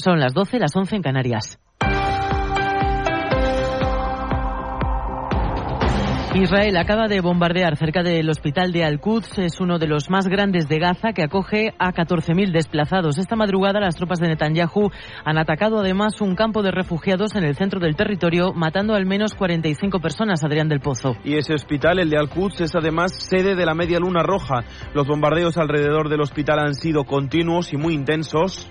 Son las 12, las 11 en Canarias. Israel acaba de bombardear cerca del hospital de Al-Quds. Es uno de los más grandes de Gaza que acoge a 14.000 desplazados. Esta madrugada las tropas de Netanyahu han atacado además un campo de refugiados en el centro del territorio, matando al menos 45 personas, Adrián del Pozo. Y ese hospital, el de Al-Quds, es además sede de la Media Luna Roja. Los bombardeos alrededor del hospital han sido continuos y muy intensos.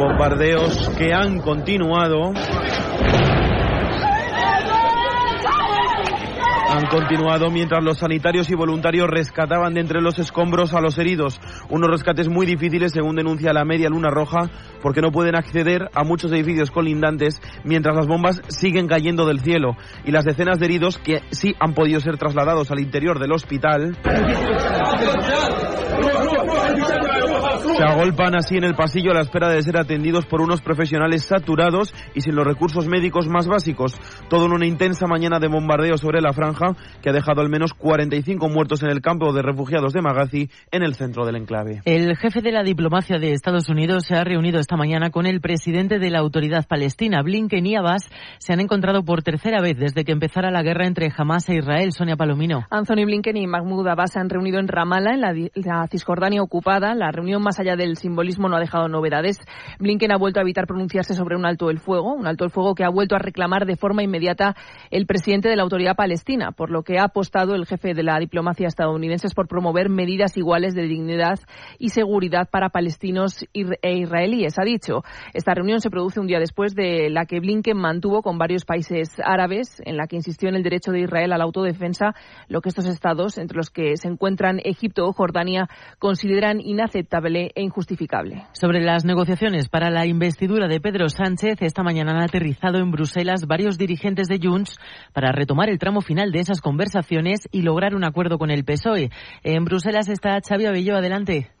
Bombardeos que han continuado. Han continuado mientras los sanitarios y voluntarios rescataban de entre los escombros a los heridos. Unos rescates muy difíciles, según denuncia la Media Luna Roja, porque no pueden acceder a muchos edificios colindantes mientras las bombas siguen cayendo del cielo. Y las decenas de heridos que sí han podido ser trasladados al interior del hospital. Se agolpan así en el pasillo a la espera de ser atendidos por unos profesionales saturados y sin los recursos médicos más básicos. Todo en una intensa mañana de bombardeo sobre la franja que ha dejado al menos 45 muertos en el campo de refugiados de Magazi en el centro del enclave. El jefe de la diplomacia de Estados Unidos se ha reunido esta mañana con el presidente de la autoridad palestina. Blinken y Abbas se han encontrado por tercera vez desde que empezara la guerra entre Hamas e Israel. Sonia Palomino. Anthony Blinken y Mahmoud Abbas se han reunido en Ramallah, en la, la Cisjordania ocupada. La reunión más allá del simbolismo no ha dejado novedades. Blinken ha vuelto a evitar pronunciarse sobre un alto del fuego, un alto del fuego que ha vuelto a reclamar de forma inmediata el presidente de la autoridad palestina, por lo que ha apostado el jefe de la diplomacia estadounidense por promover medidas iguales de dignidad y seguridad para palestinos e israelíes. Ha dicho, esta reunión se produce un día después de la que Blinken mantuvo con varios países árabes, en la que insistió en el derecho de Israel a la autodefensa, lo que estos estados, entre los que se encuentran Egipto o Jordania, consideran inaceptable e injustificable. Sobre las negociaciones para la investidura de Pedro Sánchez, esta mañana han aterrizado en Bruselas varios dirigentes de Junts para retomar el tramo final de esas conversaciones y lograr un acuerdo con el PSOE. En Bruselas está Xavi Abelló, adelante.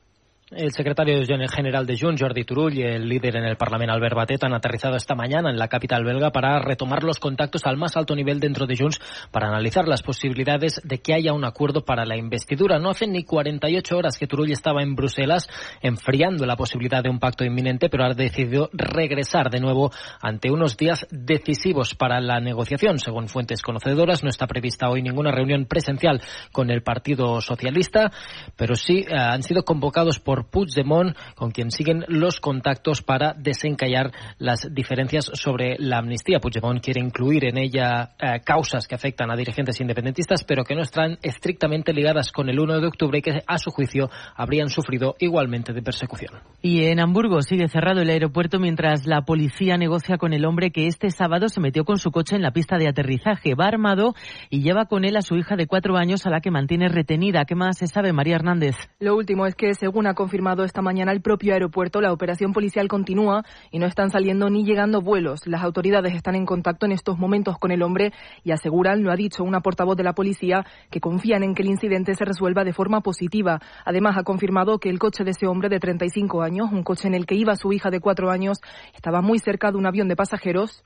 El secretario general de Junts, Jordi Turull, y el líder en el Parlamento, Albert Batet, han aterrizado esta mañana en la capital belga para retomar los contactos al más alto nivel dentro de Junts para analizar las posibilidades de que haya un acuerdo para la investidura. No hace ni 48 horas que Turull estaba en Bruselas enfriando la posibilidad de un pacto inminente, pero ha decidido regresar de nuevo ante unos días decisivos para la negociación. Según fuentes conocedoras, no está prevista hoy ninguna reunión presencial con el Partido Socialista, pero sí eh, han sido convocados por Puigdemont, con quien siguen los contactos para desencallar las diferencias sobre la amnistía. Puigdemont quiere incluir en ella eh, causas que afectan a dirigentes independentistas, pero que no están estrictamente ligadas con el 1 de octubre y que, a su juicio, habrían sufrido igualmente de persecución. Y en Hamburgo sigue cerrado el aeropuerto mientras la policía negocia con el hombre que este sábado se metió con su coche en la pista de aterrizaje. Va armado y lleva con él a su hija de cuatro años a la que mantiene retenida. ¿Qué más se sabe, María Hernández? Lo último es que, según ha confirmado esta mañana el propio aeropuerto, la operación policial continúa y no están saliendo ni llegando vuelos. Las autoridades están en contacto en estos momentos con el hombre y aseguran, lo ha dicho una portavoz de la policía, que confían en que el incidente se resuelva de forma positiva. Además, ha confirmado que el coche de ese hombre de 35 años, un coche en el que iba su hija de 4 años, estaba muy cerca de un avión de pasajeros,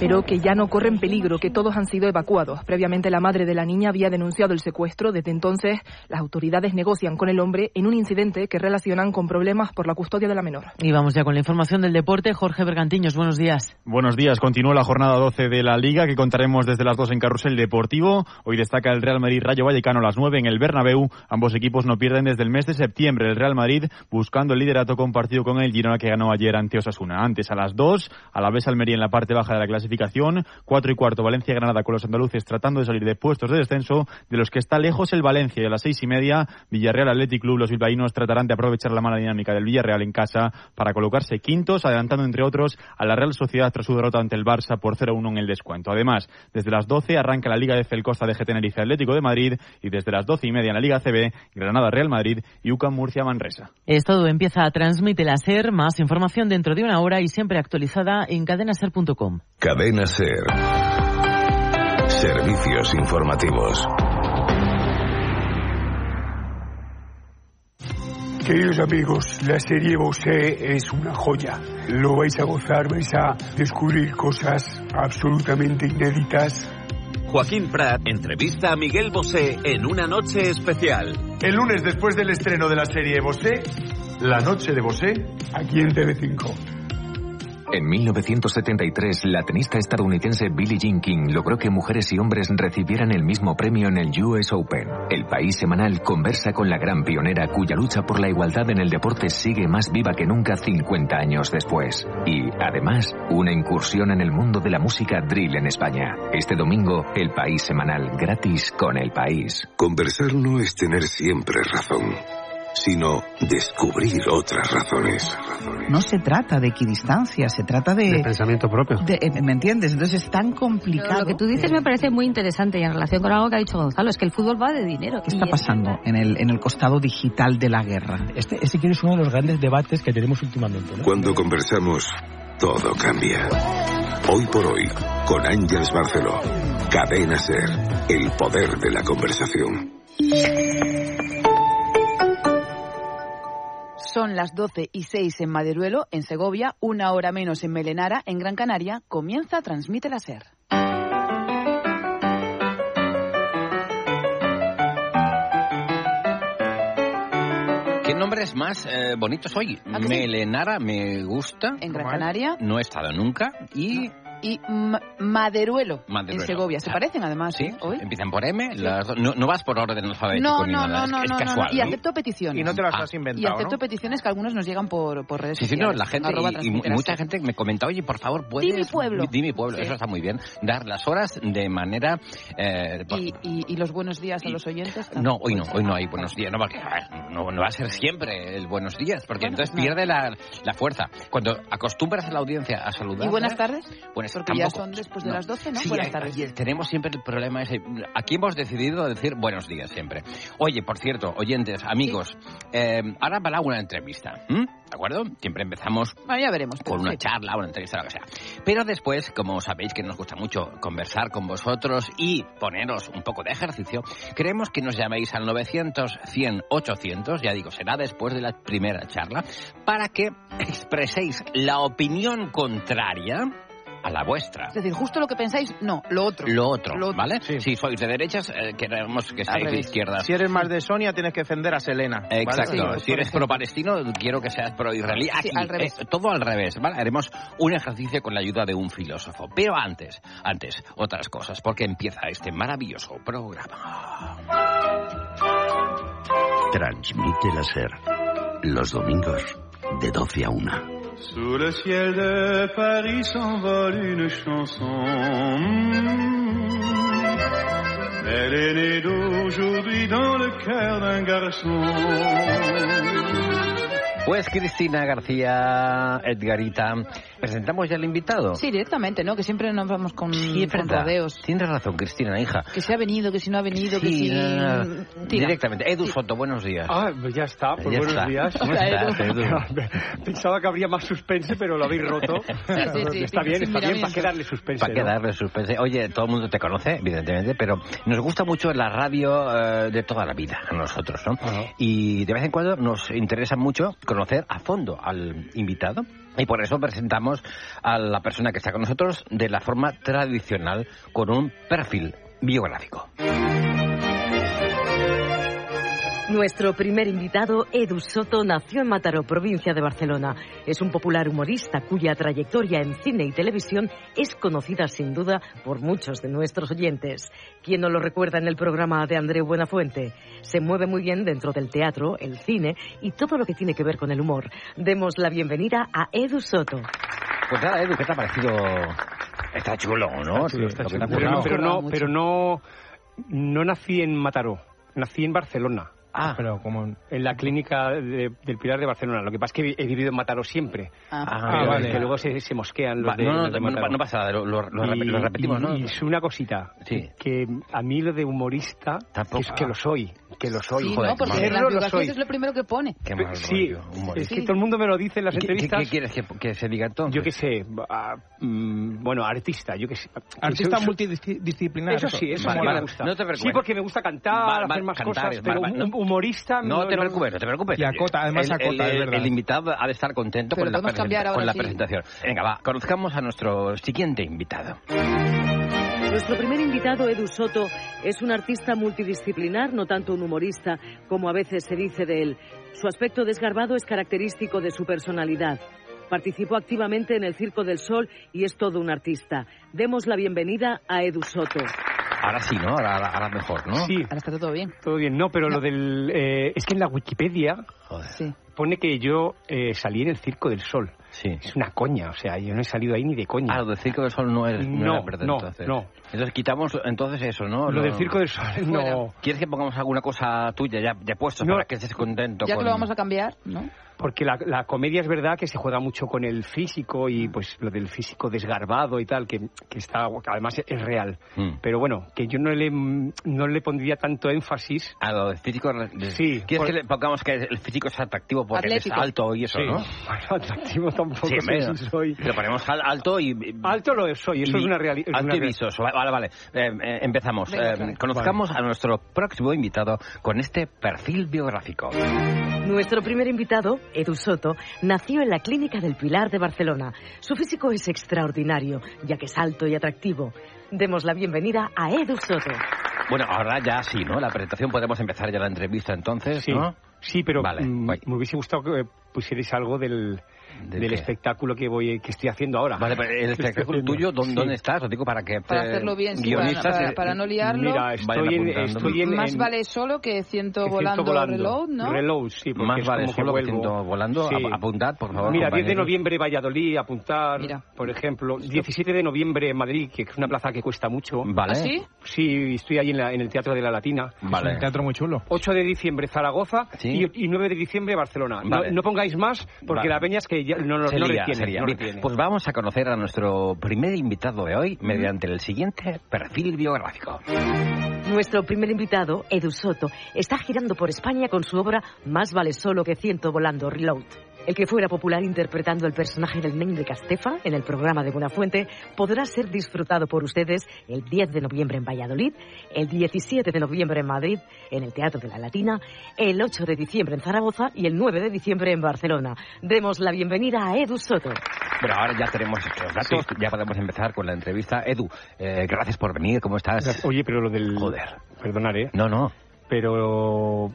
pero que ya no corren peligro, que todos han sido evacuados. Previamente, la madre de la niña había denunciado el secuestro. Desde entonces, las autoridades negocian con el hombre en un incidente que relacionan con problemas por la custodia de la menor. Y vamos ya con la información del deporte. Jorge Bergantiños, buenos días. Buenos días. Continúa la jornada 12 de la Liga que contaremos desde las 2 en Carrusel Deportivo. Hoy destaca el Real Madrid Rayo Vallecano a las 9 en el Bernabéu. Ambos equipos no pierden desde el mes de septiembre. El Real Madrid buscando el liderato compartido con el Girona que ganó ayer ante Osasuna. Antes a las 2, a la vez Almería en la parte baja de la clasificación. 4 y cuarto Valencia Granada con los andaluces tratando de salir de puestos de descenso, de los que está lejos el Valencia y a las 6 y media Villarreal Athletic Club. Los bilbaínos tratarán de aprovechar la mala dinámica del Villarreal en casa para colocarse quintos, adelantando entre otros a la Real Sociedad tras su derrota ante el Barça por 0-1 en el descuento. Además, desde las 12 arranca la Liga de Felcosta de Tenerife Atlético de Madrid y desde las 12 y media en la Liga CB Granada Real Madrid y UCAM Murcia Manresa. Esto empieza a transmitir la SER. Más información dentro de una hora y siempre actualizada en cadenaser.com. Cadena SER. Servicios informativos. Queridos amigos, la serie Bosé es una joya. Lo vais a gozar, vais a descubrir cosas absolutamente inéditas Joaquín Prat entrevista a Miguel Bosé en una noche especial. El lunes después del estreno de la serie Bosé, La Noche de Bosé, aquí en TV5. En 1973, la tenista estadounidense Billie Jean King logró que mujeres y hombres recibieran el mismo premio en el US Open. El país semanal conversa con la gran pionera cuya lucha por la igualdad en el deporte sigue más viva que nunca 50 años después. Y, además, una incursión en el mundo de la música drill en España. Este domingo, el país semanal gratis con el país. Conversar no es tener siempre razón sino descubrir otras razones. No se trata de equidistancia, se trata de... De pensamiento propio. de- eh, ¿Me entiendes? Entonces es tan complicado. Lo que tú dices me parece muy interesante y en relación con algo que ha dicho Gonzalo, es que el fútbol va de dinero. ¿Qué está pasando en el, en el costado digital de la guerra? Este, este quiero es uno de los grandes debates que tenemos últimamente. ¿no? Cuando conversamos, todo cambia. Hoy por hoy, con Ángels Barceló. Cadena Ser, el poder de la conversación. Son las 12 y 6 en Maderuelo, en Segovia, una hora menos en Melenara, en Gran Canaria. Comienza Transmite la Ser. ¿Qué nombres más eh, bonitos hoy? ¿A que sí? Melenara me gusta. En Gran Canaria. No he estado nunca. Y Y Ma- Maderuelo, Maderuelo. en Segovia. Se Ah. parecen además, sí, ¿eh? Hoy. empiezan por M. las dos- no, no vas por orden alfabético No, ni no, nada. no, es- no, es, no, no, casual. Y acepto peticiones. Y no te las Ah. has Y inventado, acepto ¿no? peticiones que algunos nos llegan por, por redes Sí, sí, no, sociales. la gente Arroba y, y mucha gente me comenta, oye, por favor, puedes... Di mi pueblo. Di mi pueblo, Sí. eso está muy bien. Dar las horas de manera... eh, por- Y, y- y los buenos días a los oyentes. No, hoy no, hoy no hay buenos días, no, porque no, no va a ser siempre el buenos días, porque Bueno, entonces no. pierde la, la fuerza. Cuando acostumbras a la audiencia a saludar... ¿Y buenas tardes? Buenas Porque ya son después de las 12, ¿no? Sí, buenas tardes. tenemos siempre el problema ese. Aquí hemos decidido decir buenos días siempre. Oye, por cierto, oyentes, amigos, eh, ahora para una entrevista. ¿de acuerdo? Siempre empezamos Bueno, ya veremos. con una Sí. charla, una entrevista, lo que sea. Pero después, como sabéis que nos gusta mucho conversar con vosotros y poneros un poco de ejercicio, queremos que nos llaméis al 900 100 800, ya digo, será después de la primera charla, para que expreséis la opinión contraria a la vuestra. Es decir, justo lo que pensáis, no, lo otro. Lo otro, Lo otro. ¿vale? Si sois de derechas, eh, queremos que seáis de revés. izquierdas. Si eres más de Sonia, tienes que defender a Selena. ¿vale? Exacto. Sí, si eres pro-palestino, quiero que seas pro-israelí. Sí, al revés. eh, todo al revés, ¿vale? Haremos un ejercicio con la ayuda de un filósofo. Pero antes, antes, otras cosas, porque empieza este maravilloso programa. Transmite la SER. Los domingos de 12 a 1. Sous le ciel de Paris s'envole une chanson. Elle est née d'aujourd'hui dans le cœur d'un garçon. Pues Cristina García Edgarita, ¿presentamos ya al invitado? Sí, directamente, ¿no? Que siempre nos vamos con, Sí, con rodeos. Tienes razón, Cristina, hija. Que si ha venido, que si no ha venido, que Sí, si... no, no. Tira. Directamente. Edu Soto, buenos días. Ah, pues ya está, pues Ya buenos está. días. ¿Cómo estás, Edu? Pensaba que habría más suspense, pero lo habéis roto. sí, sí, está sí, bien, está bien. ¿para qué darle suspense? Para que no? darle suspense. Oye, todo el mundo te conoce, evidentemente, pero nos gusta mucho la radio eh, de toda la vida a nosotros, ¿no? Y de vez en cuando nos interesa mucho conocer a fondo al invitado. Y por eso presentamos a la persona que está con nosotros de la forma tradicional, con un perfil biográfico. Nuestro primer invitado, Edu Soto, nació en Mataró, provincia de Barcelona. Es un popular humorista cuya trayectoria en cine y televisión es conocida sin duda por muchos de nuestros oyentes. ¿Quién no lo recuerda en el programa de Andreu Buenafuente? Se mueve muy bien dentro del teatro, el cine y todo lo que tiene que ver con el humor. Demos la bienvenida a Edu Soto. Pues nada, Edu, ¿qué te ha parecido? Está chulo, ¿no? Está chulo. Pero, no, pero no, pero no, no nací en Mataró, nací en Barcelona. Ah. Pero como en la clínica de- del Pilar de Barcelona. Lo que pasa es que he vivido en Mataró siempre. Ah, Pero vale. Que luego se, se mosquean los Va, de, no, no, los de no, no pasa nada, lo, lo- lo rep- Y- lo repetimos, y- ¿no? Y es una cosita. Sí. Que a mí lo de humorista, que, es que lo soy. Que lo soy. Sí, Joder, ¿no? Porque en las lo biografías soy. es lo primero que pone. Qué mal Sí, rollo, es que todo el mundo me lo dice en las ¿Qué- qué- entrevistas. ¿Qué, quieres que, que se diga entonces? Yo qué sé, ah, mm, bueno, artista, yo qué sé. Artista multidisciplinar. Eso sí, eso Vale, sí me gusta. no te preocupes. Sí, porque me gusta cantar, hacer más cosas, pero no. humorista... No te preocupes, no te preocupes. Y acota, además el, acota, el- es verdad. El invitado ha de estar contento Pero con la, presenta- con la sí. presentación. Venga, va, conozcamos a nuestro siguiente invitado. Nuestro primer invitado, Edu Soto, es un artista multidisciplinar, no tanto un humorista, como a veces se dice de él. Su aspecto desgarbado es característico de su personalidad. Participó activamente en el Circo del Sol y es todo un artista. Demos la bienvenida a Edu Soto. Ahora sí, ¿no? Ahora, ahora- ahora mejor, ¿no? Sí. Ahora está todo bien. Todo bien, no, pero lo del... eh, es que en la Wikipedia Sí. pone que yo eh, salí en el Circo del Sol. Sí. Es una coña, o sea, yo no he salido ahí ni de coña. Ah, lo del Circo del Sol no, es, no, No, era verdad, no, entonces. no. Entonces quitamos entonces eso, ¿no? Lo del Circo del Sol, no. ¿Quieres que pongamos alguna cosa tuya ya, ya puesto No. para que estés contento Ya con... que lo vamos a cambiar, ¿no? Porque la, la comedia es verdad que se juega mucho con el físico y pues lo del físico desgarbado y tal, que, que está, que además es real. Mm. Pero bueno, que yo no le, no le pondría tanto énfasis. A lo del físico... Sí. ¿Quieres por- que le pongamos que el físico es atractivo porque Atlético. es alto y eso, Sí. no? Bueno, atractivo tampoco Sí, sé si soy. Lo ponemos al- alto y... Alto lo soy, eso y- es una realidad. Alto y vistoso. Vale, vale. Eh, eh, empezamos. Venga, Eh, claro. conozcamos a nuestro próximo invitado con este perfil biográfico. Nuestro primer invitado, Edu Soto, nació en la Clínica del Pilar de Barcelona. Su físico es extraordinario, ya que es alto y atractivo. Demos la bienvenida a Edu Soto. Bueno, ahora ya sí, ¿no? La presentación podemos empezar ya la entrevista entonces, Sí, ¿no? sí pero Vale, mm, me hubiese gustado que pusierais algo del, ¿Del del qué? espectáculo que voy que estoy haciendo ahora. Vale, pero el espectáculo tuyo, ¿dónde, Sí. dónde estás? Lo digo para que... Para eh, hacerlo bien, sí, guionistas, para, eh, para no liarlo. Mira, estoy en, estoy en, Más en- vale solo que ciento que volando, volando. reload, ¿no? Reload, sí, porque Más es vale como solo que ciento volando. Sí. Apuntad, por favor, Mira, 10 de compañeros. noviembre Valladolid, apuntar, por ejemplo. 17 de noviembre Madrid, que es una plaza que cuesta mucho. Vale. ¿Ah, sí? Sí, estoy ahí en, la- en el Teatro de la Latina. Vale. Es un teatro muy chulo. 8 de diciembre Zaragoza Sí. y, y 9 de diciembre Barcelona. No- Vale. No, pongáis más, porque Vale. la peña es que ya no, no, Se no lía, retiene, se lía. no Bien, retiene. Pues vamos a conocer a nuestro primer invitado de hoy mediante el siguiente perfil biográfico. Nuestro primer invitado, Edu Soto, está girando por España con su obra Más vale solo que ciento volando, Reload. El que fuera popular interpretando el personaje del Nen de Castefa en el programa de Buenafuente podrá ser disfrutado por ustedes el 10 de noviembre en Valladolid, el 17 de noviembre en Madrid, en el Teatro de la Latina, el 8 de diciembre en Zaragoza y el 9 de diciembre en Barcelona. Demos la bienvenida a Edu Soto. Bueno, ahora ya tenemos estos datos, ya podemos empezar con la entrevista. Edu, eh, gracias por venir, ¿cómo estás? Oye, pero lo del... Joder. Perdonaré. No, no. Pero...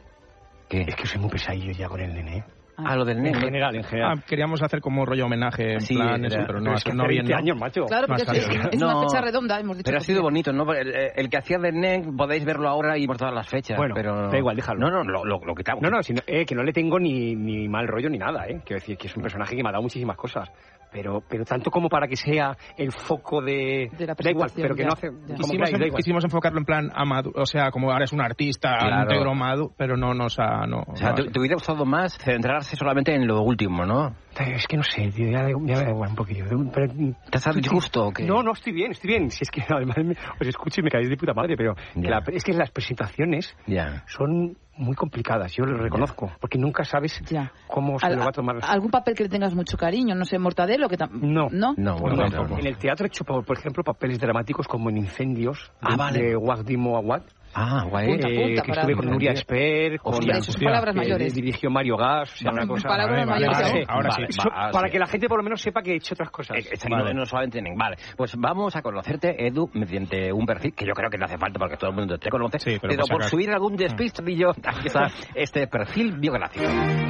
¿Qué? Es que soy muy pesadillo ya con el nene. Ah, lo del En nene. general, en general. Ah, queríamos hacer como rollo homenaje en Sí, plan era- eso, pero no, es que no. 20 ¿no? años, macho. Claro, porque No ha es, es una No, fecha redonda, hemos dicho. Pero ha sido bonito, ¿no? El, el que hacía de Nen, podéis verlo ahora y por todas las fechas. Bueno, pero... da igual, déjalo. No, no, lo, lo, lo quitamos. No, no, si no- eh, que no le tengo ni, ni mal rollo ni nada, ¿eh? Quiero decir que es un personaje que me ha dado muchísimas cosas. Pero, pero tanto como para que sea el foco de... De la da igual, presentación, pero que ya, no hace... Quisimos, queráis, da igual. quisimos enfocarlo en plan amado, o sea, como ahora es un artista Claro. íntegro amado, pero no nos ha... No, O sea, no ha- te, te hubiera gustado más centrarse solamente en lo último, ¿no? Es que no sé, tío, ya, ya me da igual un poquillo. Pero- ¿Te has dado disgusto o qué? No, no, estoy bien, estoy bien. Si es que además me- os escucho y me caéis de puta madre, pero la- es que las presentaciones Ya. son muy complicadas, yo lo reconozco, porque nunca sabes Ya. cómo se Al- lo va a tomar. ¿Algún papel que le tengas mucho cariño? No sé, Mortadelo, que No. ¿No? No, No, bueno, no, tampoco. En el teatro he hecho, por, por ejemplo, papeles dramáticos como en Incendios, Ah, de, vale. de Wagdimo Awad. Ah, guay. Punta, eh, punta, que para- estuve con Nuria Esper, con Hostia, son palabras que mayores. dirigió Mario Gas, o sea, una cosa... Palabras Vale, mayores. vale, ahora sí. Vale, So- va, para sí. que la gente por lo menos sepa que he hecho otras cosas. Eh, eh, no, no solamente Nen. Vale, pues vamos a conocerte, Edu, mediante un perfil que yo creo que no hace falta porque todo el mundo te conoce, Sí, pero pero por por sacar. subir algún despistillo, aquí está este perfil biográfico.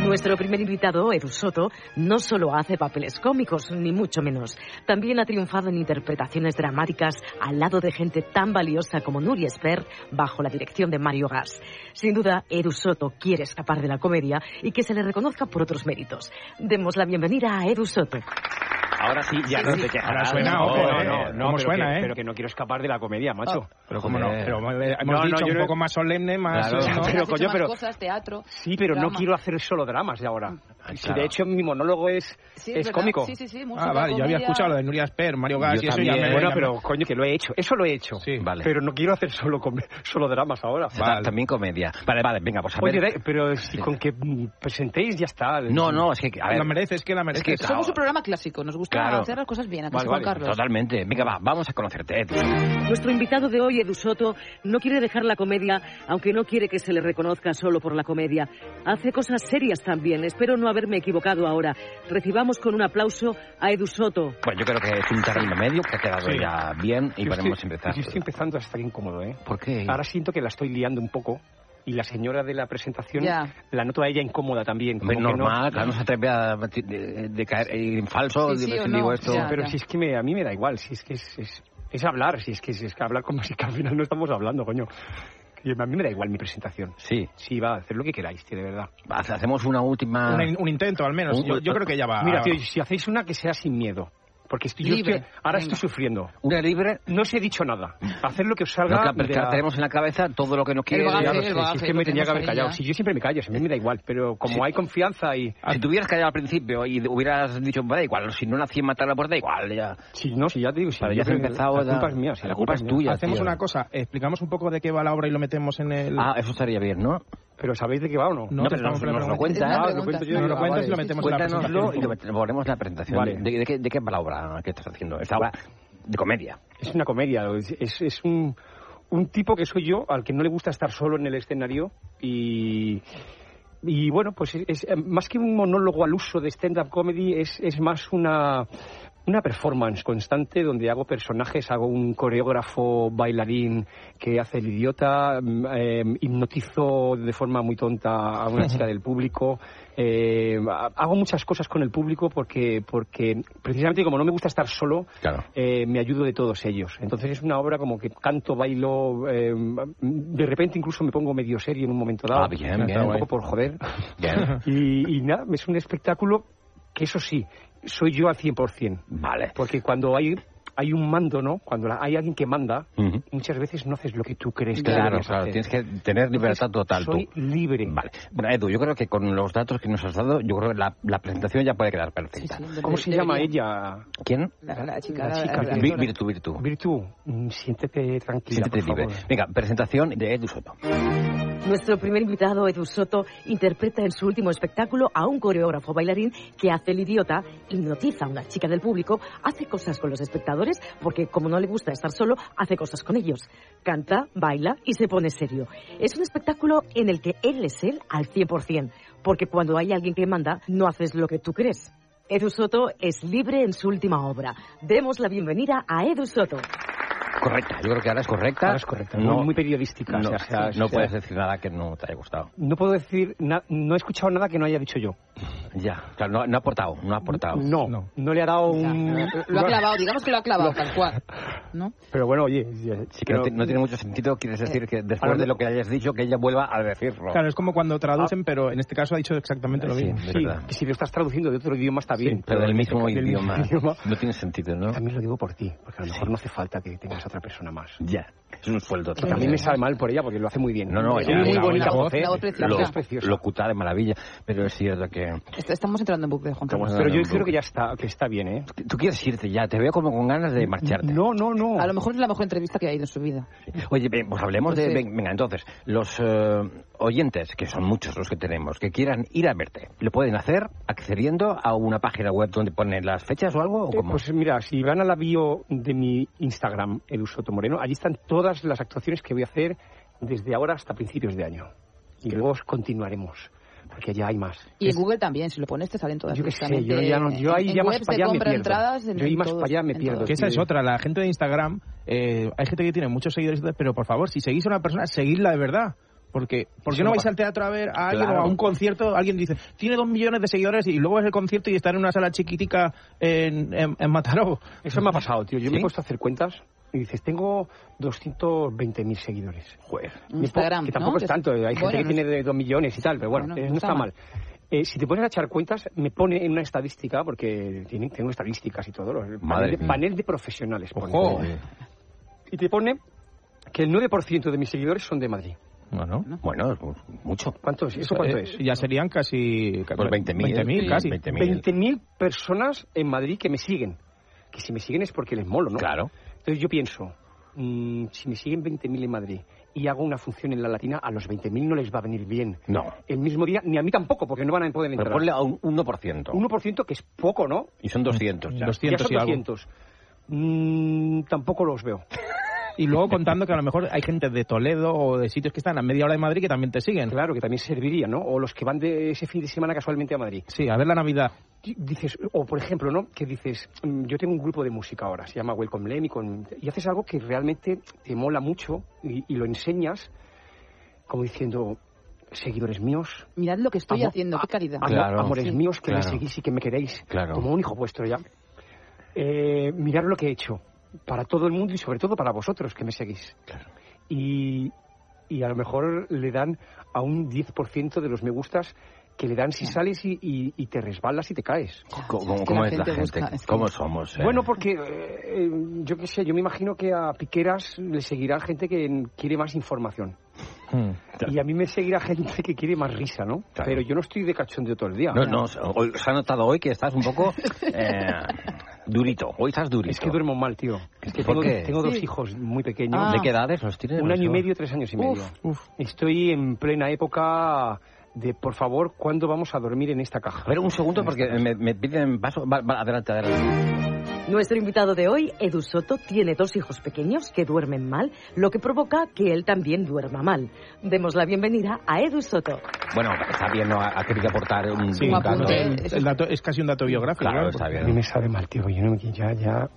Nuestro primer invitado, Edu Soto, no solo hace papeles cómicos, ni mucho menos. También ha triunfado en interpretaciones dramáticas al lado de gente tan valiosa como Nuria Esper, bajo la dirección de Mario Gas. Sin duda, Edu Soto quiere escapar de la comedia y que se le reconozca por otros méritos. Demos la bienvenida a Edu Soto. Ahora sí, ya Sí, no sí. te quejarás. Ahora suena, No, ojo, no, no, ¿Cómo pero suena, que, eh? Pero que no quiero escapar de la comedia, macho. Pero como no, pero hemos No, no, dicho yo un no- poco más solemne, más... Claro. ¿no? Pero, coño, más pero- cosas, teatro. Sí, pero no drama. quiero hacer solo dramas de ahora. Si claro. de hecho mi monólogo es, Sí, es cómico. Sí, sí, sí. música, Ah, vale, yo había comedia. escuchado lo de Nuria Esper, Mario Gas Yo y eso también. ya me... Bueno, ya me- pero coño, que lo he hecho. Eso lo he hecho. Sí. Vale. Pero no quiero hacer solo, com- solo dramas ahora. Ta- También comedia. Vale, vale, venga, pues a ver. Oye, pero si con que presentéis ya está. No, no, es que, a ver, La mereces, que la mereces. que- Somos un programa clásico, nos gusta Claro. hacer las cosas bien, ¿a Vale, Juan vale, Carlos? Totalmente. Venga, va, vamos a conocerte, Edu. Nuestro invitado de hoy, Edu Soto, no quiere dejar la comedia, aunque no quiere que se le reconozca solo por la comedia. Hace cosas serias también. Espero no haberme equivocado ahora. Recibamos con un aplauso a Edu Soto. Pues yo creo que es un terreno medio que ha quedado Sí. ya bien y Yo podemos estoy- empezar. Yo estoy empezando a estar incómodo, ¿eh? ¿Por qué? Ahora siento que la estoy liando un poco. Y la señora de la presentación Ya. la noto a ella incómoda también. Como que no- normal, claro, no se atreve a de, de- de caer en falso, Sí, sí de- no. digo esto. Ya, pero si es que me- a mí me da igual, si es que es, es, es hablar, si es que es, que hablar como si que al final no estamos hablando, coño. Y a mí me da igual mi presentación. Sí. Sí, va, hacer lo que queráis, tío, de verdad. Hace- Hacemos una última... Un, un intento, al menos. Un- Yo, yo creo que ya va. Mira, tío, si hacéis una que sea sin miedo. Porque estoy, yo Libre. estoy- ahora Venga. estoy sufriendo. ¿Una libre? No os he dicho nada. Hacer lo que os salga. No, claro, la- tenemos en la cabeza todo lo que nos quiere. Sé, si es que me tenía que haber callado. Si Si yo siempre me callo, si a mí me da igual, pero como Sí. hay confianza y... Si te hubieras callado al principio y hubieras dicho, "Bah, da igual, si no nací en matar la puerta, igual, ya. Sí, no, si ya te digo, si yo ya has empezado, la culpa es mía, si la culpa es tuya, Hacemos tío. una cosa, explicamos un poco de qué va la obra y lo metemos en el... Ah, eso estaría bien, ¿no? Pero ¿sabéis de qué va o no? No, No, te pero estamos nos, nos lo preguntando. cuenta. Es una Ah, lo cuento yo. nos lo Ah, cuentas vale. y lo metemos en la Cuéntanoslo presentación. y lo ponemos en la presentación. Vale. ¿De, de qué, ¿De qué va la obra que estás haciendo? Esta obra de comedia. Es una comedia, es, es, un, un tipo que soy yo, al que no le gusta estar solo en el escenario y... Y bueno, pues es, es, más que un monólogo al uso de stand-up comedy, es, es más una, una performance constante donde hago personajes, hago un coreógrafo bailarín que hace el idiota, eh, hipnotizo de forma muy tonta a una chica del público, eh, ha- hago muchas cosas con el público porque, porque precisamente como no me gusta estar solo, Claro. eh, me ayudo de todos ellos. Entonces es una obra como que canto, bailo, eh, de repente incluso me pongo medio serio en un momento dado. Ah, bien, un bien. poco por joder. Bien. Y, y nada, es un espectáculo que eso sí, soy yo al 100%. Vale. Porque cuando hay, hay un mando, ¿no? Cuando la- hay alguien que manda, muchas veces no haces lo que tú crees que Claro, claro, hacer. tienes que tener libertad total soy tú. libre. Vale. Bueno, Edu, yo creo que con los datos que nos has dado, yo creo que la, la presentación ya puede quedar perfecta. ¿Cómo se llama ella? ¿Quién? La, la chica, La chica la- Virtu, Virtu. Virtu, mm, siéntete tranquila, Siéntete por libre. favor. Venga, presentación de Edu Soto. Nuestro primer invitado, Edu Soto, interpreta en su último espectáculo a un coreógrafo bailarín que hace el idiota, hipnotiza a una chica del público, hace cosas con los espectadores, porque como no le gusta estar solo, hace cosas con ellos. Canta, baila y se pone serio. Es un espectáculo en el que él es él al 100%, porque cuando hay alguien que manda, no haces lo que tú crees. Edu Soto es libre en su última obra. Demos la bienvenida a Edu Soto. Correcta, yo creo que ahora es correcta. Ahora es correcta, muy- muy periodística, No, o sea, o sea, no o sea- puedes decir nada que no te haya gustado. No puedo decir, na- no he escuchado nada que no haya dicho yo. Ya, claro, no, no ha aportado, no ha aportado. No, no, le ha dado un... Lo ha clavado, digamos que lo ha clavado, tal cual. ¿No? Pero bueno, oye... Sí que no, ti- no tiene mucho sentido, quieres decir que después ahora de no- lo que hayas dicho, que ella vuelva a decirlo. Claro, es como cuando traducen, pero en este caso ha dicho exactamente lo Sí, mismo. de Sí, verdad. que si lo estás traduciendo de otro idioma está bien. pero del mismo del idioma. idioma. No tiene sentido, ¿no? También lo digo por ti, porque a lo mejor no hace falta que tengas otra persona más. Ya, es un sueldo. A mí me sabe mal por ella porque lo hace muy bien. No, no, ya, muy la- bonita la voz, la voz La preciosa. voz es preciosa. Locuta de maravilla, pero es cierto que... Est- Estamos entrando en bucle, Juan Carlos. Pero yo no, creo no. que ya está, que está bien, ¿eh? Tú quieres irte ya, te veo como con ganas de marcharte. No, no, no. A lo mejor es la mejor entrevista que ha ido en su vida. Oye, ven, pues hablemos Pues de... sí. ven- Venga, entonces, los eh, oyentes, que son muchos los que tenemos, que quieran ir a verte, ¿lo pueden hacer accediendo a una página web donde ponen las fechas o algo? ¿O Eh, cómo? Pues mira, si van a la bio de mi Instagram, Edu Soto Moreno, allí están todas las actuaciones que voy a hacer desde ahora hasta principios de año. Y luego continuaremos, porque ya hay más. Y en Google también, si lo pones te salen todas. Yo qué sé, yo, ya no- yo ahí en ya más webs para de allá me compra pierdo. entradas, en- Yo ahí en más todos, para allá me pierdo. Que esa es otra, la gente de Instagram, eh, hay gente que tiene muchos seguidores, pero por favor, si seguís a una persona, seguidla de verdad. Porque, ¿Por qué no vais al teatro a ver a alguien Claro. o a un concierto? Alguien dice, tiene dos millones de seguidores y luego ves el concierto y está en una sala chiquitica en, en, en Mataró. Eso me ha pasado, tío. Yo me he puesto a hacer cuentas y dices, tengo 220.000 seguidores. Joder. Instagram, Que tampoco ¿no? es tanto. eh, Hay Bueno, gente que no tiene de 2 millones y tal, pero bueno, Bueno, eh, no está está mal. mal. Eh, si te pones a echar cuentas, me pone en una estadística, porque tiene, tengo estadísticas y todo, el panel, de, mía. panel de profesionales. Ojo. Y te pone que el 9% de mis seguidores son de Madrid. Bueno, bueno, es mu- mucho. ¿Cuánto es? ¿Eso cuánto Eh, es? Ya serían casi... Pues 20.000. 20.000 casi. 20.000. 20.000 personas en Madrid que me siguen. Que si me siguen es porque les molo, ¿no? Claro. Entonces yo pienso, mm, si me siguen 20.000 en Madrid y hago una función en la latina, a los 20.000 no les va a venir bien. No. El mismo día, ni a mí tampoco, porque no van a poder Pero entrar. ponle a un 1%. 1% que es poco, ¿no? Y son 200 ya. 200 ya son y algo. 200. Mm, tampoco los veo. Y luego contando que a lo mejor hay gente de Toledo o de sitios que están a media hora de Madrid que también te siguen. Claro, que también serviría, ¿no? O los que van de ese fin de semana casualmente a Madrid. Sí, a ver la Navidad. Dices, o por ejemplo, ¿no? Que dices, mm, yo tengo un grupo de música ahora, se llama Welcome Lemmy, con... y haces algo que realmente te mola mucho y, y lo enseñas como diciendo, seguidores míos, Mirad lo que estoy Amo- haciendo, qué calidad. Amo- amores Sí. míos que me claro. seguís y que me queréis Claro. como un hijo vuestro ya. Eh, mirad lo que he hecho para todo el mundo y sobre todo para vosotros que me seguís. Y, y a lo mejor le dan a un 10% de los me gustas que le dan si sales y, y- y te resbalas y te caes. ¿Cómo, cómo es la gente? ¿Cómo somos? eh? Bueno, porque eh, eh, yo qué sé, yo me imagino que a Piqueras le seguirá gente que quiere más información. Hmm. Y a mí me seguirá gente que quiere más risa, ¿no? Claro. Pero yo no estoy de cachondeo todo el día. No, no, se ha notado hoy que estás un poco eh, durito. Hoy estás durito. Es que duermo mal, tío. Es que ¿Por tengo, dos Sí. hijos muy pequeños. Ah. ¿De qué edades los tienes? Un año y medio, tres años y medio. Estoy en plena época de, por favor, ¿cuándo vamos a dormir en esta caja? A ver, un segundo, porque me, me piden paso. Va, va, adelante, adelante. Nuestro invitado de hoy, Edu Soto, tiene dos hijos pequeños que duermen mal, lo que provoca que él también duerma mal. Demos la bienvenida a Edu Soto. Bueno, está bien, ¿no? Ha querido aportar un, Sí, un claro, dato. el- el dato es casi un dato biográfico. Claro, ¿eh? está A bien. mí me sabe mal, tío. Yo no me, ya, ya...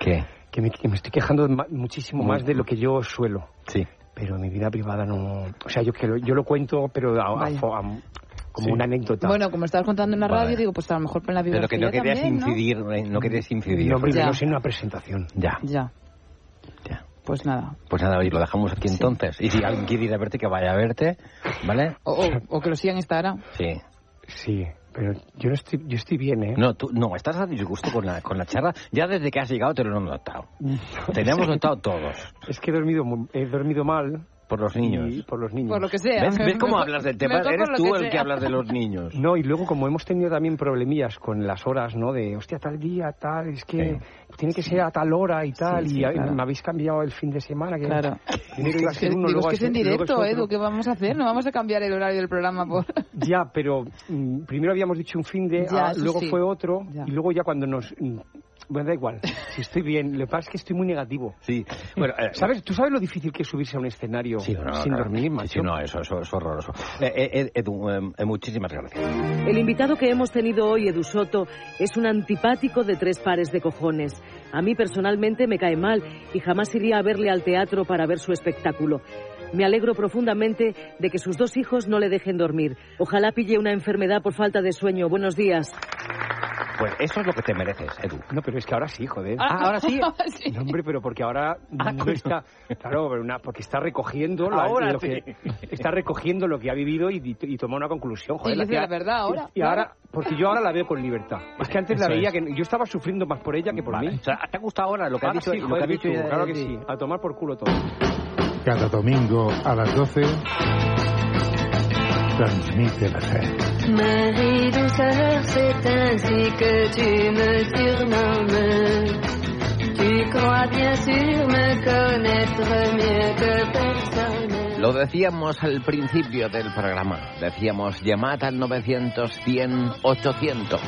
¿Qué? Que me, que me estoy quejando muchísimo más de lo que yo suelo. Sí. Pero mi vida privada no... O sea, yo, que lo, yo lo cuento, pero a- a- a- como Sí. una anécdota. Bueno, como estabas contando en la Vale. radio, digo, pues a lo mejor en la Pero biografía que no querías también, ¿no? incidir, eh, no querías incidir. No, Ya. menos en una presentación. Ya. Ya. Pues nada. Pues nada, oye, lo dejamos aquí entonces. Y si alguien quiere ir a verte, que vaya a verte, ¿vale? O, o- o que lo sigan en Instagram. Sí. Sí, pero yo no estoy, yo estoy bien, ¿eh? No, tú, no, estás a disgusto con la, con la charla. Ya desde que has llegado te lo hemos notado. Tenemos notado todos. Es que he dormido, mu- he dormido mal. Por los niños. Y por los niños. Por lo que sea. ¿Ves, ¿Ves cómo hablas del tema? Eres tú que el que hablas de los niños. No, y luego como hemos tenido también problemillas con las horas, ¿no? De, hostia, tal día, tal, es que tiene que ser a tal hora y tal, Sí, sí, y claro. me habéis cambiado el fin de semana. Que Claro. Primero iba a ser Digo, uno, es luego que es en directo. Edu, ¿qué vamos a hacer? No vamos a cambiar el horario del programa por... Ya, pero mm, primero habíamos dicho un fin de, Ya, ah, luego sí. fue otro, Ya. y luego ya cuando nos... Bueno, da igual, si estoy bien, lo que pasa es que estoy muy negativo. Sí, bueno, eh, ¿Sabes? ¿Tú sabes lo difícil que es subirse a un escenario Sí, no, sin claro. dormir, Sí, macho? sí, no, eso, eso es horroroso. Eh, eh, Edu, eh, eh, muchísimas gracias. El invitado que hemos tenido hoy, Edu Soto, es un antipático de tres pares de cojones. A mí personalmente me cae mal y jamás iría a verle al teatro para ver su espectáculo. Me alegro profundamente de que sus dos hijos no le dejen dormir. Ojalá pille una enfermedad por falta de sueño. Buenos días. Pues eso es lo que te mereces, Edu. No, pero es que ahora sí, joder. Ah, ahora sí. No, hombre, pero porque ahora Ah, no está, claro, pero una- porque está recogiendo lo, Ahora lo sí. que está recogiendo lo que ha vivido y, y- y toma una conclusión, joder. Y dice que- la verdad ahora, Y, ahora, porque yo ahora la veo con libertad. Es que antes la veía es. que yo estaba sufriendo más por ella que por Vale. mí. O sea, ¿te ha gustado ahora lo que ha Ahora dicho? sí, lo joder, que ha dicho Pichu, claro que sí. A tomar por culo todo. Cada domingo a las 12 transmite la SER. Marie douceur, c'est ainsi que tu me surnommes. Tu crois bien sûr me connaître mieux que personne. Lo decíamos al principio del programa. Decíamos, llamad al 900 100 800.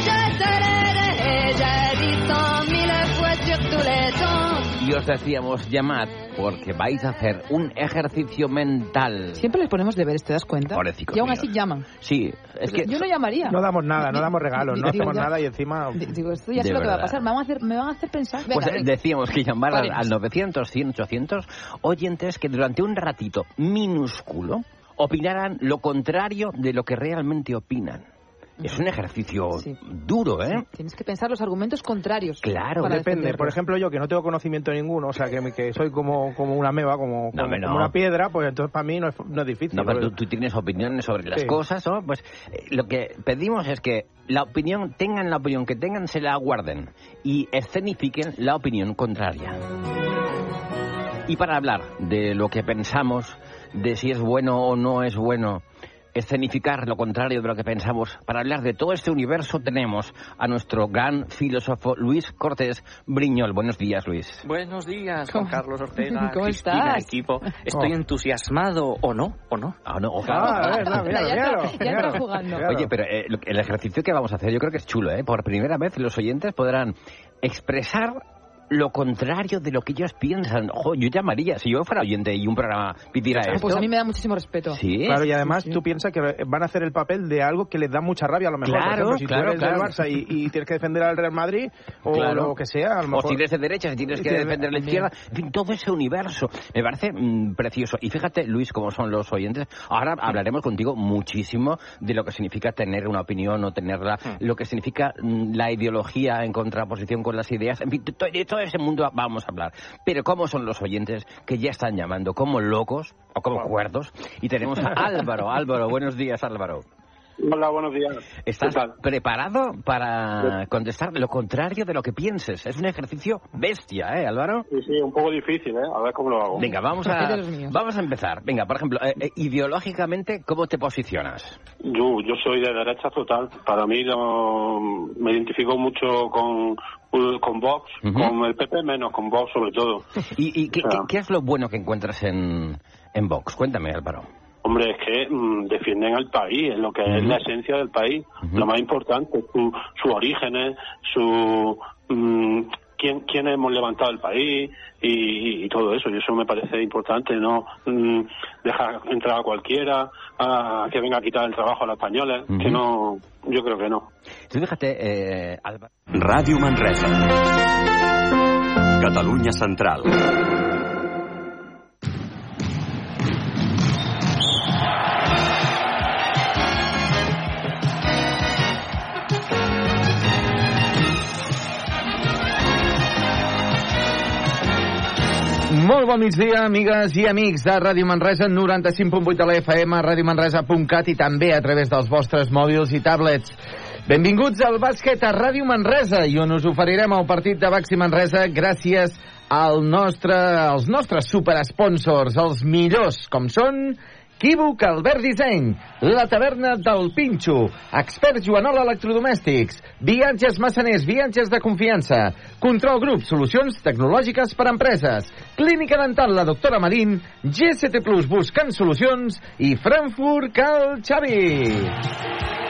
Je te l'ai déjà dit cent mille fois sur tous les temps. Y os decíamos, llamad porque vais a hacer un ejercicio mental. Siempre les ponemos deberes, ¿te das cuenta? Pobrecicos y aún míos. así llaman. Sí, es que... Yo no llamaría. No damos nada, no damos regalos, no hacemos nada y encima... Digo, esto ya sé lo que va a pasar. Me van a hacer, me van a hacer pensar. Venga, Pues eh, venga. decíamos que llamar al, al 900, 100, 800 oyentes que durante un ratito minúsculo opinaran lo contrario de lo que realmente opinan. Es un ejercicio duro, ¿eh? Tienes que pensar los argumentos contrarios. Claro, Depende, por ejemplo yo que no tengo conocimiento ninguno, o sea que, me- que soy como, como una meba, como, No, como, hombre, no. como una piedra, pues entonces para mí no es, no es difícil. No, pero tú, tú tienes opiniones sobre las Sí. cosas, ¿no? Pues eh, lo que pedimos es que la opinión, tengan la opinión que tengan, se la guarden y escenifiquen la opinión contraria. Y para hablar de lo que pensamos, de si es bueno o no es bueno escenificar lo contrario de lo que pensamos. Para hablar de todo este universo tenemos a nuestro gran filósofo Luis Cortés Briñol. Buenos días, Luis. Buenos días, Juan Carlos Ortega, ¿Cómo Cristina, estás? equipo. Estoy Oh. entusiasmado, ¿o no? ¿O no? Ah, no, o Ah, a ver, no, Ya está- ya está jugando. Oye, pero eh, el ejercicio que vamos a hacer yo creo que es chulo, ¿eh? Por primera vez los oyentes podrán expresar lo contrario de lo que ellos piensan. Ojo, yo llamaría, si yo fuera oyente y un programa pidiera Ah, esto... Pues a mí me da muchísimo respeto. Sí. Claro, y además tú piensas que van a hacer el papel de algo que les da mucha rabia a lo mejor. Claro, Por ejemplo, si claro, tú eres claro. del Barça y, y tienes que defender al Real Madrid o Claro. lo que sea, a lo O mejor... si eres de derecha, si tienes que Sí, defender la izquierda. En fin, todo ese universo. Me parece mm, precioso. Y fíjate, Luis, cómo son los oyentes. Ahora hablaremos contigo muchísimo de lo que significa tener una opinión o tenerla, lo que significa mm, la ideología en contraposición con las ideas. En fin, de to- de ese mundo vamos a hablar. Pero cómo son los oyentes que ya están llamando como locos o como cuerdos. Y tenemos a Álvaro. Álvaro, buenos días, Álvaro. Hola, buenos días. ¿Estás preparado para contestar lo contrario de lo que pienses? Es un ejercicio bestia, ¿eh, Álvaro? Sí, sí, un poco difícil, ¿eh? A ver cómo lo hago. Venga, vamos a, vamos a empezar. Venga, por ejemplo, eh, eh, ideológicamente, ¿cómo te posicionas? Yo, yo soy de derecha total. Para mí lo- me identifico mucho con, con Vox, con el PP menos, con Vox sobre todo. ¿Y, y qué, qué- qué es lo bueno que encuentras en, en Vox? Cuéntame, Álvaro. Hombre, es que mm, defienden al país, es lo que es la esencia del país, lo más importante, su, sus orígenes, su mm, quién, quién hemos levantado el país y, y todo eso. Y eso me parece importante, no mm, dejar entrar a cualquiera, a que venga a quitar el trabajo a los españoles, que Ujú. no, yo creo que no. Tú fíjate, eh. Ràdio Manresa. Catalunya Central. Molt bon migdia, amigues i amics de Ràdio Manresa, 95.8 de la FM, radiomanresa.cat i també a través dels vostres mòbils i tablets. Benvinguts al bàsquet a Ràdio Manresa i on us oferirem el partit de Baxi Manresa gràcies al nostre, als nostres superesponsors, els millors, com són Equívoc Albert Disseny, La Taverna del Pinxo, Expert Joanola Electrodomèstics, Viatges Massaners, viatges de confiança, Control Grup, solucions tecnològiques per a empreses, Clínica Dental La Doctora Marín, GST Plus buscant solucions. I Frankfurt Cal Xavi.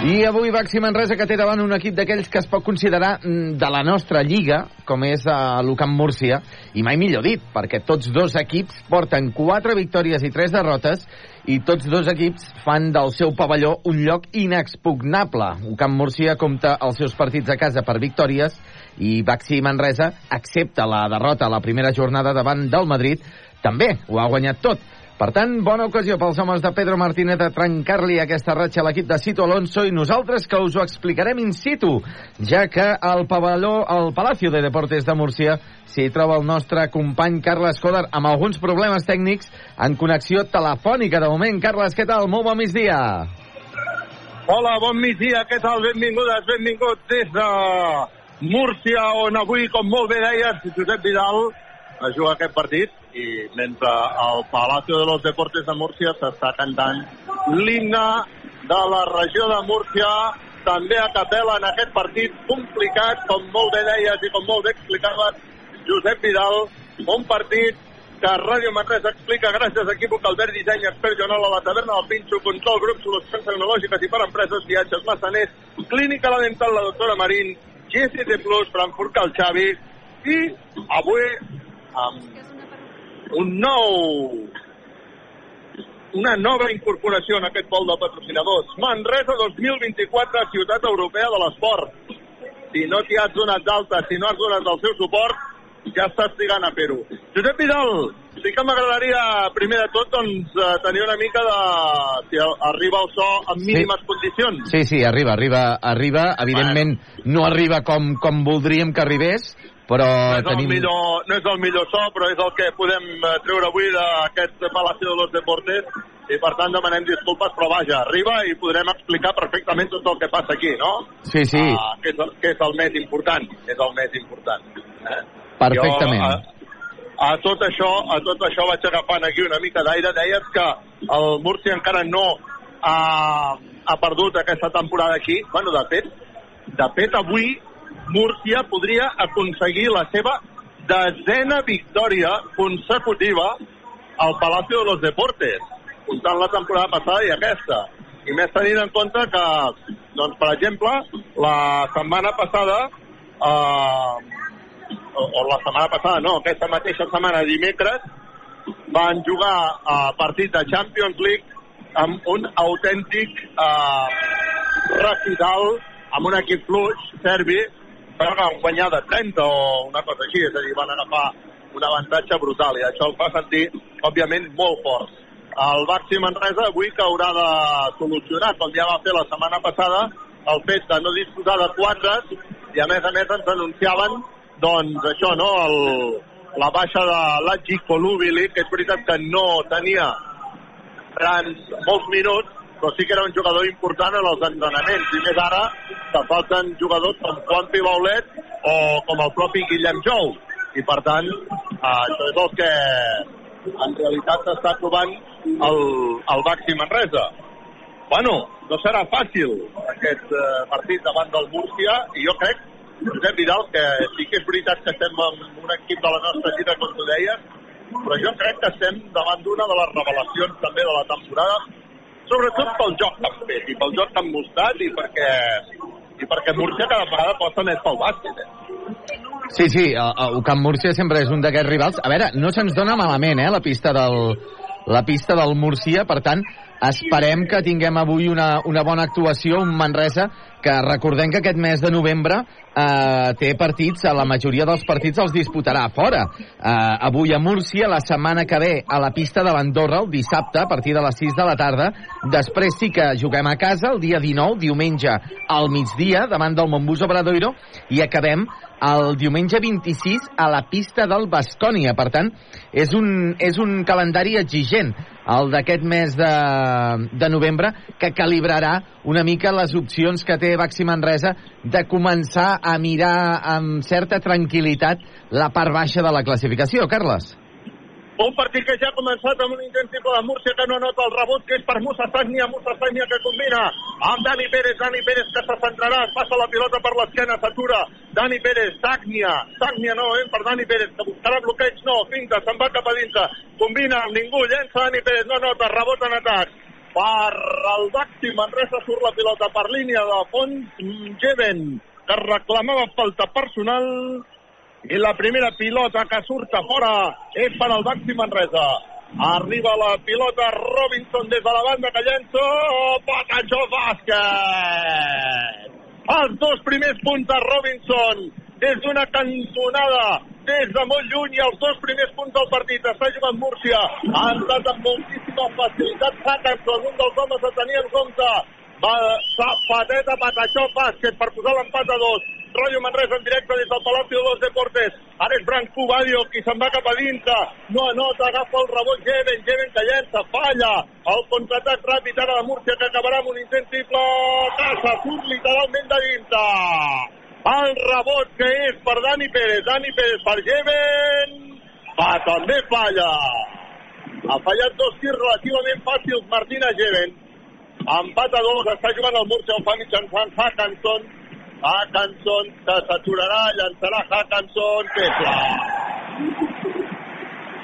I avui Baxi Manresa que té davant un equip d'aquells que es pot considerar mm, de la nostra lliga, com és uh, l'Ucamp Múrcia, i mai millor dit, perquè tots dos equips porten quatre victòries i tres derrotes, i tots dos equips fan del seu pavelló un lloc inexpugnable. Ucamp Múrcia compta els seus partits a casa per victòries, i Baxi Manresa, accepta la derrota a la primera jornada davant del Madrid, també ho ha guanyat tot. Per tant, bona ocasió pels homes de Pedro Martínez de trencar-li aquesta ratxa a l'equip de Cito Alonso i nosaltres que us ho explicarem in situ, ja que al pavelló, al Palacio de Deportes de Múrcia s'hi troba el nostre company Carles Coder amb alguns problemes tècnics en connexió telefònica. De moment, Carles, què tal? Molt bon migdia. Hola, bon migdia, què tal? Benvingudes, benvinguts des de Múrcia, on avui, com molt bé deies, Josep Vidal a jugar aquest partit i mentre al Palacio de los Deportes de Múrcia s'està cantant l'himne de la regió de Múrcia també a capella en aquest partit complicat, com molt bé deies i com molt bé explicaves Josep Vidal, un partit que Ràdio Manresa explica gràcies a Equívoc Albert Disseny, Expert Joanol a la taverna del Pinxo, Control Grup, Solucions Tecnològiques i per Empreses, Viatges Massaners, Clínica La Dental, la doctora Marín, GST Plus, Frankfurt Cal Xavi, i avui amb un nou una nova incorporació en aquest pol de patrocinadors. Manresa 2024, ciutat europea de l'esport. Si no t'hi has donat d'alta, si no has donat el seu suport, ja estàs trigant a fer-ho. Josep Vidal, sí que m'agradaria, primer de tot, doncs, eh, tenir una mica de... si arriba el so en mínimes condicions. Sí, sí, arriba, arriba, arriba. Evidentment, no arriba com, com voldríem que arribés, però no és, tenim... el millor, no és el millor so, però és el que podem eh, treure avui d'aquest Palacio de los Deportes i per tant demanem disculpes, però vaja, arriba i podrem explicar perfectament tot el que passa aquí, no? Sí, sí, Ah, que, és, el- que és el més important, és el més important. Eh? perfectament. Jo, eh, a tot això, a tot això vaig agafant aquí una mica d'aire. Deies que el Múrcia encara no ha, ha perdut aquesta temporada aquí. Bueno, de fet, de fet avui Múrcia podria aconseguir la seva desena victòria consecutiva al Palacio de los Deportes, comptant la temporada passada i aquesta. I més tenint en compte que, doncs, per exemple, la setmana passada eh, o, o la setmana passada, no, aquesta mateixa setmana, dimecres, van jugar a partit de Champions League amb un autèntic eh, recital amb un equip fluix, serbi, van guanyar de 30 o una cosa així, és a dir, van agafar un avantatge brutal i això el fa sentir, òbviament, molt fort. El Baxi Manresa avui que haurà de solucionar, com ja va fer la setmana passada, el fet de no disposar de quadres i a més a més ens anunciaven doncs això, no? El, la baixa de l'Aggi Colubili, que és veritat que no tenia grans, molts minuts, però sí que era un jugador important en els entrenaments, i més ara que falten jugadors com Juan Pibaulet o com el propi Guillem Jou. I per tant, eh, això és el que en realitat s'està trobant el, el Baxi Manresa. Bueno, no serà fàcil aquest eh, partit davant del Múrcia i jo crec Josep Vidal, que sí que és veritat que estem amb un equip de la nostra lliga, com tu deies, però jo crec que estem davant d'una de les revelacions també de la temporada, sobretot pel joc han fet i pel joc han mostrat i perquè, i perquè Múrcia cada vegada posa més pel bàsquet. Eh? Sí, sí, el, el Camp Múrcia sempre és un d'aquests rivals. A veure, no se'ns dona malament, eh, la pista del, la pista del Múrcia, per tant, esperem que tinguem avui una, una bona actuació, un Manresa, que recordem que aquest mes de novembre eh, té partits, la majoria dels partits els disputarà fora. Eh, avui a Múrcia, la setmana que ve a la pista de l'Andorra, el dissabte, a partir de les 6 de la tarda. Després sí que juguem a casa el dia 19, diumenge al migdia, davant del Montbus Obradoiro, i acabem el diumenge 26 a la pista del Bascònia. Per tant, és un, és un calendari exigent el d'aquest mes de, de novembre, que calibrarà una mica les opcions que té Baxi Manresa de començar a mirar amb certa tranquil·litat la part baixa de la classificació. Carles. Un partit que ja ha començat amb un intent triple de Múrcia que no nota el rebot, que és per Musa Sagnia, Musa Sagnia que combina amb Dani Pérez, Dani Pérez que se centrarà, passa la pilota per l'esquena, s'atura, Dani Pérez, Sagnia, Sagnia no, eh, per Dani Pérez, que buscarà bloqueig, no, finta, se'n va cap a dintre, combina amb ningú, llença Dani Pérez, no nota, rebot en atac, per el Baxi Manresa surt la pilota per línia de fons, Jeven, que reclamava falta personal, i la primera pilota que surt a fora és per al Baxi Manresa. Arriba la pilota Robinson des de la banda que llença. Oh, Patatxó bàsquet! Els dos primers punts de Robinson des d'una cantonada des de molt lluny i els dos primers punts del partit. Està jugant Múrcia. Ha entrat amb moltíssima facilitat Hackerson, un dels homes a tenir en compte. Va, pateta, patatxó, bàsquet per posar l'empat a dos. Royo Manresa en directe des del Palacio de los Deportes. Ara és Branco Badio qui se'n va cap a dintre. No anota, agafa el rebot Jeven, Jeven que llença, falla. El contraatac ràpid ara de Múrcia que acabarà amb un intent triple. Casa, surt literalment de dintre. El rebot que és per Dani Pérez. Dani Pérez per Jeven. Va, també falla. Ha fallat dos tirs relativament fàcils Martina Jeven. Empat a dos, està jugant el Múrcia, ho fa mitjançant Hackanson. Hackanson que s'aturarà, llançarà Hackanson, que clar.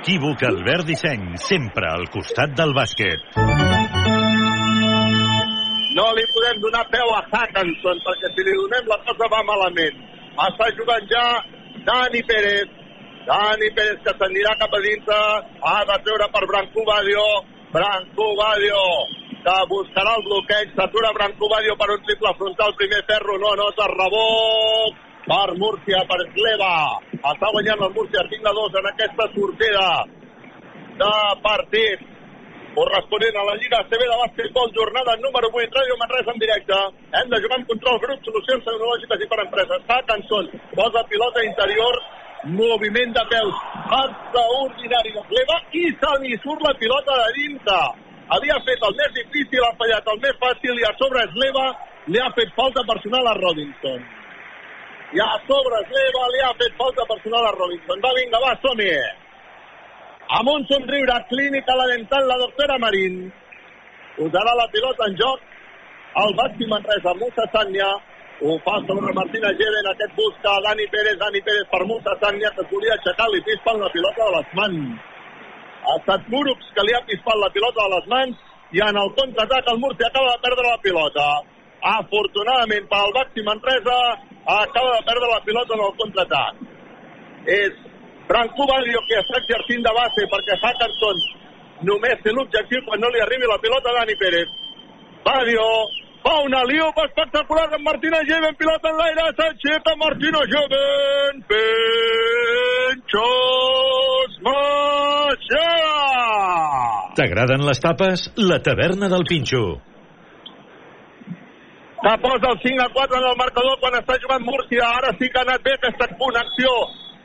Equívoc Albert Disseny, sempre al costat del bàsquet. No li podem donar peu a Hackanson, perquè si li donem la cosa va malament. Està jugant ja Dani Pérez. Dani Pérez que s'anirà cap a dintre. Ha de treure per Branco Badio. Branco Badio que buscarà el bloqueig, s'atura Branco Badio per un triple frontal, primer ferro, no anota, rebot per Múrcia, per Sleva. Està guanyant el Múrcia 5 a 2 en aquesta sortida de partit corresponent a la Lliga CB de bàsquetbol, jornada número 8, Ràdio Manresa en directe. Hem de jugar amb control grup, solucions tecnològiques i per empreses. Hackanson posa pilota interior, moviment de peus extraordinari de Sleva i se li surt la pilota de dintre havia fet el més difícil, ha fallat el més fàcil i a sobre Sleva li ha fet falta personal a Robinson. I a sobre Sleva li ha fet falta personal a Robinson. Va, vinga, va, som -hi. amb un somriure clínic a la dental la doctora Marín. Posarà la pilota en joc el Baxi Manresa, Musa Sanya, ho fa sobre Martina Geren, aquest busca Dani Pérez, Dani Pérez per Musa Sanya, que volia aixecar, li pispen la pilota de les mans. Ha estat Murups que li ha pispat la pilota de les mans i en el contraatac el Murcia acaba de perdre la pilota. Afortunadament per al Baxi Manresa acaba de perdre la pilota en el contraatac. És Franco Badio que està exercint de base perquè Hackerson només té l'objectiu quan no li arribi la pilota a Dani Pérez. Badio fa una liopa espectacular amb Martina Jeven, pilota en l'aire, s'aixeca Martina Jeven, Penchos Maixera! T'agraden les tapes? La taverna del Pinxo. que posa el 5 a 4 en el marcador quan està jugant Múrcia. Ara sí que ha anat bé aquesta connexió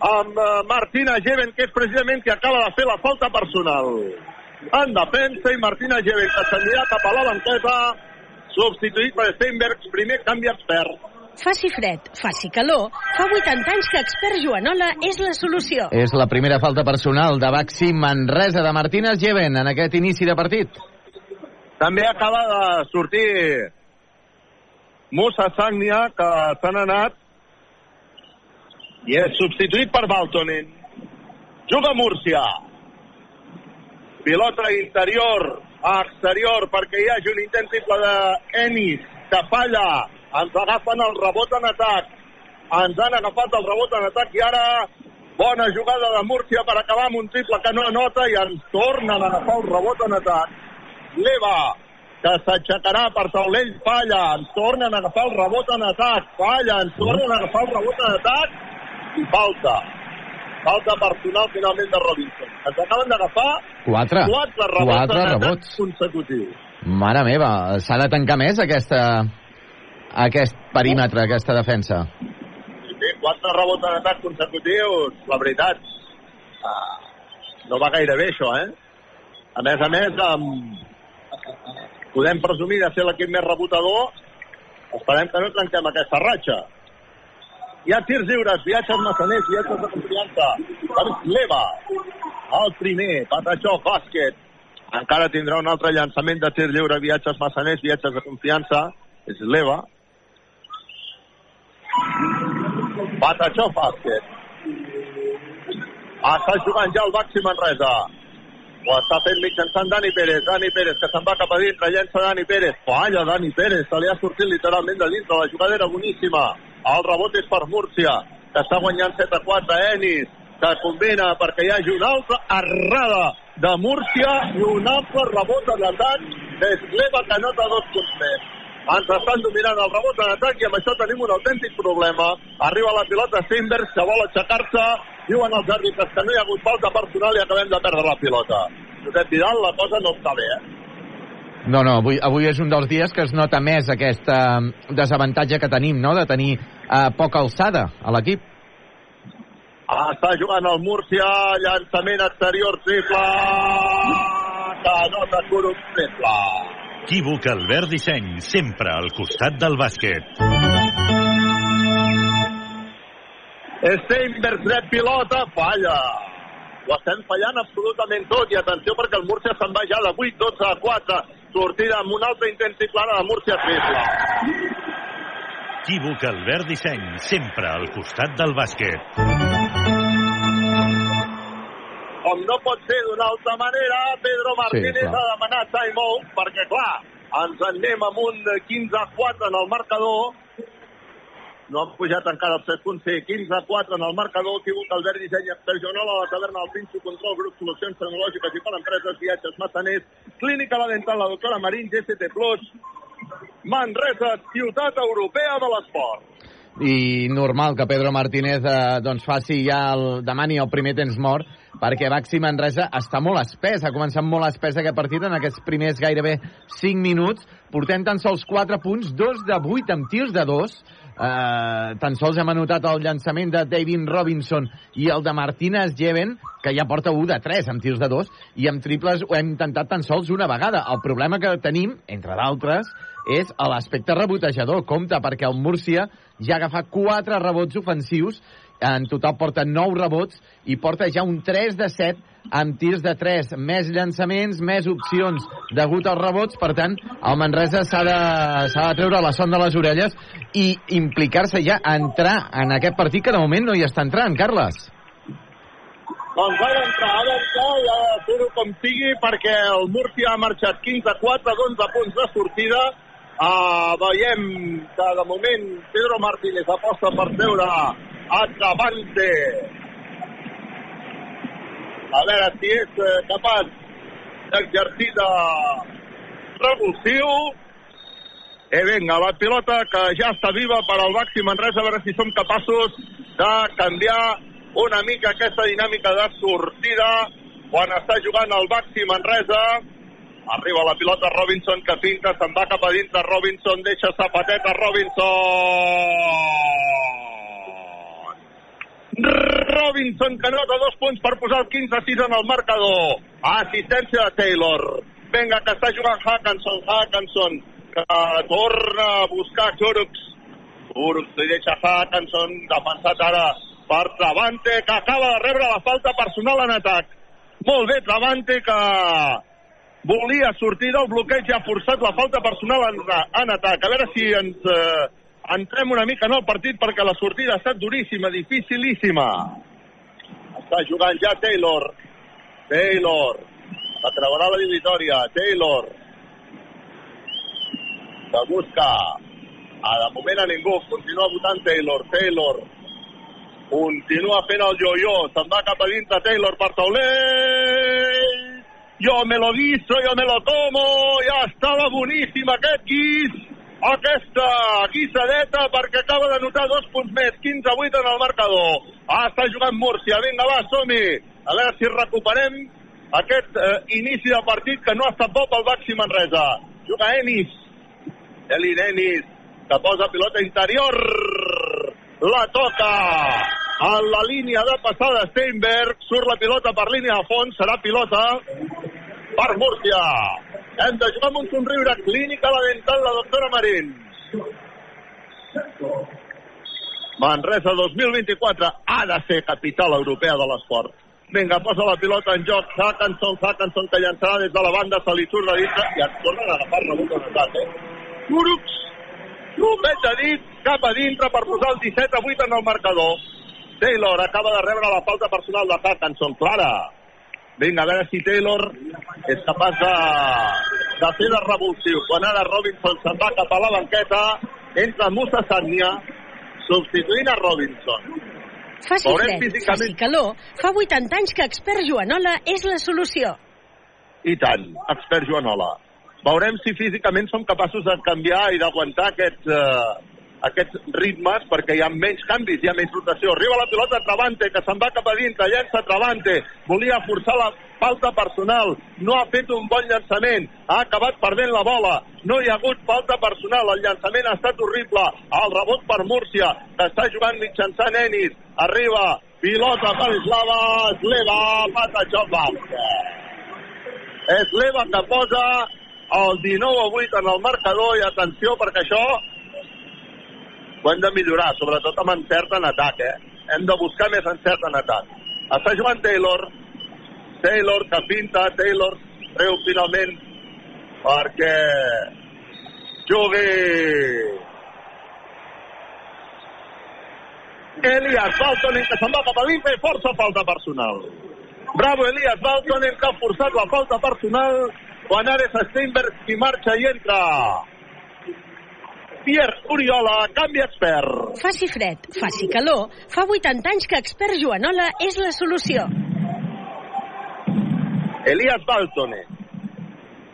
amb eh, Martina Geven, que és precisament que acaba de fer la falta personal. En defensa i Martina Geven, que s'anirà cap a la banqueta, substituït per Steinbergs, primer canvi expert. Faci fred, faci calor, fa 80 anys que expert Joanola és la solució. És la primera falta personal de Baxi Manresa de Martínez Lleven en aquest inici de partit. També acaba de sortir Musa Sagnia, que s'han anat i és substituït per Baltonen. Juga Múrcia. Pilota interior exterior perquè hi hagi un intent triple d'Enis que falla. Ens agafen el rebot en atac. Ens han agafat el rebot en atac i ara bona jugada de Múrcia per acabar amb un triple que no anota i ens tornen a agafar el rebot en atac. Leva, que s'aixecarà per taulell, falla, ens tornen a agafar el rebot en atac, falla, ens tornen a agafar el rebot en atac i falta. Falta personal finalment de Robinson. Ens acaben d'agafar Quatre. quatre rebots, Quatre rebots. consecutius. Mare meva, s'ha de tancar més aquesta, aquest perímetre, aquesta defensa. Sí, quatre rebots en atac consecutius, la veritat. ah, no va gaire bé això, eh? A més a més, amb... podem presumir de ser l'equip més rebotador. Esperem que no trenquem aquesta ratxa. Hi ha tirs lliures, viatges massaners, viatges de confiança. Per Leva, el primer, Patachó, bàsquet. Encara tindrà un altre llançament de tir lliure, viatges massaners, viatges de confiança. És Leva. Patachó, bàsquet. Està jugant ja el Baxi Manresa. Ho està fent mitjançant Dani Pérez. Dani Pérez, que se'n va cap a dintre, llença Dani Pérez. Falla Dani Pérez, se li ha sortit literalment de dintre. La jugada era boníssima. El rebot és per Múrcia, que està guanyant 7 a 4. Enis, que combina perquè hi hagi una altra errada de Múrcia i un altre rebot en atac d'Esleva, que nota dos punts més. Ens estan dominant el rebot en atac i amb això tenim un autèntic problema. Arriba la pilota Steinbergs, que vol aixecar-se. Diuen els àrbitres que no hi ha hagut falta personal i acabem de perdre la pilota. Josep Vidal, la cosa no està bé, eh? No, no, avui, avui és un dels dies que es nota més aquest eh, desavantatge que tenim, no?, de tenir eh, poca alçada a l'equip. Ah, Està jugant el Múrcia, llançament exterior triple, que nota Curup triple. Equívoc Albert Disseny, sempre al costat del bàsquet. Steinbergs rep pilota, falla. Ho estem fallant absolutament tot i atenció perquè el Múrcia se'n va ja de 8, 12 a 4. Sortida amb un altre intent clara de Múrcia triple. Equívoc Albert Disseny, sempre al costat del bàsquet. Com no pot ser d'una altra manera, Pedro Martínez clar. ha demanat timeout perquè, clar, ens en anem amb un 15 a 4 en el marcador. No han pujat encara els 3 punts, sí, 15 a 4 en el marcador. Equívoc, Albert Disseny, Exterionola, la taverna del Pinxo, Control, Grup, Solucions Tecnològiques i per Empreses, Viatges, Massaners, Clínica La Dental, la doctora Marín, GCT Manresa, ciutat europea de l'esport. i normal que Pedro Martínez eh, doncs faci ja el, demani el primer temps mort perquè Baxi Manresa està molt espès, ha començat molt espès aquest partit en aquests primers gairebé 5 minuts, portem tan sols 4 punts, 2 de 8 amb tirs de 2 eh, tan sols hem anotat el llançament de David Robinson i el de Martínez Jeven, que ja porta 1 de 3 amb tirs de 2, i amb triples ho hem intentat tan sols una vegada. El problema que tenim, entre d'altres, és a l'aspecte rebotejador. Compte, perquè el Múrcia ja ha agafat 4 rebots ofensius, en total porta 9 rebots i porta ja un 3 de 7 amb tirs de 3, més llançaments, més opcions degut als rebots, per tant, el Manresa s'ha de, de treure la son de les orelles i implicar-se ja a entrar en aquest partit que de moment no hi està entrant, Carles. Doncs ha d'entrar, ha d'entrar i ha de fer-ho com sigui perquè el Múrcia ha marxat 15-4 d'11 punts de sortida. Uh, veiem que de moment Pedro Martínez aposta per treure a Travante. A veure si és capaç d'exercir de revulsiu. Eh, vinga, la pilota que ja està viva per al Baxi Manresa, a veure si som capaços de canviar una mica aquesta dinàmica de sortida quan està jugant el Baxi Manresa. Arriba la pilota Robinson que pinta, se'n va cap a dintre Robinson, deixa Zapateta Robinson. Robinson que nota dos punts per posar el 15-6 en el marcador. Assistència de Taylor. Vinga, que està jugant Hackenson, Hackenson, que torna a buscar Jurux. Jurux li deixa Hackenson, defensat ara per Travante, que acaba de rebre la falta personal en atac. Molt bé, Travante, que volia sortir del bloqueig i ha forçat la falta personal en, en atac. A veure si ens eh, entrem una mica en el partit perquè la sortida ha estat duríssima, dificilíssima. Està jugant ja Taylor. Taylor. Atraurà la victòria. Taylor. Que busca. Ah, de moment a ningú. Continua votant Taylor. Taylor. Continua fent el yo-yo. Se'n va cap a dintre Taylor per taulell. Jo me lo guiso, jo me lo tomo. Ja estava boníssim aquest guis. Aquesta guisadeta perquè acaba de notar dos punts més. 15-8 en el marcador. Ah, està jugant Múrcia. Vinga, va, som-hi. A veure si recuperem aquest eh, inici de partit que no ha estat bo pel Baxi Manresa. Juga Enis. Elin Enis, que posa pilota interior. La toca a la línia de passada Steinberg. Surt la pilota per línia de fons. Serà pilota per Múrcia. Hem de jugar amb un somriure clínica a la dental la doctora Marín. Manresa 2024 ha de ser capital europea de l'esport. Vinga, posa la pilota en joc. Hackenson, Hackenson que llançarà des de la banda, se li surt de dintre i et tornen a agafar rebut en atac, eh? Urups, Tromet de dit cap a dintre per posar el 17 a 8 en el marcador. Taylor acaba de rebre la falta personal de Hackenson. Clara. Vinga, a veure si Taylor és capaç de, de fer de revulsiu. Quan ara Robinson se'n va cap a la banqueta, entra Musa Sagnia, substituint a Robinson. Faci Veurem fred, físicament- faci calor. Fa 80 anys que expert Joanola és la solució. I tant, expert Joanola. Veurem si físicament som capaços de canviar i d'aguantar aquests, eh, aquests ritmes, perquè hi ha menys canvis, hi ha menys rotació. Arriba la pilota Travante, que se'n va cap a dintre, llença Travante, volia forçar la falta personal, no ha fet un bon llançament, ha acabat perdent la bola, no hi ha hagut falta personal, el llançament ha estat horrible, el rebot per Múrcia, que està jugant mitjançant Enis, arriba, pilota per Slava, Sleva, Patachova. És l'Eva que posa el 19 a 8 en el marcador i atenció perquè això ho hem de millorar, sobretot amb encert en atac, eh? Hem de buscar més encert en atac. Està jugant Taylor, Taylor que pinta, Taylor treu finalment perquè jugui Elias Baltonen que se'n va cap a i força falta personal. Bravo Elias Baltonen que ha forçat la falta personal quan ara és Steinberg qui marxa i entra. Pierre Oriola, canvi expert. Faci fred, faci calor. Fa 80 anys que expert Joanola és la solució. Elias Baltonen.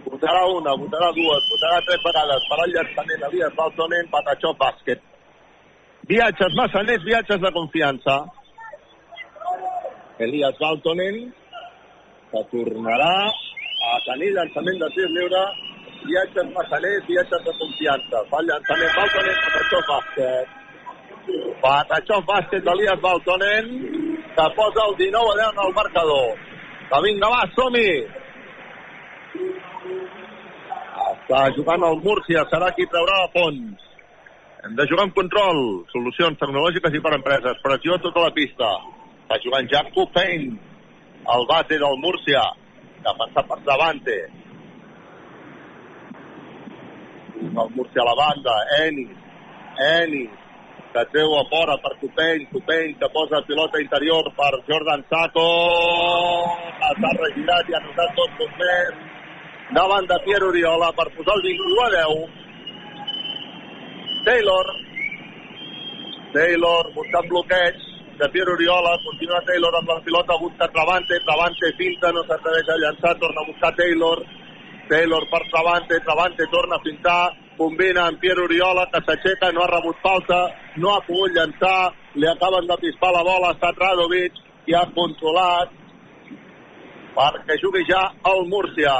Votarà una, votarà dues, votarà tres vegades. Farà el llançament Elias Baltonen, Patachó, bàsquet. Viatges massaners, viatges de confiança. Elias Baltonen, que tornarà a tenir llançament de tir lliure. Viatges massaners, viatges de confiança. Fa llançament Baltonen, Patachó, bàsquet. Patachó, bàsquet d'Elias Baltonen, que posa el 19 a 10 en el marcador. Que vinga, va, som-hi! Està jugant el Múrcia, serà qui traurà a fons. Hem de jugar amb control, solucions tecnològiques i per empreses. Pressió a tota la pista. Està jugant Jack Payne, el base del Múrcia. Defensat per Davante. El Múrcia a la banda. Enis. Enis. Que treu a fora per Copeny. Copeny que posa pilota interior per Jordan Saco. Està regirat i ha notat dos punts més. Davant de Pierre Oriola per posar el 21 a 10. Taylor. Taylor buscant bloqueig de Pierre Oriola. Continua Taylor amb la pilota, busca Travante. Travante finta, no s'atreveix a llançar, torna a buscar Taylor. Taylor per Travante, Travante torna a fintar, combina amb Pierre Oriola, que s'aixeca, no ha rebut falta, no ha pogut llançar, li acaben de pispar la bola, ha estat Radovic i ha controlat perquè jugui ja el Múrcia.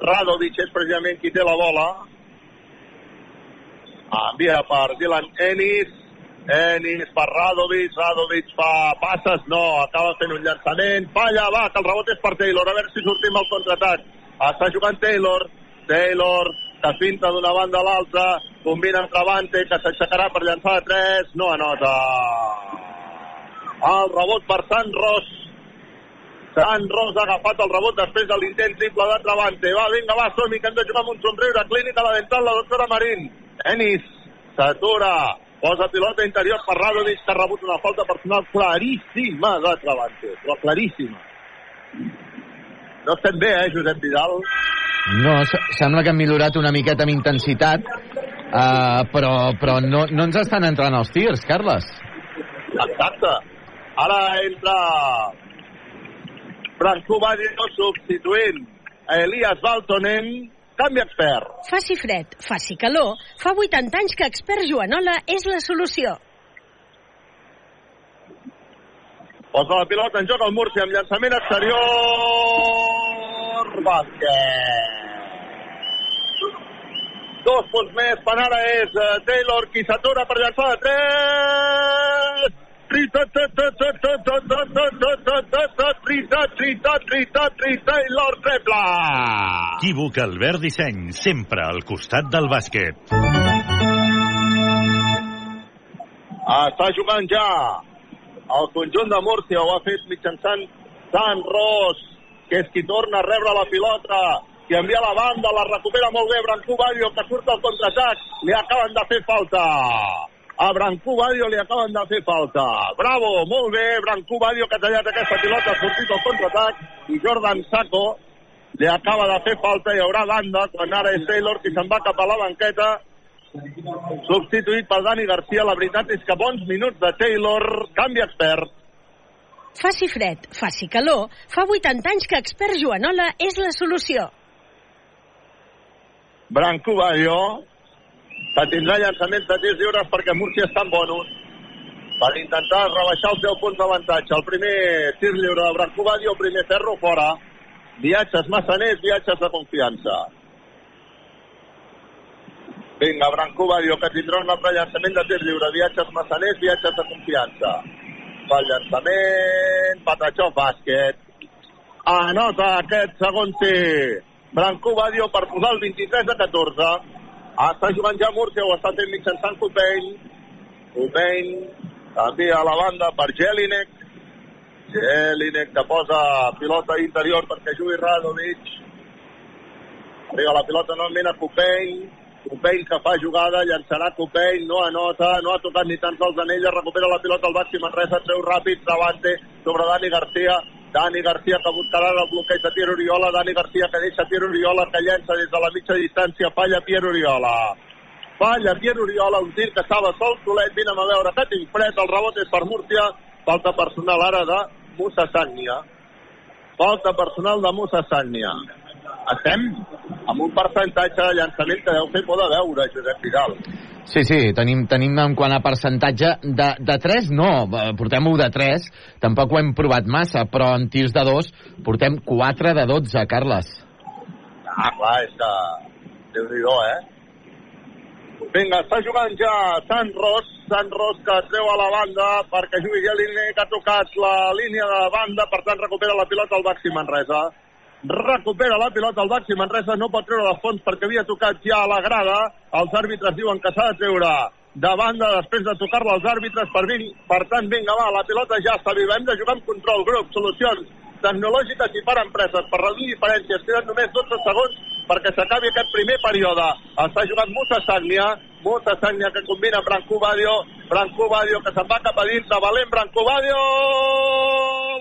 Radovic és precisament qui té la bola. Envia per Dylan Ennis. Ennis per Radovic. Radovic fa passes. No, acaba fent un llançament. Falla, va, que el rebot és per Taylor. A veure si sortim al contraatac. Està jugant Taylor. Taylor que finta d'una banda a l'altra. Combina amb Travante, que s'aixecarà per llançar de 3. No anota. El rebot per Sant Ros. Sant Ros ha agafat el rebot després de l'intent triple de Travante. Va, vinga, va, som que hem de jugar amb un somriure. Clínica la dental, la doctora Marín. Enis s'atura. Posa pilota interior per Radovic, que ha rebut una falta personal claríssima de Travante. Però claríssima. No estem bé, eh, Josep Vidal? No, se- sembla que han millorat una miqueta amb intensitat, uh, però, però no, no ens estan entrant els tirs, Carles. Exacte. Ara entra Branco Badio substituint a Elias Baltonen. Canvi expert. Faci fred, faci calor, fa 80 anys que expert Joanola és la solució. Posa la pilota en joc el Murcia amb llançament exterior. Bàsquet. Dos punts més, per ara és Taylor qui s'atura per llançar de tres. Tristat, tristat, tristat, Taylor treble. Equívoc Albert Disseny, sempre al costat del bàsquet. Està jugant ja el conjunt de Múrcia, ho ha fet mitjançant Sant Ros, que és qui torna a rebre la pilota, que envia la banda, la recupera molt bé Brancú Badio, que surt al contraatac, li acaben de fer falta. A Brancú Badio li acaben de fer falta. Bravo, molt bé, Brancú Badio que ha tallat aquesta pilota, ha sortit al contraatac, i Jordan Saco li acaba de fer falta, hi haurà banda, quan ara és Taylor qui se'n va cap a la banqueta, substituït per Dani Garcia. La veritat és que bons minuts de Taylor, canvi expert. Faci fred, faci calor, fa 80 anys que expert Joanola és la solució. Branco Badio, que tindrà llançaments de tirs lliures perquè Múrcia està en bonus per intentar rebaixar els 10 punts d'avantatge. El primer tir lliure de Branco Badio, el primer ferro fora. Viatges massaners, viatges de confiança. Vinga, Branco Badio, que tindrà un altre llançament de tir lliure. Viatges massaners, viatges de confiança. Fa llançament, patachó, bàsquet. Anota aquest segon tir. Branco Badio per posar el 23 a 14. Està jugant ja Múrcia, ho està fent mitjançant Copeny. Copeny envia a la banda per Jelinek. Jelinek que posa pilota interior perquè jugui Radovic. Arriba la pilota novament a Copeny. Copeny que fa jugada, llançarà Copeny, no anota, no ha tocat ni tan sols en ella, recupera la pilota al Baxi Manresa, treu ràpid, davante, sobre Dani Garcia, Dani Garcia que buscarà el bloqueig de Pierre Oriola, Dani Garcia que deixa Pierre Oriola que llença des de la mitja distància, falla Pierre Oriola. Falla Pierre Oriola, un tir que estava sol, solet, vine a veure que tinc fred, el rebot és per Múrcia, falta personal ara de Musa Sagnia. Falta personal de Musa Sagnia. Estem amb un percentatge de llançament que deu fer por de veure, Josep Vidal. Sí, sí, tenim, tenim en quant a percentatge de, de 3, no, eh, portem 1 de 3, tampoc ho hem provat massa, però en tirs de 2 portem 4 de 12, Carles. Ah, clar, és que... Déu-n'hi-do, eh? Vinga, està jugant ja Sant Ros, Sant Ros que treu a la banda perquè jugui ja l'Ine que ha tocat la línia de banda, per tant recupera la pilota al Baxi Manresa. Recupera la pilota el Baxi Manresa, no pot treure de fons perquè havia tocat ja a la grada, els àrbitres diuen que s'ha de treure de banda després de tocar-la als àrbitres, per, ving, per tant, vinga, va, la pilota ja està viva, hem de jugar amb control, grup, solucions tecnològiques i per empreses, per reduir diferències, queden només 12 segons perquè s'acabi aquest primer període. Està jugant Musa Sagnia, Musa Sagnia que combina Branco Badio, Branco Badio que se'n va cap a dins, de valent Branco Badio,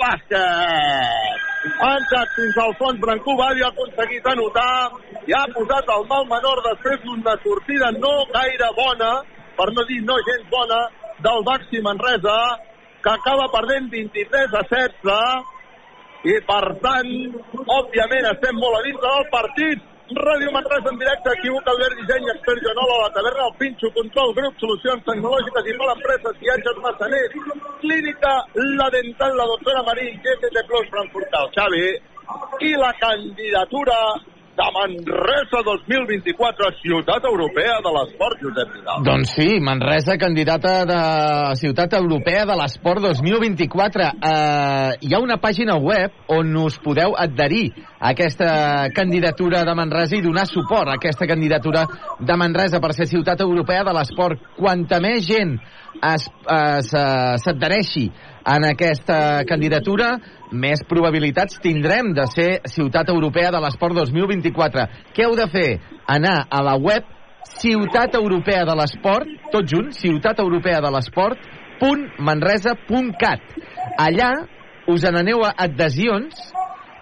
bàsquet! Ha entrat fins al fons, Branco Badio ha aconseguit anotar i ha posat el mal menor després d'una sortida no gaire bona, per no dir no gens bona, del Baxi Manresa, que acaba perdent 23 a 16, i per tant, òbviament, estem molt a dintre del partit. Ràdio Manresa en directe, equivoca Albert Disseny, expert Joanola, la taverna, el Pinxo, control, grup, solucions tecnològiques i per empreses, viatges, massaners, clínica, la dental, la doctora Marí, GTT Plus, Frankfurt, Xavi, i la candidatura de Manresa 2024, Ciutat Europea de l'Esport, Josep Vidal. Doncs sí, Manresa, candidata de Ciutat Europea de l'Esport 2024. Uh, hi ha una pàgina web on us podeu adherir a aquesta candidatura de Manresa i donar suport a aquesta candidatura de Manresa per ser Ciutat Europea de l'Esport. Quanta més gent es- es, eh, s'adhereixi en aquesta candidatura, més probabilitats tindrem de ser Ciutat Europea de l'Esport 2024. Què heu de fer? Anar a la web Ciutat Europea de l'Esport, tot junt, Ciutat Europea de l'Esport, manresa.cat. Allà us n'aneu a adhesions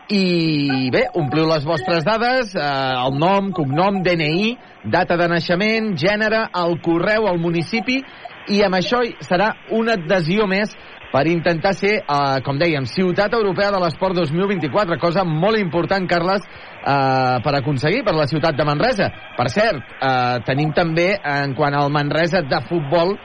i bé, ompliu les vostres dades, eh, el nom, cognom, DNI, data de naixement, gènere, el correu, el municipi, i amb això serà una adhesió més per intentar ser, eh, com dèiem, Ciutat Europea de l'Esport 2024, cosa molt important, Carles, eh, per aconseguir per la ciutat de Manresa. Per cert, eh, tenim també, en quant al Manresa de futbol,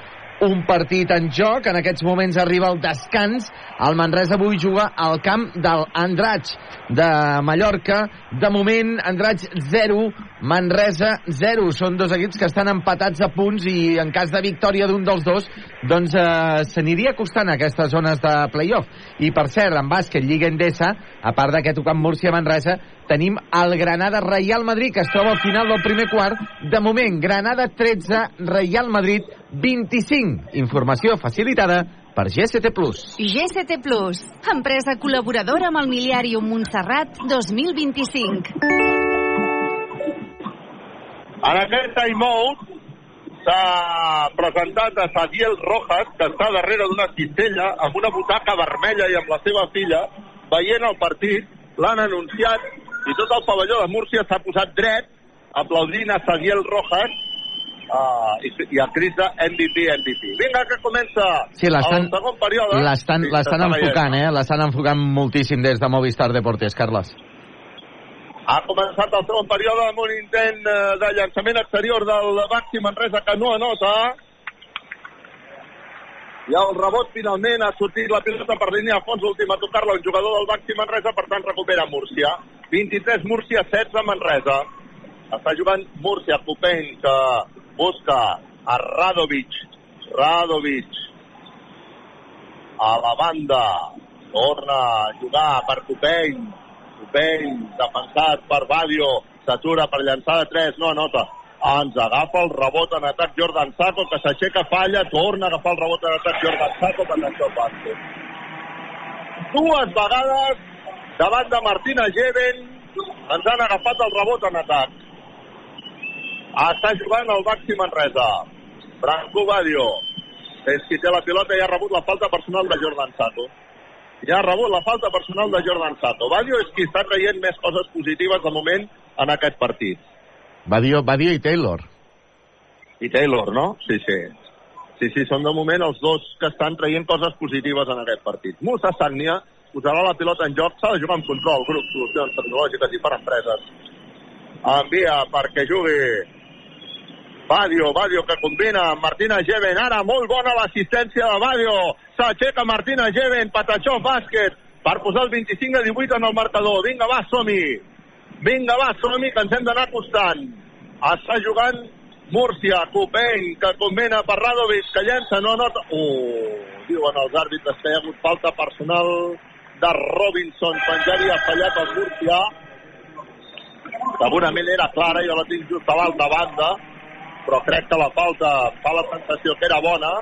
un partit en joc. En aquests moments arriba el descans. El Manresa avui juga al camp del Andratx de Mallorca. De moment, Andratx 0, Manresa 0. Són dos equips que estan empatats a punts i en cas de victòria d'un dels dos, doncs eh, s'aniria acostant a aquestes zones de playoff. I per cert, en bàsquet, Lliga Endesa, a part d'aquest Camp Múrcia-Manresa, tenim el Granada Real Madrid, que es troba al final del primer quart. De moment, Granada 13, Real Madrid 25. Informació facilitada per GST+. GST Plus, empresa col·laboradora amb el Miliàrium Montserrat 2025. En aquest timeout s'ha presentat a Sadiel Rojas, que està darrere d'una cistella, amb una butaca vermella i amb la seva filla, veient el partit, l'han anunciat, i tot el pavelló de Múrcia s'ha posat dret, aplaudint a Sadiel Rojas, uh, i, i el crit de MVP, MVP. Vinga, que comença Sí, el segon període. l'estan Sí, enfocant, eh? L'estan enfocant moltíssim des de Movistar Deportes, Carles. Ha començat el segon període amb un intent eh, de llançament exterior del Baxi Manresa que no anota. I el rebot finalment ha sortit la pilota per línia a fons, últim a tocar-la un jugador del Baxi Manresa, per tant recupera Múrcia. 23 Múrcia, 16 Manresa. Està jugant Múrcia, Copeny, que busca a Radovic. Radovic a la banda. Torna a jugar per Copeny. Copeny, defensat per Badio. S'atura per llançar de 3, no anota. Ens agafa el rebot en atac Jordan Saco, que s'aixeca, falla, torna a agafar el rebot en atac Jordan Saco, per això bàsquet. Dues vegades davant de Martina Geven ens han agafat el rebot en atac. Està jugant el Baxi Manresa. Branco Badio és qui té la pilota i ha rebut la falta personal de Jordan Sato. Ja ha rebut la falta personal de Jordan Sato. Badio és qui està traient més coses positives de moment en aquest partit. Badio, Badio i Taylor. I Taylor, no? Sí, sí. Sí, sí, són de moment els dos que estan traient coses positives en aquest partit. Musa Sagnia posarà la pilota en joc, s'ha de jugar amb control, grup, solucions tecnològiques i per empreses. Envia perquè jugui Badio, Badio que combina amb Martina Geven, ara molt bona l'assistència de Badio, s'aixeca Martina Geven, Patachó, bàsquet, per posar el 25 a 18 en el marcador, vinga va, som-hi, vinga va, som-hi, que ens hem d'anar acostant, està jugant Múrcia, Copeny, que combina per Radovic, que llença, no nota... Uh, diuen els àrbitres que hi ha hagut falta personal de Robinson, quan ja havia fallat el Murcia. Segurament era clara, jo la tinc just a l'altra banda, però crec que la falta fa la sensació que era bona,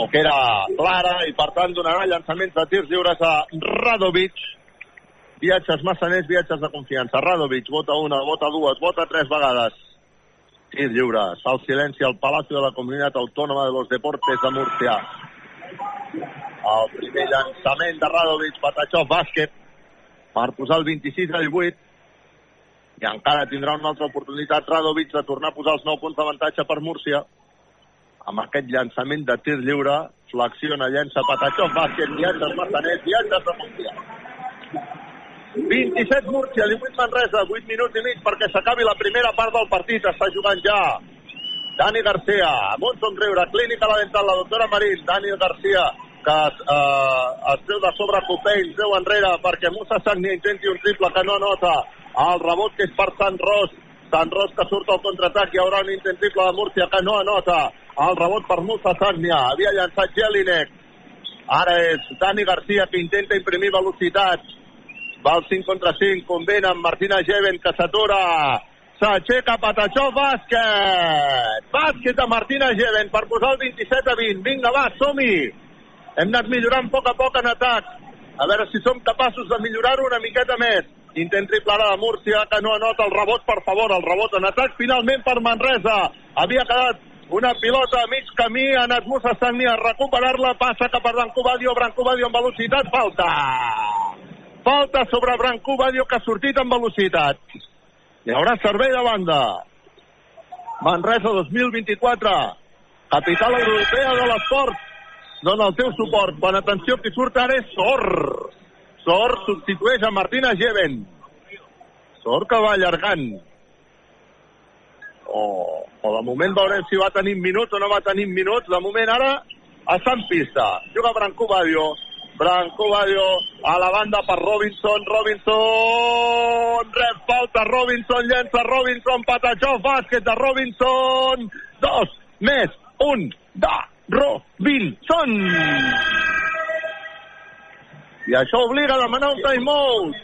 o que era clara, i per tant donarà llançaments de tirs lliures a Radovic. Viatges massaners, viatges de confiança. Radovic vota una, vota dues, vota tres vegades. Tir lliure. El silenci al Palacio de la Comunitat Autònoma de los Deportes de Múrcia. El primer llançament de Radovic, Patachov, bàsquet, per posar el 26 al 8 i encara tindrà una altra oportunitat Radovic de tornar a posar els 9 punts d'avantatge per Múrcia amb aquest llançament de tir lliure flexiona, llença Patachov, bàsquet, viatges Massaners, viatges de Múrcia 27 Múrcia, 18 Manresa, 8 minuts i mig perquè s'acabi la primera part del partit. Està jugant ja Dani Garcia, amb un somriure, clínica la dental, la doctora Marín, Dani Garcia, que eh, es treu de sobre Copein, treu enrere perquè Musa Sagni intenti un triple que no nota. El rebot que és per Sant Ros, Sant Ros que surt al contraatac, hi haurà un intent triple de Múrcia que no anota. El rebot per Musa Sagnia, havia llançat Jelinek. Ara és Dani Garcia que intenta imprimir velocitat. Va al 5 contra 5, convent amb Martina Geven que s'atura. S'aixeca Patachó, bàsquet! Bàsquet de Martina Geven per posar el 27 a 20. Vinga, va, som-hi! Hem anat millorant a poc a poc en atac. A veure si som capaços de millorar-ho una miqueta més. Intent triple ara de Múrcia, que no anota el rebot, per favor, el rebot en atac finalment per Manresa. Havia quedat una pilota a mig camí, ha anat Musa Sagni a recuperar-la, passa cap a Branco Badio, Branco Badio amb velocitat, falta! Falta sobre Branco Badio, que ha sortit amb velocitat. Hi haurà servei de banda. Manresa 2024, capital europea de l'esport. Dona el teu suport. Quan atenció, qui surt ara és Sor. Sor substitueix a Martina Geven. Sor que va allargant. O, o de moment veurem si va tenir minuts o no va tenir minuts. De moment ara està en pista. Juga Branco Badio. Branco Badio a la banda per Robinson. Robinson rep falta. Robinson llença. Robinson Patachó. Bàsquet de Robinson. Dos més un de Robinson. I això obliga a demanar un timeout.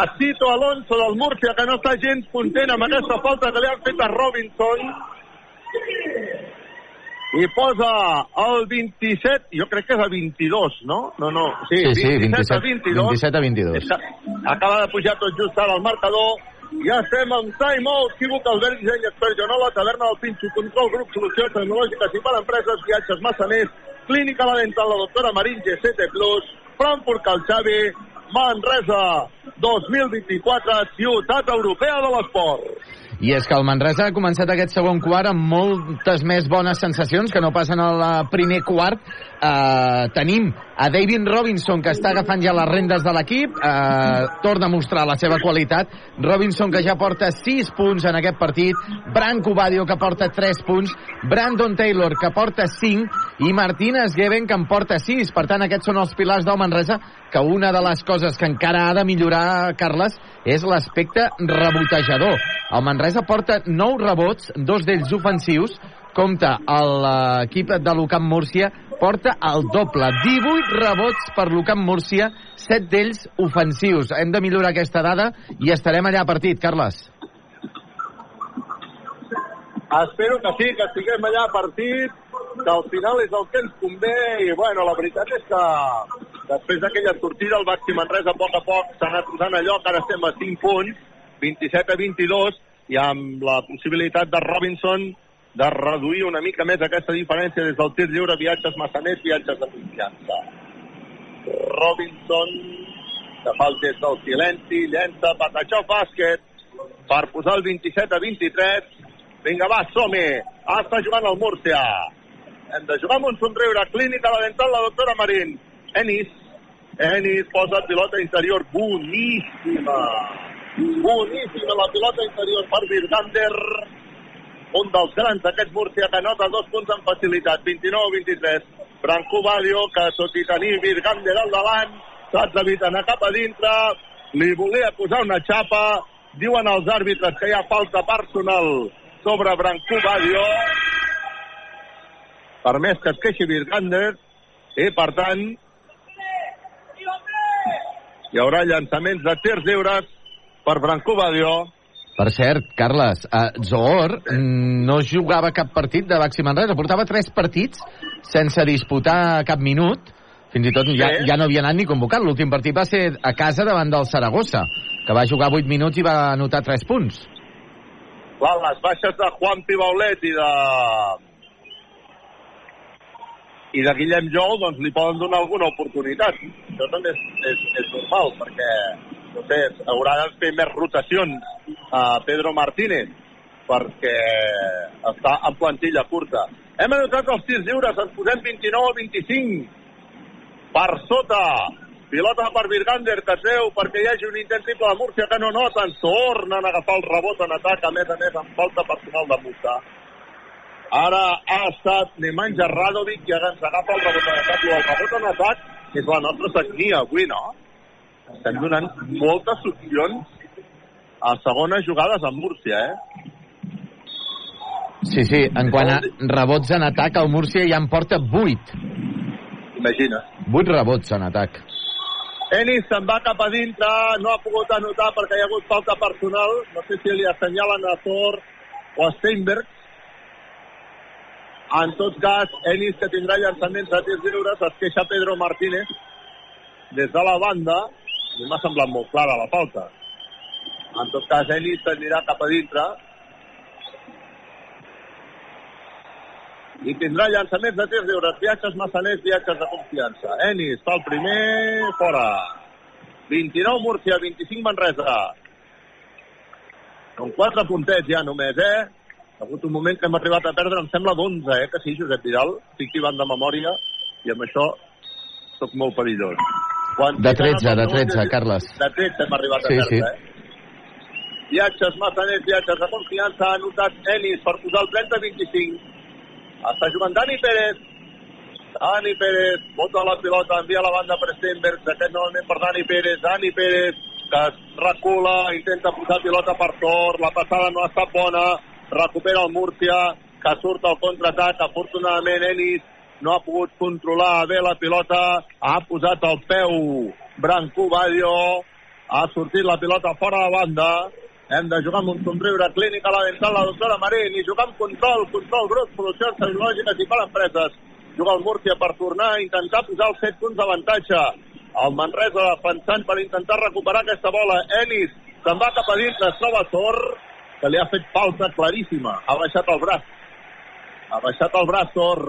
A Cito Alonso del Múrcia, que no està gens content amb aquesta falta que li han fet a Robinson. I posa el 27, jo crec que és el 22, no? No, no, sí, Sí, sí, 27 a 27, 22. 27 a 22. Està, acaba de pujar tot just ara el marcador. Ja estem en timeout. Equívoc, Albert Disseny, Expert Joanola, Taverna del Pinxo, Control Grup, Solucions Tecnològiques i per Empreses, Viatges Massaners, Clínica La Dental, la doctora Marín, GCT Plus, Frankfurt Calxavi, Manresa 2024, Ciutat Europea de l'Esport. I és que el Manresa ha començat aquest segon quart amb moltes més bones sensacions que no passen al primer quart. Eh, tenim a David Robinson, que està agafant ja les rendes de l'equip, eh, torna a mostrar la seva qualitat. Robinson, que ja porta 6 punts en aquest partit. Branco Badio, que porta 3 punts. Brandon Taylor, que porta 5. I Martínez Geven, que en porta 6. Per tant, aquests són els pilars del Manresa, que una de les coses que encara ha de millorar, Carles, és l'aspecte rebotejador. El Manresa porta 9 rebots, dos d'ells ofensius, compta l'equip de l'UCAM Múrcia, porta el doble, 18 rebots per l'UCAM Múrcia, 7 d'ells ofensius. Hem de millorar aquesta dada i estarem allà a partit, Carles. Espero que sí, que estiguem allà a partit, que al final és el que ens convé i bueno, la veritat és que després d'aquella sortida el Baxi Manresa a poc a poc s'ha anat posant allò que ara estem a 5 punts, 27 a 22 i amb la possibilitat de Robinson de reduir una mica més aquesta diferència des del tir lliure, viatges massaners, viatges de confiança. Robinson que fa el gest del silenci, llença, Patachó, bàsquet per posar el 27 a 23 Vinga, va, som-hi. Ah, està jugant el Múrcia. Hem de jugar amb un somriure. Clínica la dental, la doctora Marín. Enis. Enis posa pilota interior. Boníssima. Boníssima la pilota interior per Virgander. Un dels grans d'aquest Múrcia que nota dos punts amb facilitat. 29-23. Branco Badio, que tot i tenir Virgander al davant, s'ha atrevit anar cap a dintre. Li volia posar una xapa. Diuen els àrbitres que hi ha falta personal sobre Brancú Badio per més que es queixi Virgander i per tant Hi haurà llançaments de tirs lliures per Branco Badio. Per cert, Carles, uh, Zohor mm, no jugava cap partit de Baxi Manresa, portava tres partits sense disputar cap minut, fins i tot ja, ja no havia anat ni convocat. L'últim partit va ser a casa davant del Saragossa, que va jugar 8 minuts i va anotar 3 punts. Clar, les baixes de Juan Pibaulet i de i de Guillem Jou doncs li poden donar alguna oportunitat. Això també és, és, és normal, perquè no sé, haurà de fer més rotacions a Pedro Martínez perquè està en plantilla curta. Hem anotat els tirs lliures, ens posem 29 a 25 per sota. Pilota per Virgander, que treu perquè hi hagi un intent triple de Múrcia que no noten. Tornen a agafar el rebot en atac, a més a més amb falta personal de multa. Ara ha estat Nemanja Radovic qui ens agafa el rebot en atac. I el rebot en atac és la nostra sagnia avui, no? Estem donant moltes opcions a segones jugades amb Múrcia, eh? Sí, sí, en quant a rebots en atac, el Múrcia ja en porta 8. Imagina. 8 rebots en atac. Ennis se'n va cap a dintre, no ha pogut anotar perquè hi ha hagut falta personal. No sé si li assenyalen a Thor o a Steinberg. En tot cas, Ennis que tindrà llançaments de tirs lliures, es queixa Pedro Martínez des de la banda. A mi m'ha semblat molt clara la falta. En tot cas, Ennis anirà cap a dintre. i tindrà llançaments de tirs lliures, viatges massaners, viatges de confiança. Ennis fa el primer, fora. 29 Múrcia, 25 Manresa. Són quatre puntets ja només, eh? Ha hagut un moment que hem arribat a perdre, em sembla d'11, eh? Que sí, Josep Vidal? Estic tibant de memòria i amb això sóc molt perillós. Quan De 13, de 13, Carles. De 13 hem arribat Sí, a perdre, sí. eh? Viatges massaners, viatges de confiança, ha anotat Ennis per posar el 30-25. Està jugant Dani Pérez. Dani Pérez, bota la pilota, envia la banda per Stenberg, aquest novament per Dani Pérez. Dani Pérez, que es recula, intenta posar pilota per Tor, la passada no ha estat bona, recupera el Múrcia, que surt al contraatac, afortunadament Ennis no ha pogut controlar bé la pilota, ha posat el peu Branco Badio, ha sortit la pilota fora de banda, hem de jugar amb un somriure clínic a la dental la doctora Marín i jugar amb control, control brut, solucions tecnològiques i per empreses. Juga el Múrcia per tornar a intentar posar els 7 punts d'avantatge. El Manresa defensant per intentar recuperar aquesta bola. Ennis se'n va cap a dins, es troba Tor, que li ha fet falta claríssima. Ha baixat el braç. Ha baixat el braç Tor.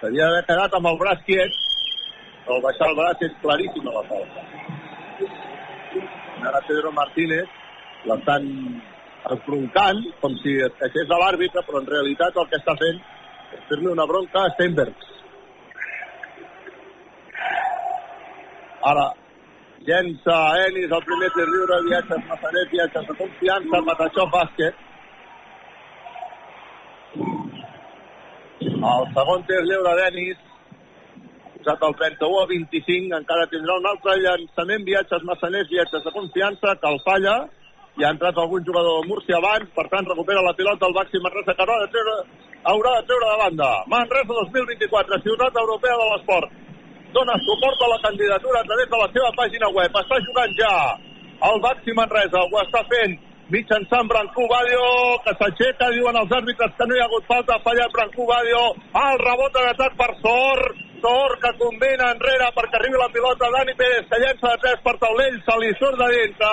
S'havia d'haver quedat amb el braç quiet. Al baixar el braç és claríssima la falta. Ara Pedro Martínez l'estan esbroncant com si es queixés de l'àrbitre, però en realitat el que està fent és fer-li una bronca a Steinberg. Ara, llença Ennis el primer tir lliure, viatges Massanet, viatges de confiança, Patachó bàsquet. El segon tir lliure d'Ennis, posat el 31 a 25, encara tindrà un altre llançament, viatges massaners, viatges de confiança, que el falla, i ha entrat algun jugador de Múrcia abans, per tant recupera la pilota el Baxi Manresa, que haurà de treure, haurà de treure de banda. Manresa 2024, ciutat europea de l'esport. Dona suport a la candidatura a través de la seva pàgina web. Està jugant ja el Baxi Manresa, ho està fent mitjançant Brancú Badio, que s'aixeca, diuen els àrbitres que no hi ha hagut falta, ha fallat Brancú Badio, el rebot l'atac per Sor, Sor que combina enrere perquè arribi la pilota, Dani Pérez que llença de 3 per taulell, se li surt de dintre,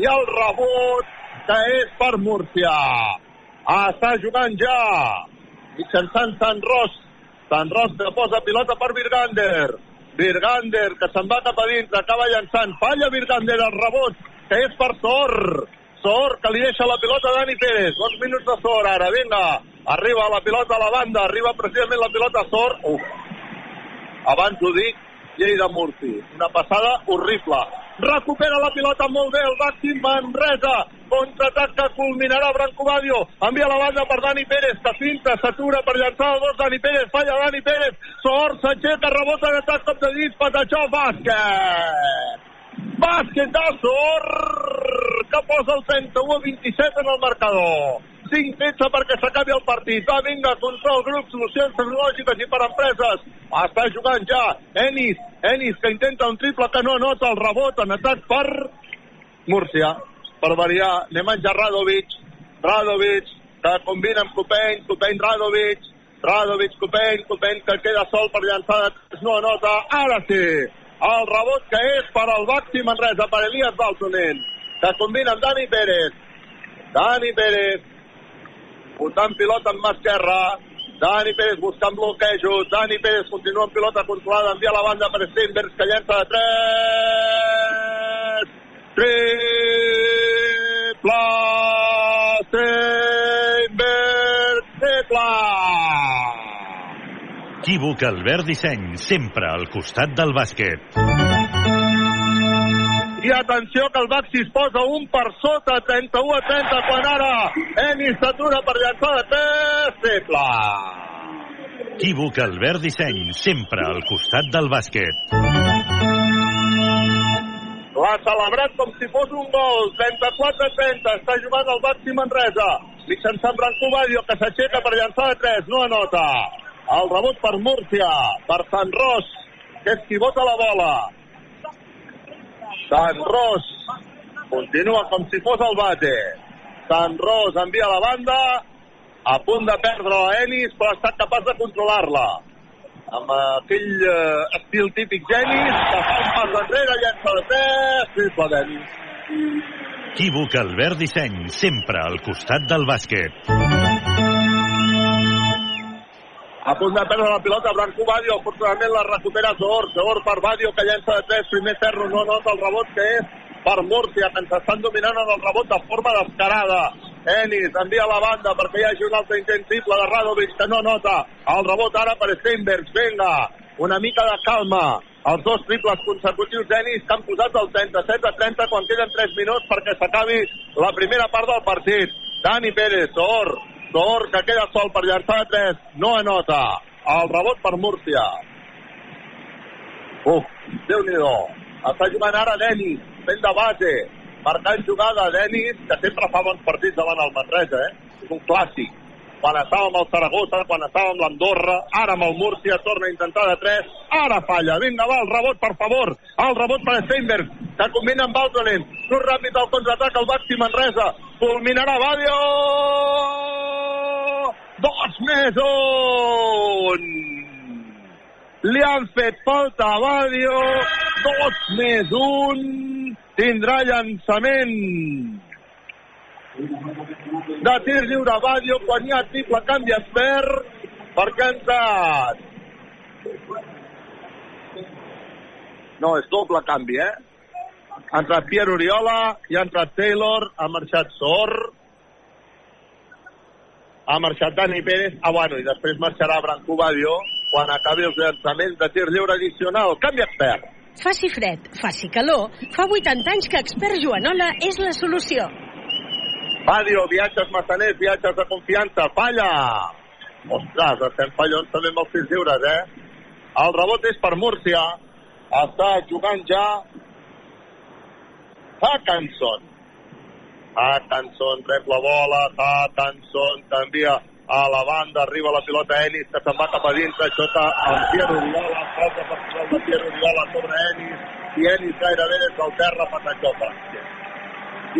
i el rebot que és per Múrcia. Ah, està jugant ja, mitjançant Sant Ros, Sant Ros que posa pilota per Virgander, Virgander que se'n va cap a dintre, acaba llançant, falla Virgander, el rebot que és per Sor, Sor, que li deixa la pilota a Dani Pérez. Dos minuts de Sor ara, vinga. Arriba la pilota a la banda, arriba precisament la pilota a Sor. Uf. Abans ho dic, Lleida Murci. Una passada horrible. Recupera la pilota molt bé el Baxi Manresa. Contraatac que culminarà Branco Badio. Envia la banda per Dani Pérez, que finta, s'atura per llançar el dos. Dani Pérez, falla Dani Pérez. Sor, s'aixeca, rebota en atac, cop de dit, Patachó, bàsquet. Bàsquet de Sor, que posa el 31 a 27 en el marcador. 5 fets perquè s'acabi el partit. Va, vinga, control grup, solucions tecnològiques i per empreses. Està jugant ja Enis, Enis que intenta un triple que no nota el rebot en atac per Múrcia. Per variar, anem a menjar Radovic. Radovic, que combina amb Copeny, Copeny, Radovic. Radovic, Copeny, Copeny que queda sol per llançar no anota. Ara sí, el rebot que és per al Baxi Manresa, per Elias Baltonen, que combina amb Dani Pérez. Dani Pérez, posant pilota amb mà esquerra. Dani Pérez buscant bloquejos. Dani Pérez continua amb pilota controlada. Envia la banda per Steinbergs, que llença de 3. Triple Steinbergs, triple! Equívoc Albert Disseny, sempre al costat del bàsquet. I atenció que el Baxi es posa un per sota, 31 a 30, quan ara Enis s'atura per llançar de 3, triple. Equívoc Albert Disseny, sempre al costat del bàsquet. L'ha celebrat com si fos un gol, 34 a 30, està jugant el Baxi Manresa. Mitjançant Branco Badio, que s'aixeca per llançar de 3, no anota. El rebot per Múrcia, per Sant Ros, que és qui bota la bola. Sant Ros continua com si fos el bate. Sant Ros envia la banda, a punt de perdre la Enis, però ha estat capaç de controlar-la. Amb aquell eh, estil típic Genis, que fa un pas enrere, llença de 3, triple d'Enis. Equívoc Albert Disseny, sempre al costat del bàsquet. A punt de perdre la pilota, Branco Badio, afortunadament la recupera Zor, Zor per Badio, que llença de 3, primer ferro, no nota el rebot que és per Múrcia, que ens estan dominant en el rebot de forma descarada. Enis envia la banda perquè hi hagi un altre intent triple de Radovic que no nota el rebot ara per Steinbergs. Vinga, una mica de calma. Els dos triples consecutius d'Enis que han posat el 37 a 30 quan queden 3 minuts perquè s'acabi la primera part del partit. Dani Pérez, Or, Or que queda sol per llançar de 3, no anota. El rebot per Múrcia. Uf, Déu-n'hi-do. Està jugant ara Denis, fent de base, marcant jugada Denis, que sempre fa bons partits davant el Manresa, eh? És un clàssic. Quan estava amb el Saragossa, quan estava amb l'Andorra, ara amb el Múrcia, torna a intentar de 3, ara falla. Vinga, va, el rebot, per favor. El rebot per Steinberg, que combina amb Baltonen. Surt ràpid al contraatac, el Baxi Manresa. Culminarà Badio! Dos més un! Li han fet falta a Badio, dos més un, tindrà llançament de tir lliure Badio quan hi ha triple canvi expert perquè ha entrat no, és doble canvi, eh? Ha entrat Pierre Oriola, i ha entrat Taylor, ha marxat Sor, ha marxat Dani Pérez, ah, bueno, i després marxarà Branco Badio quan acabi els llançaments de tir lliure addicional. Canvi expert. Faci fred, faci calor, fa 80 anys que Expert Joanola és la solució. Badio, viatges massaners, viatges de confiança, falla! Ostres, estem fallons també amb els tirs lliures, eh? El rebot és per Múrcia. Està jugant ja Hackanson. Hackanson rep la bola, Hackanson canvia a la banda, arriba la pilota Enis, que se'n va cap a dintre, xota el Pierre Oriola, falta personal de Pierre Oriola sobre Enis, i Enis gairebé des del terra patatxó bàsquet. I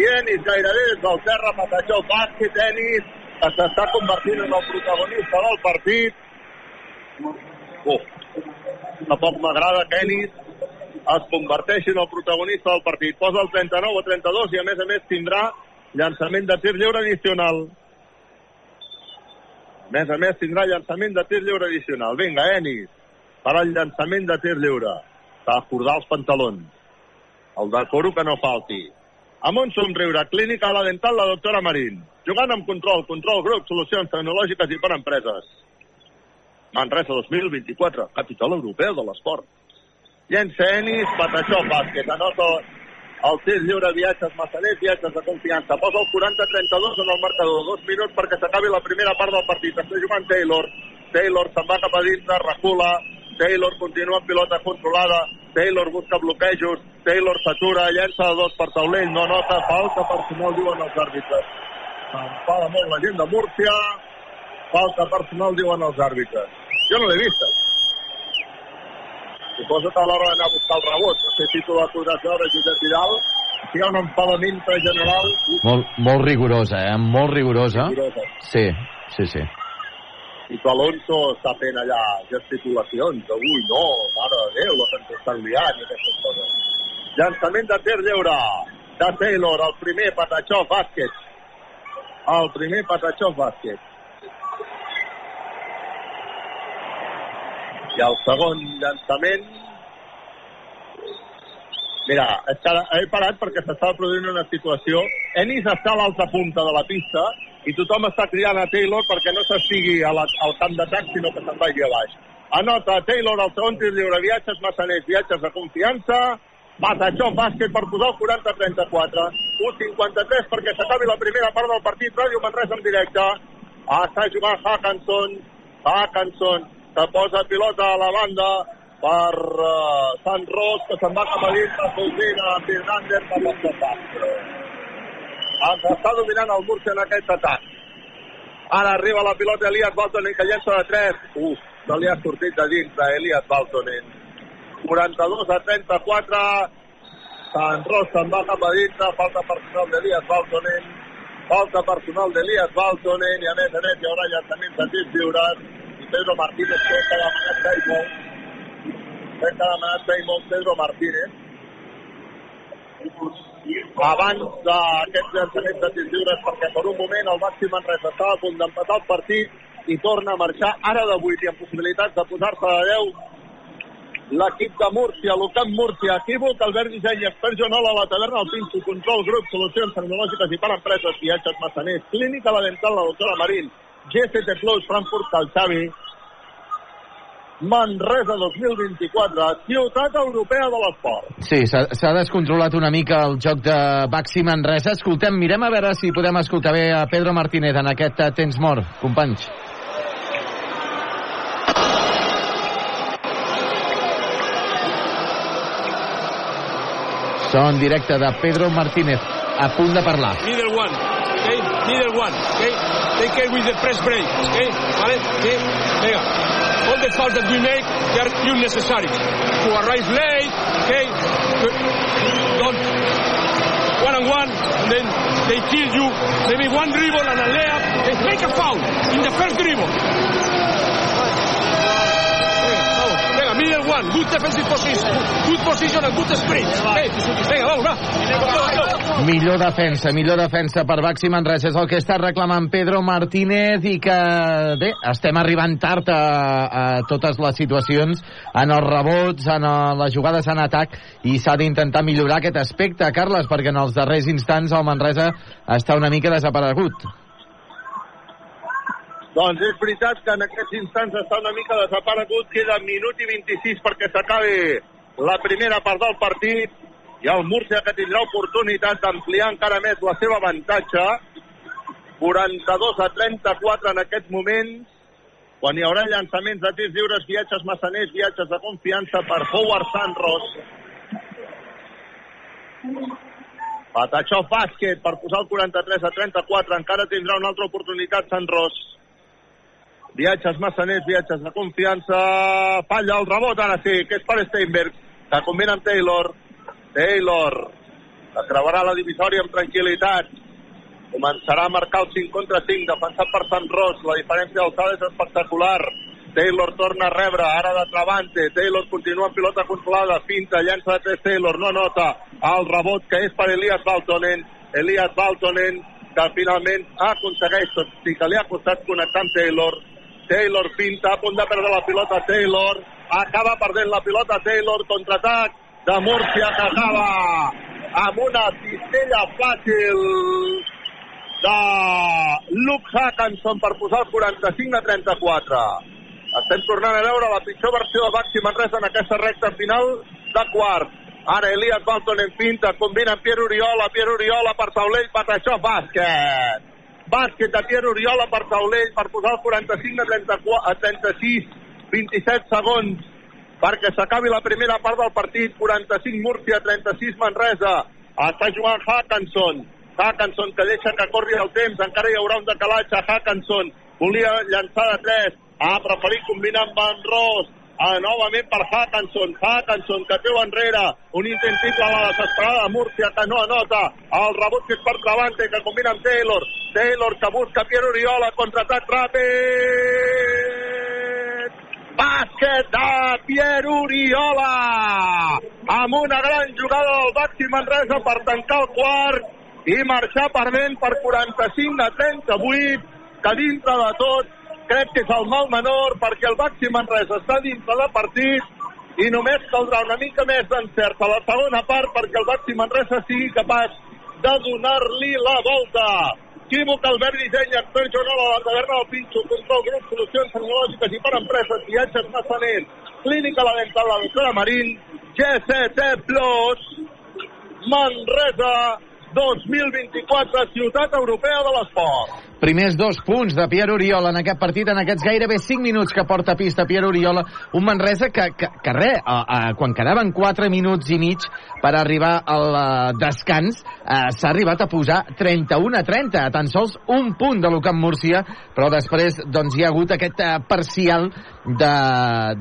Enis gairebé des del terra patatxó bàsquet, Enis, que s'està convertint en el protagonista del partit. Uf, tampoc m'agrada que Enis es converteixi en el protagonista del partit. Posa el 39 a 32 i a més a més tindrà llançament de tir lliure addicional. A més a més tindrà llançament de tir lliure addicional. Vinga, Enis, per al llançament de tir lliure. S'ha d'acordar els pantalons. El decoro que no falti. Amb un somriure, clínica a la dental, la doctora Marín. Jugant amb control, control grup, solucions tecnològiques i per empreses. Manresa 2024, capital europeu de l'esport. Llença Enis, Patachó, bàsquet, anota el tir lliure, viatges massaners, viatges de confiança. Posa el 40-32 en el marcador. Dos minuts perquè s'acabi la primera part del partit. Està jugant Taylor. Taylor se'n va cap a dintre, recula. Taylor continua amb pilota controlada. Taylor busca bloquejos. Taylor s'atura, llença de dos per taulell, no nota, falta personal, diuen els àrbitres. S'enfada molt la gent de Múrcia. Falta personal, diuen els àrbitres. Jo no l'he vista. Suposo que a l'hora d'anar a buscar el rebot, no sé si tu podràs veure, Josep Vidal, hi ha un enfadament general. Molt, molt rigorosa, eh? Molt rigorosa. Rigorosa. Sí, sí, sí. I que Alonso està fent allà gesticulacions. Ui, no, mare de Déu, la ens estan liant i aquestes coses. Llançament de tir lliure de Taylor, el primer Patachó bàsquet. El primer Patachó bàsquet. I el segon llançament... Mira, he parat perquè s'estava produint una situació. Ennis està a l'altra punta de la pista i tothom està cridant a Taylor perquè no s'estigui al camp d'atac, sinó que se'n vagi a baix. Anota Taylor el segon tir lliure, viatges massaners, viatges de confiança, Matachó bàsquet per posar el 40-34. 1-53 perquè s'acabi la primera part del partit. Ràdio Manresa en directe. Està jugant Hackanson. Hackanson que posa pilota a la banda per uh, Sant Ros, que se'n va cap a dins, la Fulmina, Fernández, per l'estat. Ens està dominant el Murcia en aquest atac. Ara arriba la pilota Elias Baltonen, que llença de 3. Uf, no li ha sortit de dins d'Elias Baltonen. 42 a 34. Sant Ros se'n va cap a dintre, falta personal d'Elias Baltonen. Falta personal d'Elias Baltonen i a més a més hi haurà llançaments de tirs lliures. I Pedro Martínez que ha demanat Daimon. Crec que ha demanat Daimon Pedro Martínez. Abans d'aquests llançaments de tirs lliures, perquè per un moment el Baxi Manresa estava a punt d'empatar el partit i torna a marxar ara de 8 i amb possibilitats de posar-se de 10 l'equip de Múrcia, l'Ucamp Múrcia, equívoc, Albert Disseny, expert Joanola, la taverna, el Pinto, control, grup, solucions tecnològiques i per empreses, viatges massaners, clínica la dental, la doctora Marín, GCT Plus, Frankfurt, Cal Xavi, Manresa 2024, ciutat europea de l'esport. Sí, s'ha descontrolat una mica el joc de Baxi Manresa. Escoltem, mirem a veure si podem escoltar bé a Pedro Martínez en aquest eh, temps mort, companys. Son directe de Pedro Martínez, a punt de parlar. middle one, okay? Middle one, okay? Take care with the press break, okay? Vale? Okay? Venga. All the fouls that we make, they are unnecessary. To arrive late, okay? Don't one on one, and then they kill you. Maybe one dribble and a layup. Okay? Make a foul in the first dribble. Middle one, good defensive position, good position and good sprint. Venga, vamos, va. Millor defensa, millor defensa per Baxi Manresa és el que està reclamant Pedro Martínez i que, bé, estem arribant tard a, a totes les situacions, en els rebots, en el, les jugades en atac i s'ha d'intentar millorar aquest aspecte, Carles, perquè en els darrers instants el Manresa està una mica desaparegut. Doncs és veritat que en aquests instants està una mica desaparegut, queda minut i 26 perquè s'acabi la primera part del partit i el Múrcia que tindrà oportunitat d'ampliar encara més la seva avantatge 42 a 34 en aquests moments quan hi haurà llançaments de tirs lliures, viatges massaners, viatges de confiança per Howard Sanros. Patachó bàsquet per posar el 43 a 34. Encara tindrà una altra oportunitat Sanros. Viatges massaners, viatges de confiança. Falla el rebot, ara sí, que és per Steinberg, que combina amb Taylor. Taylor, que creuarà la divisòria amb tranquil·litat. Començarà a marcar el 5 contra 5, defensat per Sant Ros. La diferència d'alçada és espectacular. Taylor torna a rebre, ara de Travante. Taylor continua amb pilota controlada, finta, llença de 3 Taylor, no nota el rebot que és per Elias Baltonen. Elias Baltonen, que finalment aconsegueix, tot i que li ha costat connectar amb Taylor. Taylor finta, a punt de perdre la pilota Taylor. Acaba perdent la pilota Taylor, contraatac de Múrcia que acaba amb una cistella fàcil de Luke Hackanson per posar el 45 a 34. Estem tornant a veure la pitjor versió de Baxi Manresa en aquesta recta final de quart. Ara Elias Balton en finta, combina amb Pierre Oriola, Pierre Oriola per taulell, Patachó, bàsquet. Bàsquet de Pierre Oriola per taulell per posar el 45 a, 34, a 36, 27 segons. Perquè s'acabi la primera part del partit, 45 Múrcia, 36 Manresa. Està jugant Hackanson. Hackenson que deixa que corri el temps, encara hi haurà un decalatge, Hackenson volia llançar de 3, ha preferit combinar amb Van Ross, ah, novament per Hackenson, Hackenson que treu enrere, un intent triple a la desesperada Múrcia que no anota, el rebot que és per Travante que combina amb Taylor, Taylor que busca Pierre Oriola, contraatac ràpid, bàsquet de Pierre Oriola, amb una gran jugada del Baxi Manresa per tancar el quart i marxar perdent per 45 a 38, que dintre de tot crec que és el mal menor perquè el Baxi Manresa està dintre de partit i només caldrà una mica més d'encert a la segona part perquè el Baxi Manresa sigui capaç de donar-li la volta. Equívoc, Albert Disseny, jornal a la taverna del Pinxo, control grup, solucions tecnològiques i per empreses, viatges massaners, clínica la dental, la doctora Marín, GCT Plus, Manresa 2024, ciutat europea de l'esport. Primers dos punts de Pierre Oriola en aquest partit, en aquests gairebé 5 minuts que porta a pista Pierre Oriola, un Manresa que, que, que res, a, a, quan quedaven 4 minuts i mig per arribar al uh, descans, uh, s'ha arribat a posar 31 a 30, a tan sols un punt de l'Ucamp Múrcia, però després doncs, hi ha hagut aquest uh, parcial de,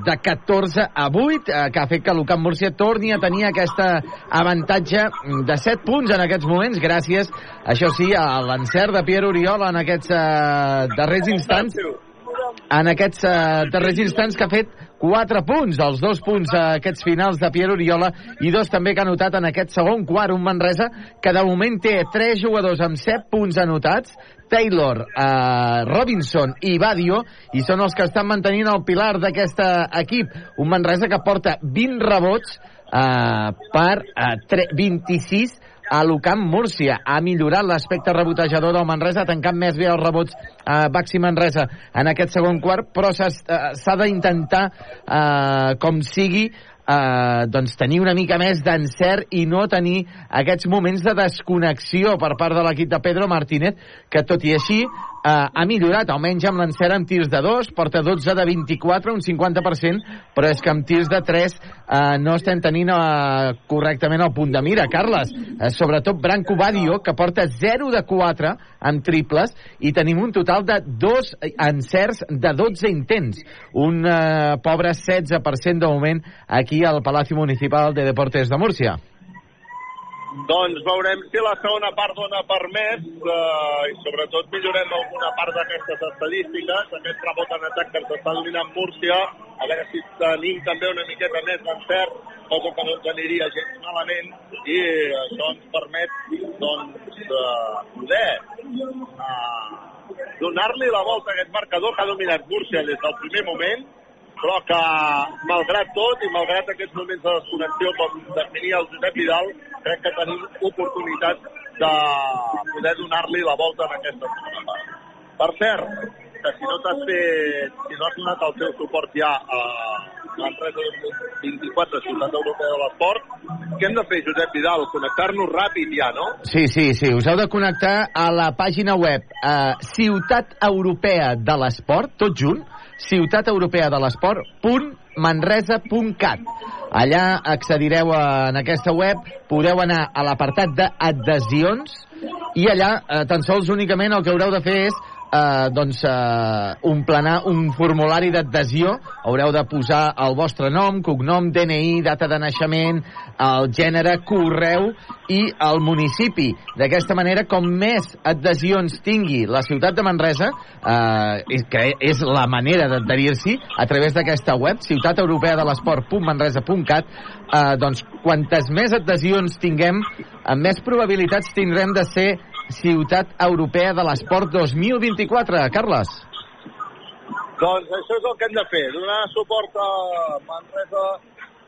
de 14 a 8, uh, que ha fet que l'Ucamp Múrcia torni a tenir aquest avantatge de 7 punts en aquests moments, gràcies, això sí, a l'encert de Pierre Oriola en aquests uh, darrers instants. En aquests uh, darrers instants que ha fet 4 punts, els dos punts uh, aquests finals de Pierre Oriola i dos també que ha anotat en aquest segon quart un Manresa que de moment té 3 jugadors amb 7 punts anotats Taylor, uh, Robinson i Badio i són els que estan mantenint el pilar d'aquest equip. Un Manresa que porta 20 rebots uh, per uh, 26 a l'Ucamp Múrcia. Ha millorat l'aspecte rebotejador del Manresa, ha tancat més bé els rebots a eh, Baxi Manresa en aquest segon quart, però s'ha d'intentar, eh, com sigui, eh, doncs tenir una mica més d'encert i no tenir aquests moments de desconnexió per part de l'equip de Pedro Martínez, que tot i així eh, ha millorat, almenys amb l'encert amb tirs de 2, porta 12 de 24, un 50%, però és que amb tirs de 3 eh, no estem tenint eh, correctament el punt de mira. Carles, eh, sobretot Branco Badio, que porta 0 de 4 amb triples, i tenim un total de 2 encerts de 12 intents. Un eh, pobre 16% de moment aquí al Palacio Municipal de Deportes de Múrcia. Doncs veurem si la segona part dona per més eh, i sobretot millorem alguna part d'aquestes estadístiques, aquest rebot en atac que ens està dominant Múrcia, a veure si tenim també una miqueta més d'encert, cosa que no ens aniria gens malament. I això ens permet doncs eh, poder eh, donar-li la volta a aquest marcador que ha dominat Múrcia des del primer moment però que, malgrat tot i malgrat aquests moments de desconnexió, com definia el Josep Vidal, crec que tenim oportunitat de poder donar-li la volta en aquesta segona. Per cert, que si no t'has fet, si no has donat el teu suport ja a l'empresa 24 Ciutat Europea de l'Esport, què hem de fer, Josep Vidal? Connectar-nos ràpid ja, no? Sí, sí, sí. Us heu de connectar a la pàgina web eh, Ciutat Europea de l'Esport, tot junt, Ciutat Europea de l'Esport.manresa.cat. Allà accedireu a, en aquesta web, podeu anar a l'apartat d'adhesions i allà eh, tan sols únicament el que haureu de fer és eh, doncs, eh, un planar, un formulari d'adhesió, haureu de posar el vostre nom, cognom, DNI, data de naixement, el gènere, correu i el municipi. D'aquesta manera, com més adhesions tingui la ciutat de Manresa, eh, que és la manera d'adherir-s'hi a través d'aquesta web, Ciutat Europea de l'Esport.manresa.cat, eh, doncs quantes més adhesions tinguem, amb més probabilitats tindrem de ser Ciutat Europea de l'Esport 2024. Carles. Doncs això és el que hem de fer, donar suport a Manresa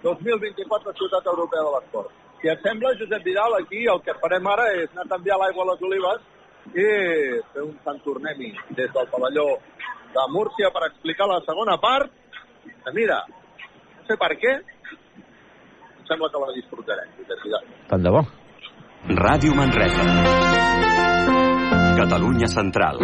2024 Ciutat Europea de l'Esport. Si et sembla, Josep Vidal, aquí el que farem ara és anar a canviar l'aigua a les olives i fer un Sant Tornem-hi des del pavelló de Múrcia per explicar la segona part. Mira, no sé per què, em sembla que la disfrutarem, Josep Vidal. Tant de bo. Ràdio Manresa. Catalunya Central.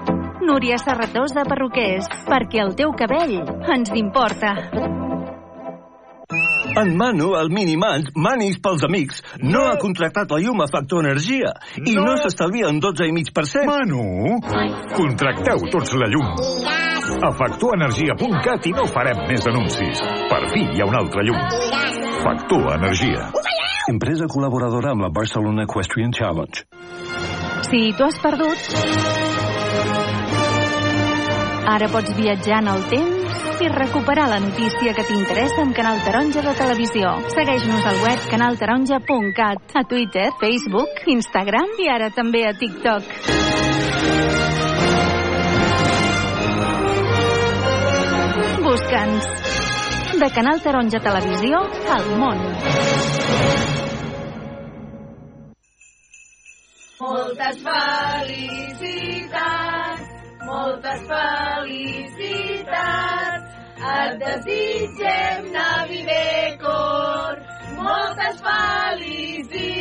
Núria Serratós de Perruquers, perquè el teu cabell ens importa. En Manu, el Minimans, Manis pels amics, no, ha contractat la llum a Factor Energia i no, No. s'estalvia un 12,5%. Manu, contracteu tots la llum. A factorenergia.cat i no farem més anuncis. Per fi hi ha una altra llum. Factor Energia. Empresa col·laboradora amb la Barcelona Equestrian Challenge. Si tu has perdut... Ara pots viatjar en el temps i recuperar la notícia que t'interessa amb Canal Taronja de Televisió. Segueix-nos al web canaltaronja.cat, a Twitter, Facebook, Instagram i ara també a TikTok. Busca'ns. De Canal Taronja Televisió al món. Moltes felicitats, moltes felicitats. Et desitgem Navidecor, moltes felicitats.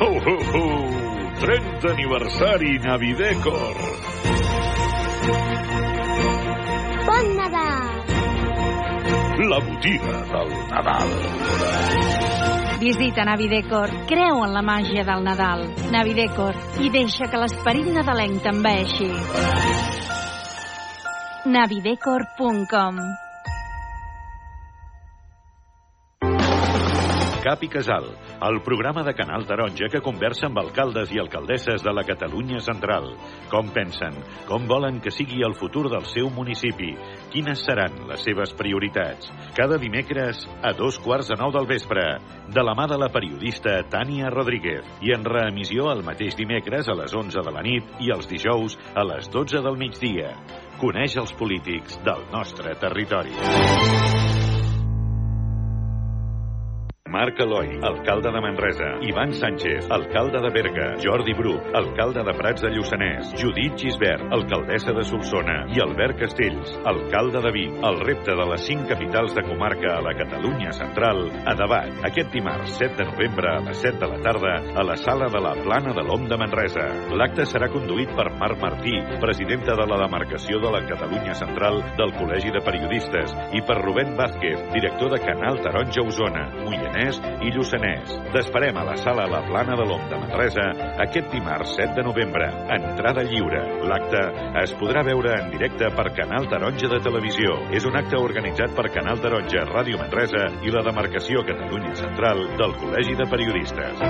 Ho, ho, ho! 30 aniversari Navidecor. Bon Nadal! La botiga del Nadal. Visita Navidecor, creu en la màgia del Nadal. Navidecor, i deixa que l'esperit nadalenc t'enveixi. navidecor.com Cap i Casal, el programa de Canal Taronja que conversa amb alcaldes i alcaldesses de la Catalunya central. Com pensen, com volen que sigui el futur del seu municipi, quines seran les seves prioritats. Cada dimecres a dos quarts de nou del vespre, de la mà de la periodista Tània Rodríguez i en reemissió el mateix dimecres a les 11 de la nit i els dijous a les 12 del migdia. Coneix els polítics del nostre territori. Marc Eloi, alcalde de Manresa. Ivan Sánchez, alcalde de Berga. Jordi Bruc, alcalde de Prats de Lluçanès. Judit Gisbert, alcaldessa de Solsona. I Albert Castells, alcalde de Vic. El repte de les cinc capitals de comarca a la Catalunya central a debat. Aquest dimarts 7 de novembre a les 7 de la tarda a la sala de la Plana de l'Om de Manresa. L'acte serà conduït per Marc Martí, presidenta de la demarcació de la Catalunya central del Col·legi de Periodistes, i per Rubén Vázquez, director de Canal Taronja Osona, Moianès i Lluçanès. T'esperem a la sala La Plana de l'Om de Manresa aquest dimarts 7 de novembre. Entrada lliure. L'acte es podrà veure en directe per Canal Taronja de Televisió. És un acte organitzat per Canal Taronja, Ràdio Manresa i la demarcació Catalunya Central del Col·legi de Periodistes.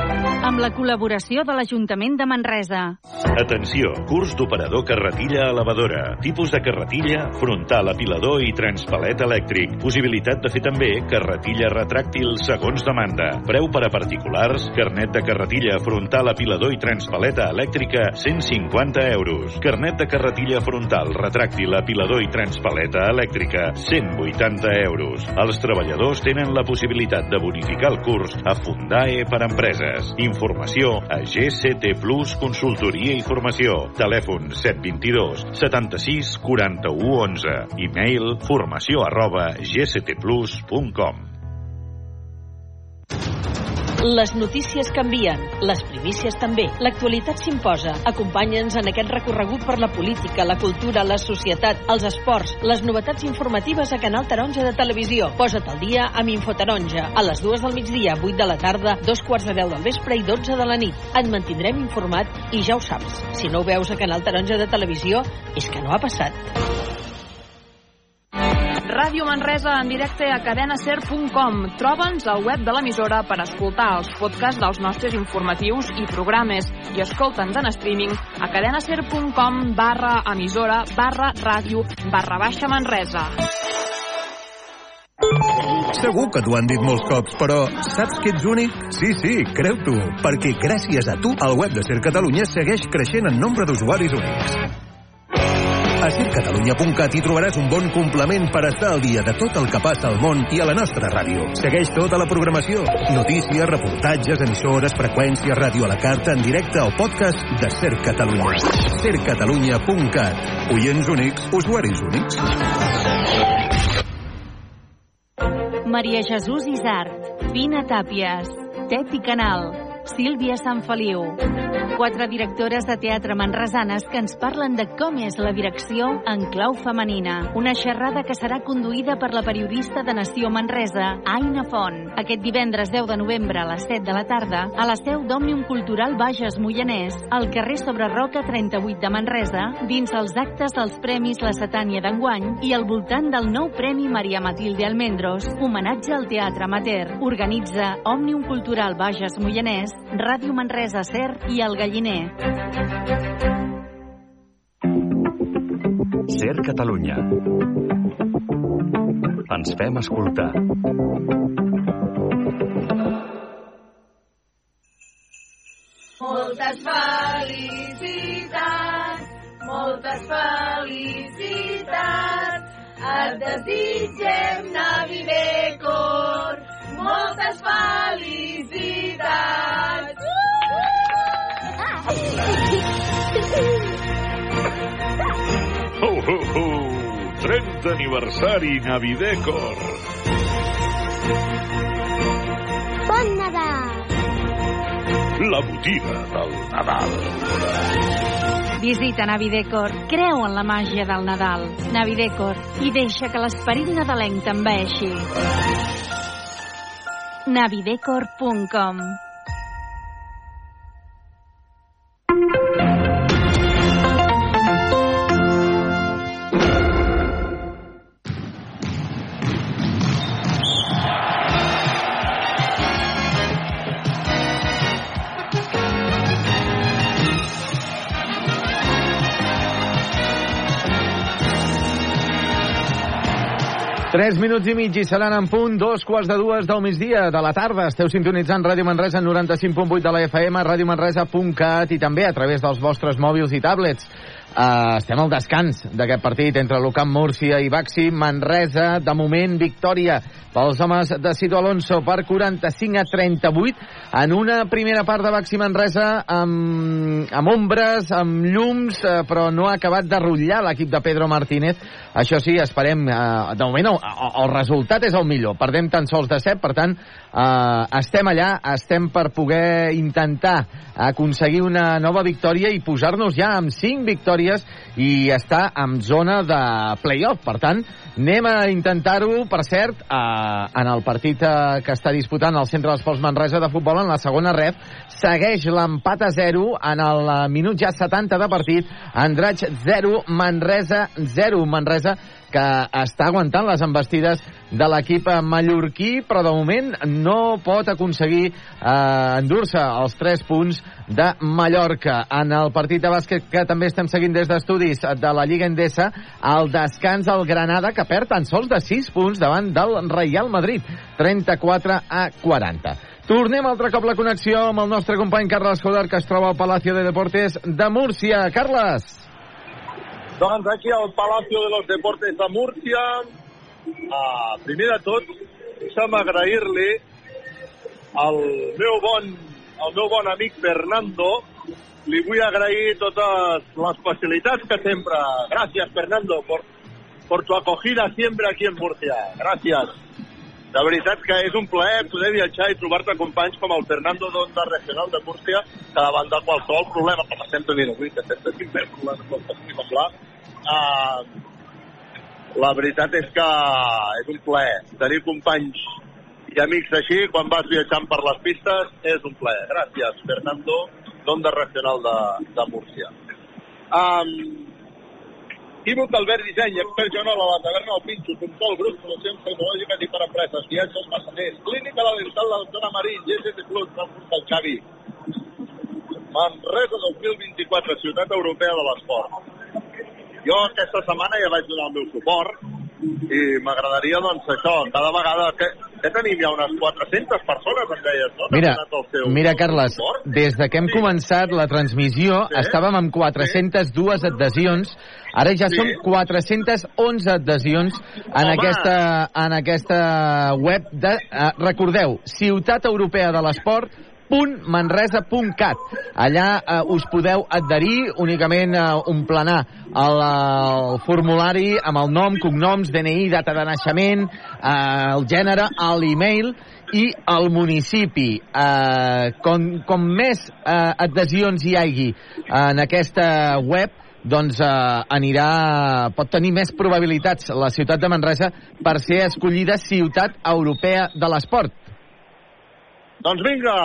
Amb la col·laboració de l'Ajuntament de Manresa. Atenció, curs d'operador carretilla elevadora. Tipus de carretilla, frontal, apilador i transpalet elèctric. Possibilitat de fer també carretilla retràctil segons demanda. Preu per a particulars, carnet de carretilla frontal, apilador i transpaleta elèctrica, 150 euros. Carnet de carretilla frontal, retràctil, apilador i transpaleta elèctrica, 180 euros. Els treballadors tenen la possibilitat de bonificar el curs a Fundae per empreses. Informació a GCT Plus Consultoria i Formació. Telèfon 722 76 41 11. E-mail formació arroba gctplus.com. Les notícies canvien, les primícies també. L'actualitat s'imposa. Acompanya'ns en aquest recorregut per la política, la cultura, la societat, els esports, les novetats informatives a Canal Taronja de Televisió. Posa't al dia amb Infotaronja. A les dues del migdia, 8 de la tarda, dos quarts de 10 del vespre i 12 de la nit. Et mantindrem informat i ja ho saps. Si no ho veus a Canal Taronja de Televisió, és que no ha passat. Ràdio Manresa en directe a cadenaser.com. Troba'ns al web de l'emissora per escoltar els podcasts dels nostres informatius i programes i escolta'ns en streaming a cadenaser.com barra emissora barra ràdio barra baixa Manresa. Segur que t'ho han dit molts cops, però saps que ets únic? Sí, sí, creu-t'ho, perquè gràcies a tu el web de Ser Catalunya segueix creixent en nombre d'usuaris únics. A sercatalunya.cat hi trobaràs un bon complement per estar al dia de tot el que passa al món i a la nostra ràdio. Segueix tota la programació. Notícies, reportatges, emissores, freqüències, ràdio a la carta, en directe o podcast de Ser Catalunya. sercatalunya.cat. Oients únics, usuaris únics. Maria Jesús Isart, Vina Tàpies, Tet i Canal, Sílvia Sant Feliu. Quatre directores de teatre manresanes que ens parlen de com és la direcció en clau femenina. Una xerrada que serà conduïda per la periodista de Nació Manresa, Aina Font. Aquest divendres 10 de novembre a les 7 de la tarda, a la seu d'Òmnium Cultural Bages Moianès, al carrer Sobre Roca 38 de Manresa, dins els actes dels Premis La Setània d'enguany i al voltant del nou Premi Maria Matilde Almendros, homenatge al teatre amateur. Organitza Òmnium Cultural Bages Moianès, Ràdio Manresa Ser i El Galliner. Ser Catalunya. Ens fem escoltar. Moltes felicitats, moltes felicitats. Et desitgem Navidecor, moltes felicitats. Ho, ho, ho! 30 aniversari Navidecor. Bon Nadal! La botiga del Nadal. Visita Navidecor, creu en la màgia del Nadal. Navidecor, i deixa que l'esperit nadalenc t'enveixi. navidecor.com Tres minuts i mig i seran en punt dos quarts de dues del migdia de la tarda. Esteu sintonitzant Ràdio Manresa en 95.8 de la FM, radiomanresa.cat i també a través dels vostres mòbils i tablets. Uh, estem al descans d'aquest partit entre l'Ucamp Múrcia i Baxi. Manresa, de moment, victòria pels homes de Cito Alonso per 45 a 38 en una primera part de Baxi Manresa amb, amb ombres, amb llums, uh, però no ha acabat de rotllar l'equip de Pedro Martínez. Això sí, esperem, uh, de moment el, el resultat és el millor. Perdem tan sols de 7, per tant, uh, estem allà, estem per poder intentar aconseguir una nova victòria i posar-nos ja amb 5 victòries i estar en zona de play-off. Per tant, anem a intentar-ho, per cert, eh, en el partit eh, que està disputant el Centre d'Esports Manresa de futbol en la segona ref, segueix l'empat a 0 en el minut ja 70 de partit, Andratx 0, Manresa 0, Manresa que està aguantant les embestides de l'equip mallorquí, però de moment no pot aconseguir eh, endur-se els 3 punts de Mallorca. En el partit de bàsquet que també estem seguint des d'estudis de la Lliga Endesa, el descans al Granada, que perd tan sols de 6 punts davant del Real Madrid, 34 a 40. Tornem altre cop la connexió amb el nostre company Carles Joder, que es troba al Palacio de Deportes de Múrcia. Carles! Doncs aquí al Palacio de los Deportes de Múrcia, uh, primer de tot, deixa'm agrair-li al meu bon, al meu bon amic Fernando, li vull agrair totes les facilitats que sempre... Gràcies, Fernando, por, por tu acogida siempre aquí en Múrcia. Gràcies. De veritat que és un plaer poder viatjar i trobar-te companys com el Fernando d'Onda Regional de Múrcia, que davant de qualsevol problema, com estem tenint avui, que estem tenint més problemes com estem parlar, uh, la veritat és que és un plaer. Tenir companys i amics així, quan vas viatjant per les pistes, és un plaer. Gràcies, Fernando, d'Onda Regional de, de Múrcia. Um, Equívoc Albert Disseny, expert Joanola, la taverna del Pinxo, control grup, solucions tecnològiques i per empreses, viatges, massaners, clínica la dental de la doctora Marín, GST Plus, Frankfurt del Xavi. Manresa 2024, ciutat europea de l'esport. Jo aquesta setmana ja vaig donar el meu suport i m'agradaria, doncs, això, cada vegada que... Ja tenim ja unes 400 persones, em deies, no? que Mira, seu- mira, Carles, suport. des de que hem començat la transmissió Sí. estàvem amb 402 adhesions, ara ja Sí. Som 411 adhesions en Home! aquesta, en aquesta web de, eh, recordeu, Ciutat Europea de l'Esport, www.manresa.cat. Allà eh, us podeu adherir, únicament eh, omplenar el, el formulari amb el nom, cognoms, DNI, data de naixement, eh, el gènere, l'email i el municipi. Eh, com, com més eh, adhesions hi hagi en aquesta web, doncs eh, anirà, pot tenir més probabilitats la ciutat de Manresa per ser escollida ciutat europea de l'esport. Doncs vinga,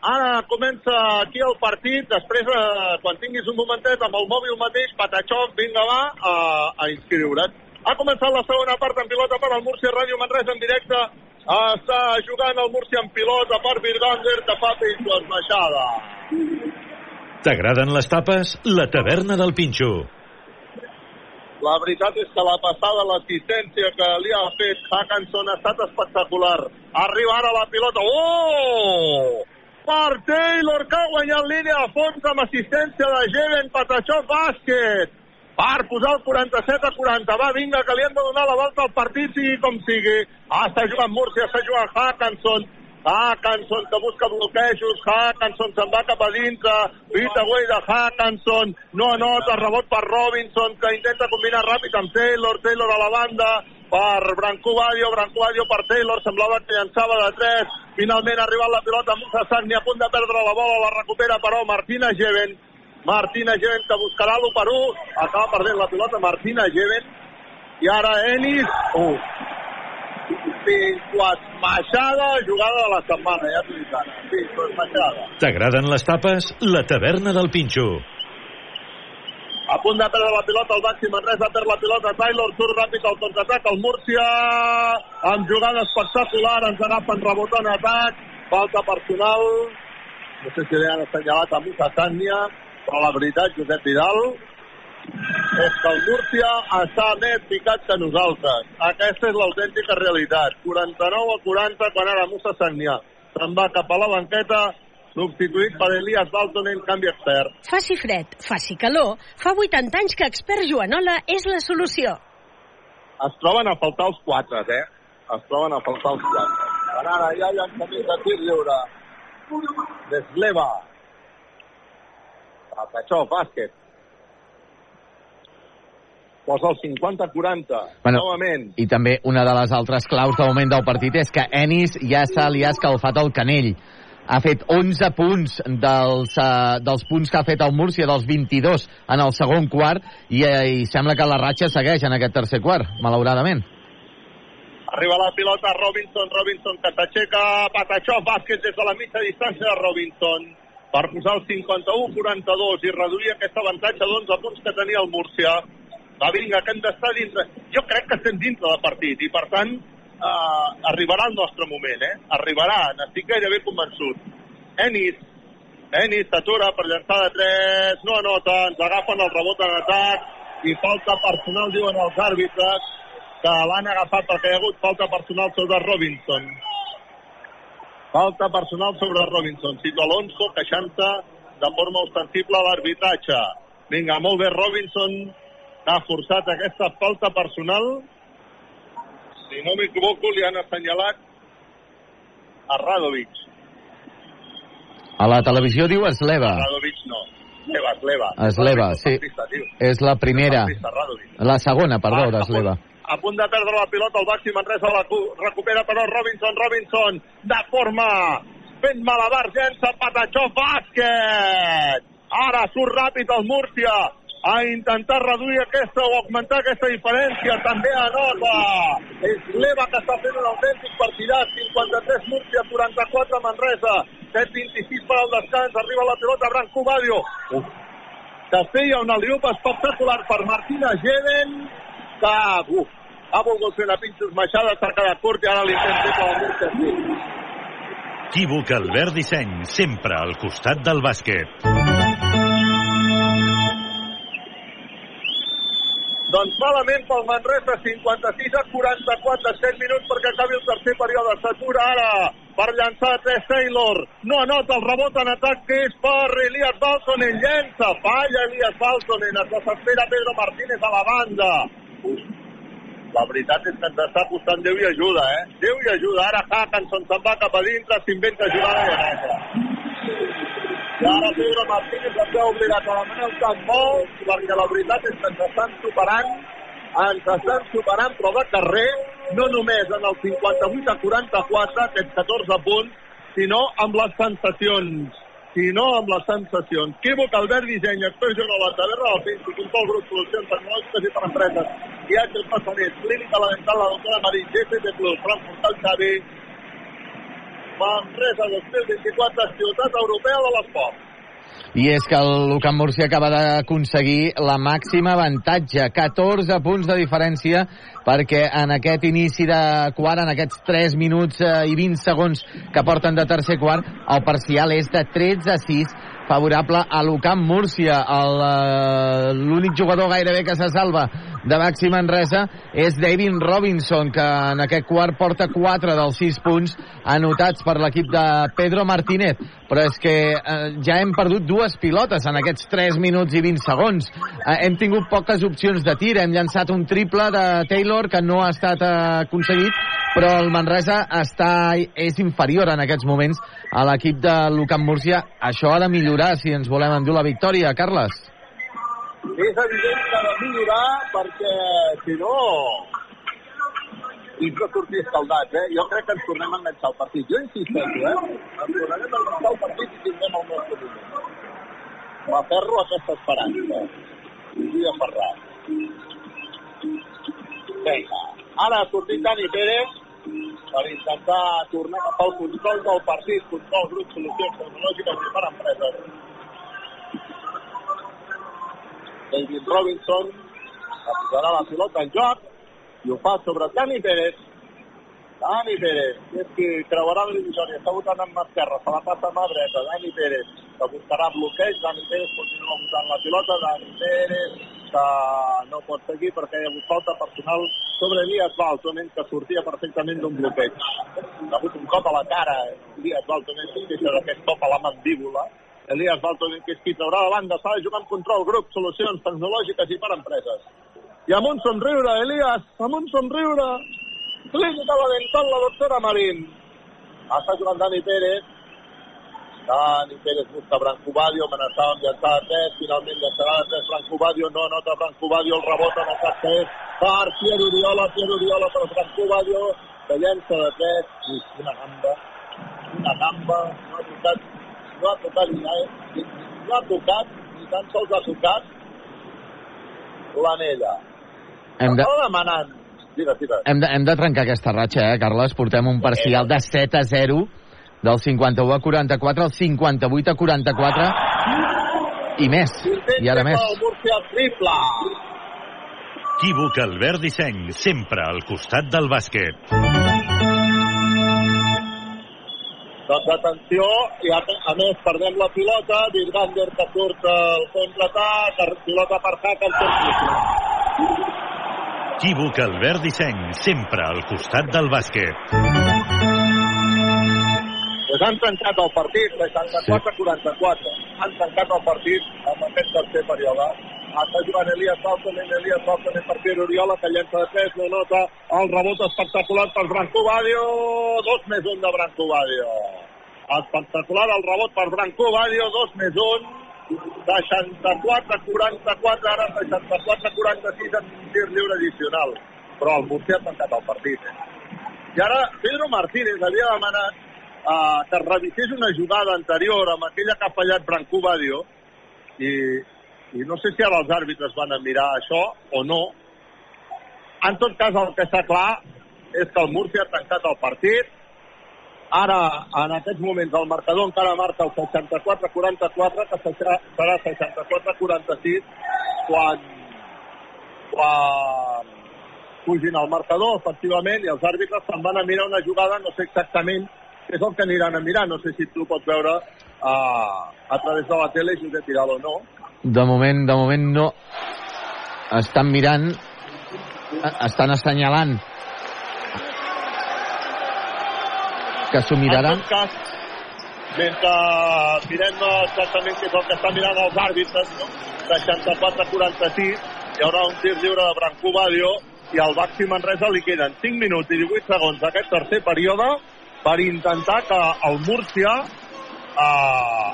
ara comença aquí el partit, després, eh, quan tinguis un momentet, amb el mòbil mateix, Patachón, vinga, va, a, a inscriure't. Ha començat la segona part en pilota per al Múrcia Ràdio Manresa en directe. Està jugant el Múrcia en pilota per Virgander, que fa Pinxos Baixada. T'agraden les tapes? La taverna del Pinxo. La veritat és que la passada, l'assistència que li ha fet Hackanson ha estat espectacular. Arriba ara la pilota. Oh! Per Taylor, que ha guanyat línia a fons amb assistència de Jeven Patachó Bàsquet. Per posar el 47 a 40. Va, vinga, que li hem de donar la volta al partit, sigui com sigui. Ah, està jugant Múrcia, està jugant Hackanson. Hackanson que busca bloquejos, Hackanson se'n va cap a dintre, beat away de Hackanson, no anota, rebot per Robinson que intenta combinar ràpid amb Taylor, Taylor a la banda, per Branco Badio, Branco Badio per Taylor, semblava que llançava de 3, finalment ha arribat la pilota Musa Sagni a punt de perdre la bola, la recupera però Martina Jeven, Martina Jeven que buscarà l'1 per 1, acaba perdent la pilota Martina Jeven, i ara Ennis, uh, Pinquas Machada, jugada de la setmana, ja t'ho dic ara. Pinquas Machada. T'agraden les tapes? La taverna del Pinxo. A punt de perdre la pilota, el Baxi Manresa perd la pilota, Taylor surt ràpid al contraatac, el Múrcia amb jugada espectacular, ens agafen rebot en atac, falta personal, no sé si li han assenyalat a Musa Sània, però la veritat, Josep Vidal, és que el Múrcia està més picat que nosaltres. Aquesta és l'autèntica realitat. 49 a 40 quan ara Musa Sagnià se'n va cap a la banqueta substituït per Elias Dalton en canvi expert. Faci fred, faci calor, fa 80 anys que expert Joanola és la solució. Es troben a faltar els quatre, eh? Es troben a faltar els quatre. Per ara ja llançament de tir lliure. Desleva. Patachó, bàsquet. Posa el 50-40. Bueno, Novament. I també una de les altres claus de moment del partit és que Ennis ja se li ha escalfat el canell. Ha fet 11 punts dels, uh, dels punts que ha fet el Múrcia, dels 22 en el segon quart, i, uh, i sembla que la ratxa segueix en aquest tercer quart, malauradament. Arriba la pilota Robinson, Robinson que s'aixeca, Patachó, bàsquet des de la mitja distància de Robinson per posar el 51-42 i reduir aquest avantatge d'11 punts que tenia el Múrcia. Va, vinga, que hem d'estar dintre. Jo crec que estem dintre del partit i, per tant, eh, arribarà el nostre moment, eh? Arribarà, n'estic gairebé convençut. Ennis, Ennis s'atura per llançar de 3, no anota, ens agafen el rebot en atac i falta personal, diuen els àrbitres, que l'han agafat perquè hi ha hagut falta personal sobre Robinson. Falta personal sobre Robinson. Cito Alonso queixant-se de forma ostensible l'arbitratge. Vinga, molt bé, Robinson ha forçat aquesta falta personal. Si no m'equivoco, li han assenyalat a Radovic. A la televisió diu Esleva. Radovic no. Esleva, Esleva. Esleva, sí. És la primera. La segona, perdó, d'Esleva. a punt de perdre la pilota, el Baxi Manresa la cu- recupera però Robinson, Robinson, de forma fent malabar, llença Patachó, bàsquet! Ara surt ràpid el Múrcia a intentar reduir aquesta o augmentar aquesta diferència, també anota! És l'Eva que està fent un autèntic partidat, 53 Múrcia, 44 Manresa, 7-26 per al descans, arriba la pilota Branco Badio. Que feia un aliup espectacular per Martina Geden, que uf, ha volgut fer la pinxos maixada, s'ha quedat curt i ara l'intent per al Múrcia sí. Equívoc Albert Disseny, sempre al costat del bàsquet. Doncs malament pel Manresa, 56 a 44, 7 minuts perquè acabi el tercer període. S'atura ara per llançar tres Taylor. No anota el rebot en atac que és per Elias Baltonen. Llença, falla Elias Baltonen. Es desespera Pedro Martínez a la banda. La veritat és que ens està costant Déu i ajuda, eh? Déu i ajuda. Ara Hackenson se'n va cap a dintre, s'inventa jugada. I ara Pedro Martínez ens ha obligat a demanar el camp molt, perquè la veritat és que ens estan superant, ens estan superant, però de carrer, no només en el 58 a 44, aquests 14 punts, sinó amb les sensacions sinó amb les sensacions. Equívoc, Albert Disseny, expressió a la taverna del Fins, control grup, solucions tecnològiques i per empreses, viatges passaners, clínica dental, la doctora Marín, GCT Plus, Frankfurt, el Xavi, Manresa 2024, ciutat europea de l'esport. I és que el Lucan Murcia acaba d'aconseguir la màxima avantatge, 14 punts de diferència, perquè en aquest inici de quart, en aquests 3 minuts eh, i 20 segons que porten de tercer quart, el parcial és de 13 a 6 favorable a l'Ucamp Múrcia. El, L'únic jugador gairebé que se salva de Baxi Manresa és David Robinson, que en aquest quart porta 4 dels 6 punts anotats per l'equip de Pedro Martínez. Però és que eh, ja hem perdut dues pilotes en aquests 3 minuts i 20 segons. Eh, hem tingut poques opcions de tir, hem llançat un triple de Taylor que no ha estat eh, aconseguit, però el Manresa està, és inferior en aquests moments a l'equip de Lucan Múrcia. Això ha de millorar si ens volem endur la victòria, Carles. És evident que ha de millorar perquè, si no, i no sortir escaldats, eh? Jo crec que ens tornem a enganxar el partit. Jo insisteixo, eh? Ens tornem a enganxar el partit i tindrem el nostre moment. M'aferro a aquesta esperança. I aferrat. Vinga. Ara ha sortit Dani Pérez per intentar tornar cap al control del partit, control grup, solucions tecnològiques i per empreses. David Robinson posarà la pilota en joc i ho fa sobre Dani Pérez. Dani Pérez, que és qui creuarà la divisòria, està votant amb esquerra, se la passa mà dreta, Dani Pérez, que buscarà bloqueig, Dani Pérez continua votant la pilota, Dani Pérez, que no pot seguir perquè hi ha hagut falta personal sobre Elias Baltonen, que sortia perfectament d'un bloqueig. Ha hagut un cop a la cara, Elias Baltonen, que és d'aquest cop a la mandíbula, Elias Baltonen, que és qui traurà s'ha de jugar amb control grup, solucions tecnològiques i per empreses. I amb un somriure, Elias, amb un somriure. Clínica la dental, la doctora Marín. Està jugant Dani Pérez. Dani Pérez busca Branco Badio, amenaçava amb llançar a 3, finalment llançarà a 3 Branco Badio, no anota Branco Badio, el rebot en el cap que és per Pierre Oriola, Pierre Oriola per Branco Badio, que llença de 3, i una gamba, una gamba, no ha tocat, no ha tocat no ha tocat, ni tan sols ha tocat l'anella. Hem de... Estava demanant. Digues, digues. Hem de, hem de trencar aquesta ratxa, eh, Carles? Portem un parcial de 7 a 0 del 51 a 44 al 58 a 44 i més, i ara més. El. Equívoc Albert Disseny, sempre al costat del bàsquet. Doncs atenció, i a, a més perdem la pilota, Virgander que surt al contraatac, pilota per Hack al centre. Equívoc Albert Disseny, sempre al costat del bàsquet. Pues han tancat el partit, 64 a 44. Han tancat el partit amb aquest tercer període. Està jugant Elias Baltonen, Elias Baltonen per Pierre Oriola, que llença de 3, no nota el rebot espectacular per Branco Badio, dos més un de Branco Badio. Espectacular el rebot per Branco Badio, dos més un, 64 44, ara 64 46 en un tir lliure addicional. Però el Murcia ha tancat el partit. Eh? I ara Pedro Martínez havia demanat uh, que revisés una jugada anterior amb aquella que ha fallat Branco Badio i, i no sé si ara els àrbitres van a mirar això o no. En tot cas, el que està clar és que el Murcia ha tancat el partit Ara, en aquests moments, el marcador encara marca el 64-44, que serà serà 64-46 quan, quan pugin al marcador, efectivament, i els àrbitres se'n van a mirar una jugada, no sé exactament què és el que aniran a mirar, no sé si tu pots veure uh, a través de la tele, Josep Vidal, o no. De moment, de moment no. Estan mirant, estan assenyalant que s'ho miraran. En cas, mentre mirem exactament què és el que estan mirant els àrbitres, no? 64-46, hi haurà un tir lliure de Brancú Badio i al Baxi Manresa li queden 5 minuts i 18 segons d'aquest tercer període per intentar que el Múrcia eh,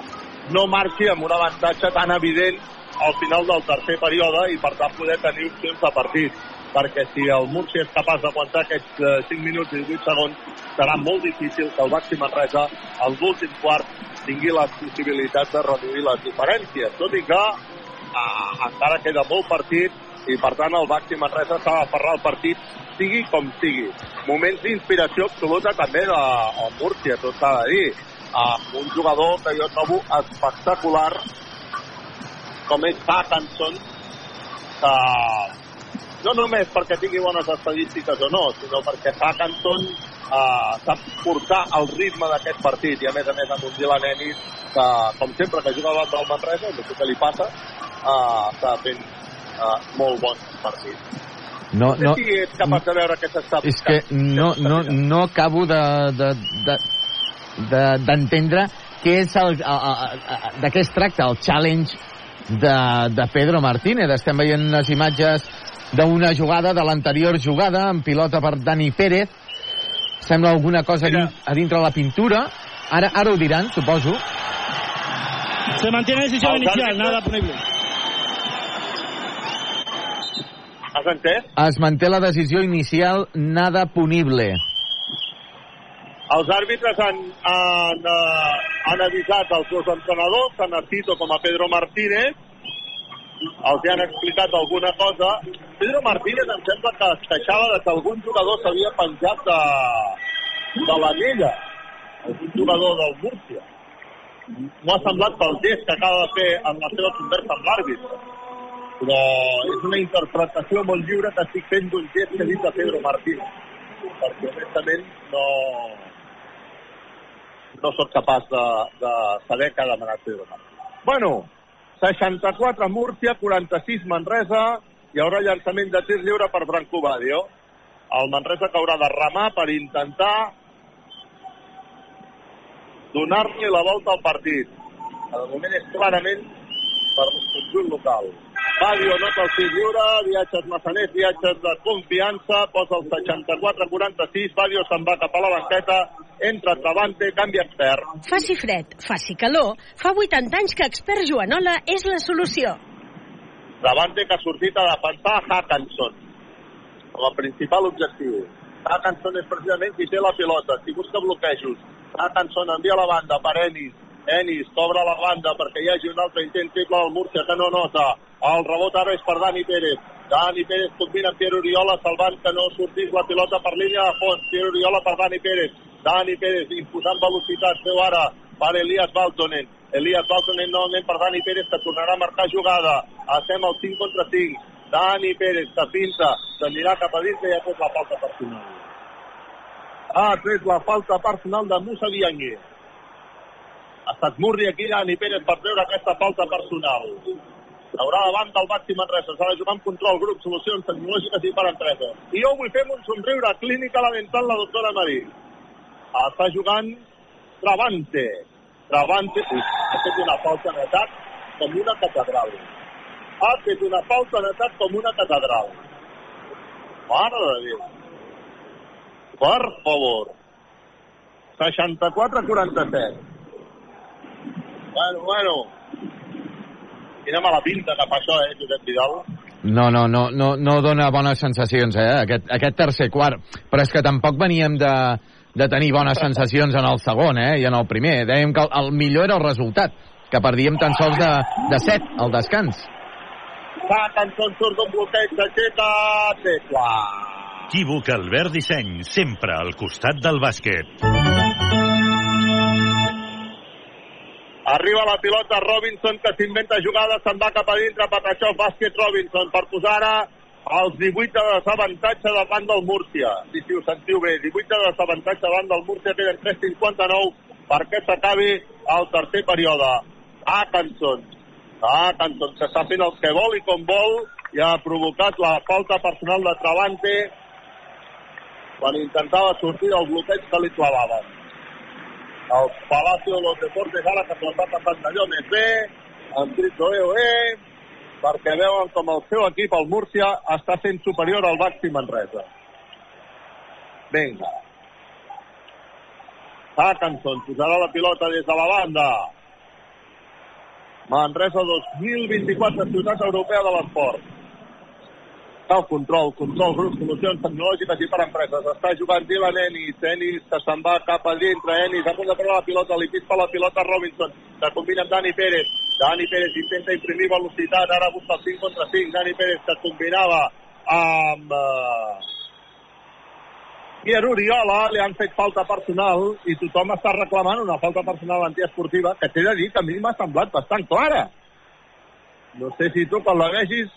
no marxi amb un avantatge tan evident al final del tercer període i per tant poder tenir opcions de partit perquè si el Múrcia és capaç d'aguantar aquests eh, 5 minuts i 18 segons serà molt difícil que el Baxi Manresa als últims quarts tingui les possibilitats de reduir les diferències tot i que eh, encara queda molt partit i per tant el Baxi Manresa s'ha d'aferrar al partit sigui com sigui. Moments d'inspiració absoluta també de el Múrcia, tot s'ha de dir. Amb un jugador que jo trobo espectacular com és Hackanson, que no només perquè tingui bones estadístiques o no, sinó perquè Hackanson eh, sap portar el ritme d'aquest partit i a més a més amb un Dylan Ennis que com sempre que juga davant del Manresa, no sé què li passa, eh, està fent eh, molt bon partit. No, No sé no, si ets capaç de veure què s'està és que no, no, no acabo de, de, de, de, d'entendre què és el, a, a, a, de què es tracta el challenge de, de Pedro Martínez. Estem veient les imatges d'una jugada, de l'anterior jugada, en pilota per Dani Pérez. Sembla alguna cosa a, din- a dintre la pintura. Ara, ara ho diran, suposo. Se mantiene decisión Els inicial, nada punible. Has entès? Es manté la decisió inicial, nada punible. Els àrbitres han, han, uh, han avisat els dos entrenadors, tant a Tito com a Pedro Martínez, els han explicat alguna cosa. Pedro Martínez em sembla que es queixava que algun jugador s'havia penjat de, de l'anella, algun jugador del Múrcia. Ha semblat pel gest que acaba de fer en la seva conversa amb l'àrbitre. Però és una interpretació molt lliure que estic fent d'un gest que he dit de Pedro Martínez. Perquè honestament no, no sóc capaç de, de saber què ha demanat Pedro Martínez. Bueno, 64 Múrcia, 46 Manresa, hi haurà llançament de tir lliure per Branco Badio. El Manresa que haurà de remar per intentar donar-li la volta al partit. De moment és clarament per conjunt local. Badio nota el tir lliure, viatges massaners, viatges de confiança, posa el 64-46, Badio se'n va cap a la banqueta, entra Travante, canvi expert. Faci fred, faci calor, fa 80 anys que expert Joanola és la solució. Travante que ha sortit a defensar Hackanson com a principal objectiu. Hackanson és precisament qui té la pilota, qui busca bloquejos. Hackanson envia la banda per Ennis. Ennis cobra la banda perquè hi hagi un altre intent triple al Múrcia que no nota. El rebot ara és per Dani Pérez. Dani Pérez combina amb Pierre Oriola salvant que no sortís la pilota per línia de fons. Pierre Oriola per Dani Pérez. Dani Pérez imposant velocitat. Veu ara per Elias Baltonen. Elias Baltonen novament per Dani Pérez que tornarà a marcar jugada. Estem al 5 contra 5. Dani Pérez que pinta, s'anirà cap a dins i ha fet la falta personal. Ha tret la falta personal de Musa Diangue. Ha estat Murri aquí, Dani Pérez per treure aquesta falta personal. Haurà davant del Baxi Manresa. S'ha de jugar amb control, grup, solucions tecnològiques i per empreses. I jo vull fer un somriure clínica lamentant la doctora Marí. Està jugant Travante. Travante ui, ha fet una falta en atac com una catedral. Ha fet una falta en atac com una catedral. Mare de Déu. Per favor. 64-47. Bueno, bueno. Quina mala pinta que fa això, eh, Josep Vidal? No, no, no, no, no dona bones sensacions, eh, aquest, aquest tercer quart. Però és que tampoc veníem de, de tenir bones sensacions en el segon, eh, i en el primer. Dèiem que el, el millor era el resultat, que perdíem tan sols de, de 7 al descans. Hackanson surt d'un bloqueig, s'aixeca, tecla. Equívoc Albert Disseny, sempre al costat del bàsquet. Arriba la pilota Robinson, que s'inventa jugada, se'n va cap a dintre, Patachó, bàsquet Robinson, per posar ara els 18 de desavantatge davant del Múrcia. Sí, sí, ho sentiu bé, 18 de desavantatge davant del Múrcia, queden 3.59 perquè s'acabi el tercer període. Atkinson, Atkinson, que està fent el que vol i com vol, i ha provocat la falta personal de Travante quan intentava sortir del bloqueig que li clavaven. El Palacio de los Deportes ara que se l'està passant d'allò més bé, amb crits d'OE, perquè veuen com el seu equip, el Múrcia, està sent superior al Baxi Manresa. Vinga. Hackenson posarà la pilota des de la banda. Manresa 2024, ciutat europea de l'esport. El control, control, grup, solucions tecnològiques i per empreses. Està jugant Dylan Ennis, Ennis que se'n va cap a dintre, Ennis a punt de la pilota, li pispa la pilota Robinson, que combina amb Dani Pérez. Dani Pérez intenta imprimir velocitat, ara busca el 5 contra 5, Dani Pérez que combinava amb uh, Pierre Oriola, li han fet falta personal i tothom està reclamant una falta personal antiesportiva que t'he de dir que a mi m'ha semblat bastant clara. No sé si tu quan la vegis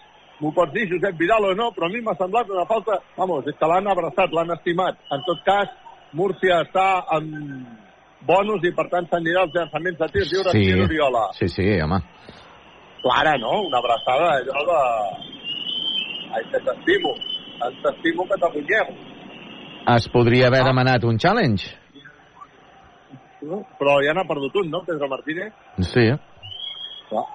m'ho pots dir, Josep Vidal, o no, però a mi m'ha semblat una falta... Vamos, és que l'han abraçat, l'han estimat. En tot cas, Múrcia està amb bonus i per tant s'anirà als llançaments de tirs lliures Sí, Pierre Oriola. sí, sí, home. Clara, no? Una abraçada allò de... Ai, que t'estimo. T'estimo que t'apunyem. Es podria haver demanat un challenge? No? Però ja n'ha perdut un, no, Pedro Martínez? Sí? Clar.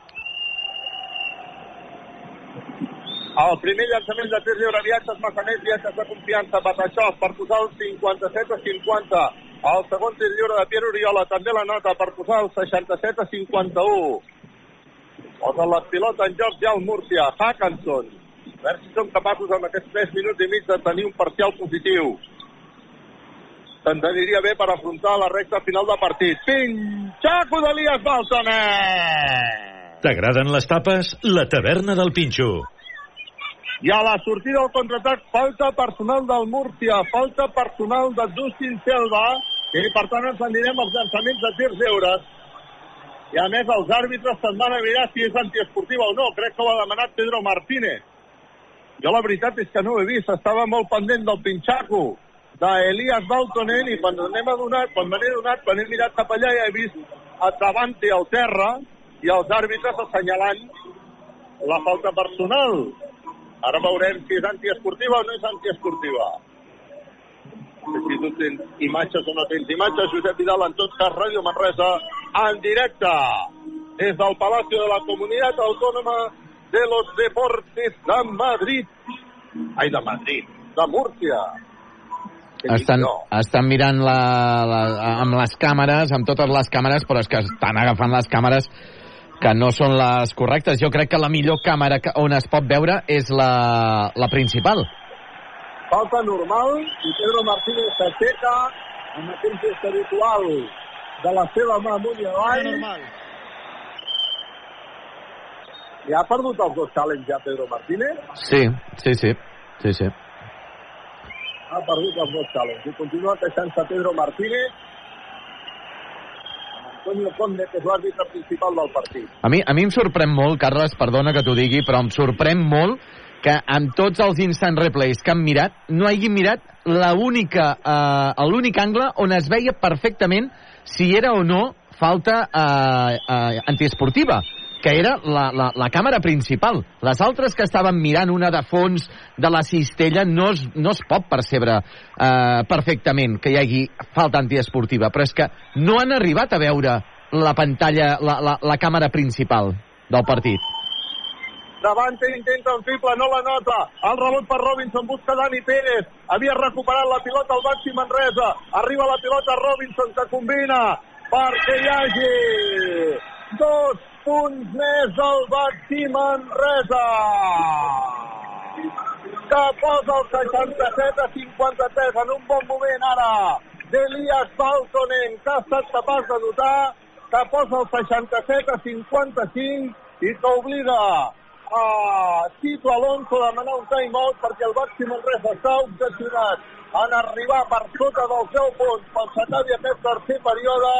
El primer llançament de tir lliure, viatges massaners, viatges de confiança, Bataixós per posar el 57 a 50. El segon tir lliure de Pierre Oriola també la nota per posar el 67 a 51. Posa la pilota en joc ja el Múrcia, Hackenson. A veure si som capaços amb aquests 3 minuts i mig de tenir un parcial positiu. Se'ns aniria bé per afrontar la recta final de partit. Pinxaco d'Elias Baltonet! T'agraden les tapes? La taverna del Pinxo. I a la sortida del contraatac, falta personal del Múrcia, falta personal de Dustin Selva, i per tant ens anirem als llançaments de tirs lliures. I a més els àrbitres se'n van a mirar si és antiesportiva o no. Crec que ho ha demanat Pedro Martínez. Jo la veritat és que no ho he vist, estava molt pendent del pinxaco d'Elias Baltonen i quan n'hem adonat, quan me n'he adonat, quan he mirat cap allà ja he vist a Travante al terra i els àrbitres assenyalant la falta personal. Ara veurem si és antiesportiva o no és antiesportiva. Si tu tens imatges o no tens imatges. Josep Vidal, en tot cas, Ràdio Manresa, en directe, des del Palacio de la Comunitat Autónoma de los Deportes de Madrid. Ai, de Madrid, de Múrcia. Estan, estan mirant la, la, amb les càmeres, amb totes les càmeres, però és que estan agafant les càmeres que no són les correctes. Jo crec que la millor càmera que- on es pot veure és la, la principal. Falta normal i Pedro Martínez s'aixeca amb aquell gest habitual de la seva mà amunt i avall. normal. I ha perdut els dos challenge ja Pedro Martínez? Sí, sí, sí. sí, sí. Ha perdut els dos challenge. I continua queixant-se Pedro Martínez Antonio Conde, que és l'àrbitre principal del partit. A mi, a mi em sorprèn molt, Carles, perdona que t'ho digui, però em sorprèn molt que amb tots els instant replays que han mirat, no hagin mirat la única, eh, l'únic angle on es veia perfectament si era o no falta eh, eh, antiesportiva que era la, la, la càmera principal. Les altres que estaven mirant, una de fons de la cistella, no es, no es pot percebre eh, perfectament que hi hagi falta antiesportiva, però és que no han arribat a veure la pantalla, la, la, la càmera principal del partit. Davante intenta un triple, no la nota. El rebot per Robinson, busca Dani Pérez. Havia recuperat la pilota al Baxi Manresa. Arriba la pilota Robinson, que combina perquè hi hagi dos punts més del Baxi Manresa. Que posa el 67 a 53 en un bon moment ara. D'Elias Baltonen, que ha estat capaç de notar que posa el 67 a 55 i que obliga a Tito Alonso a demanar un time-out perquè el Baxi Manresa està obsessionat en arribar per sota dels 10 punts pel s'acabi aquest tercer període.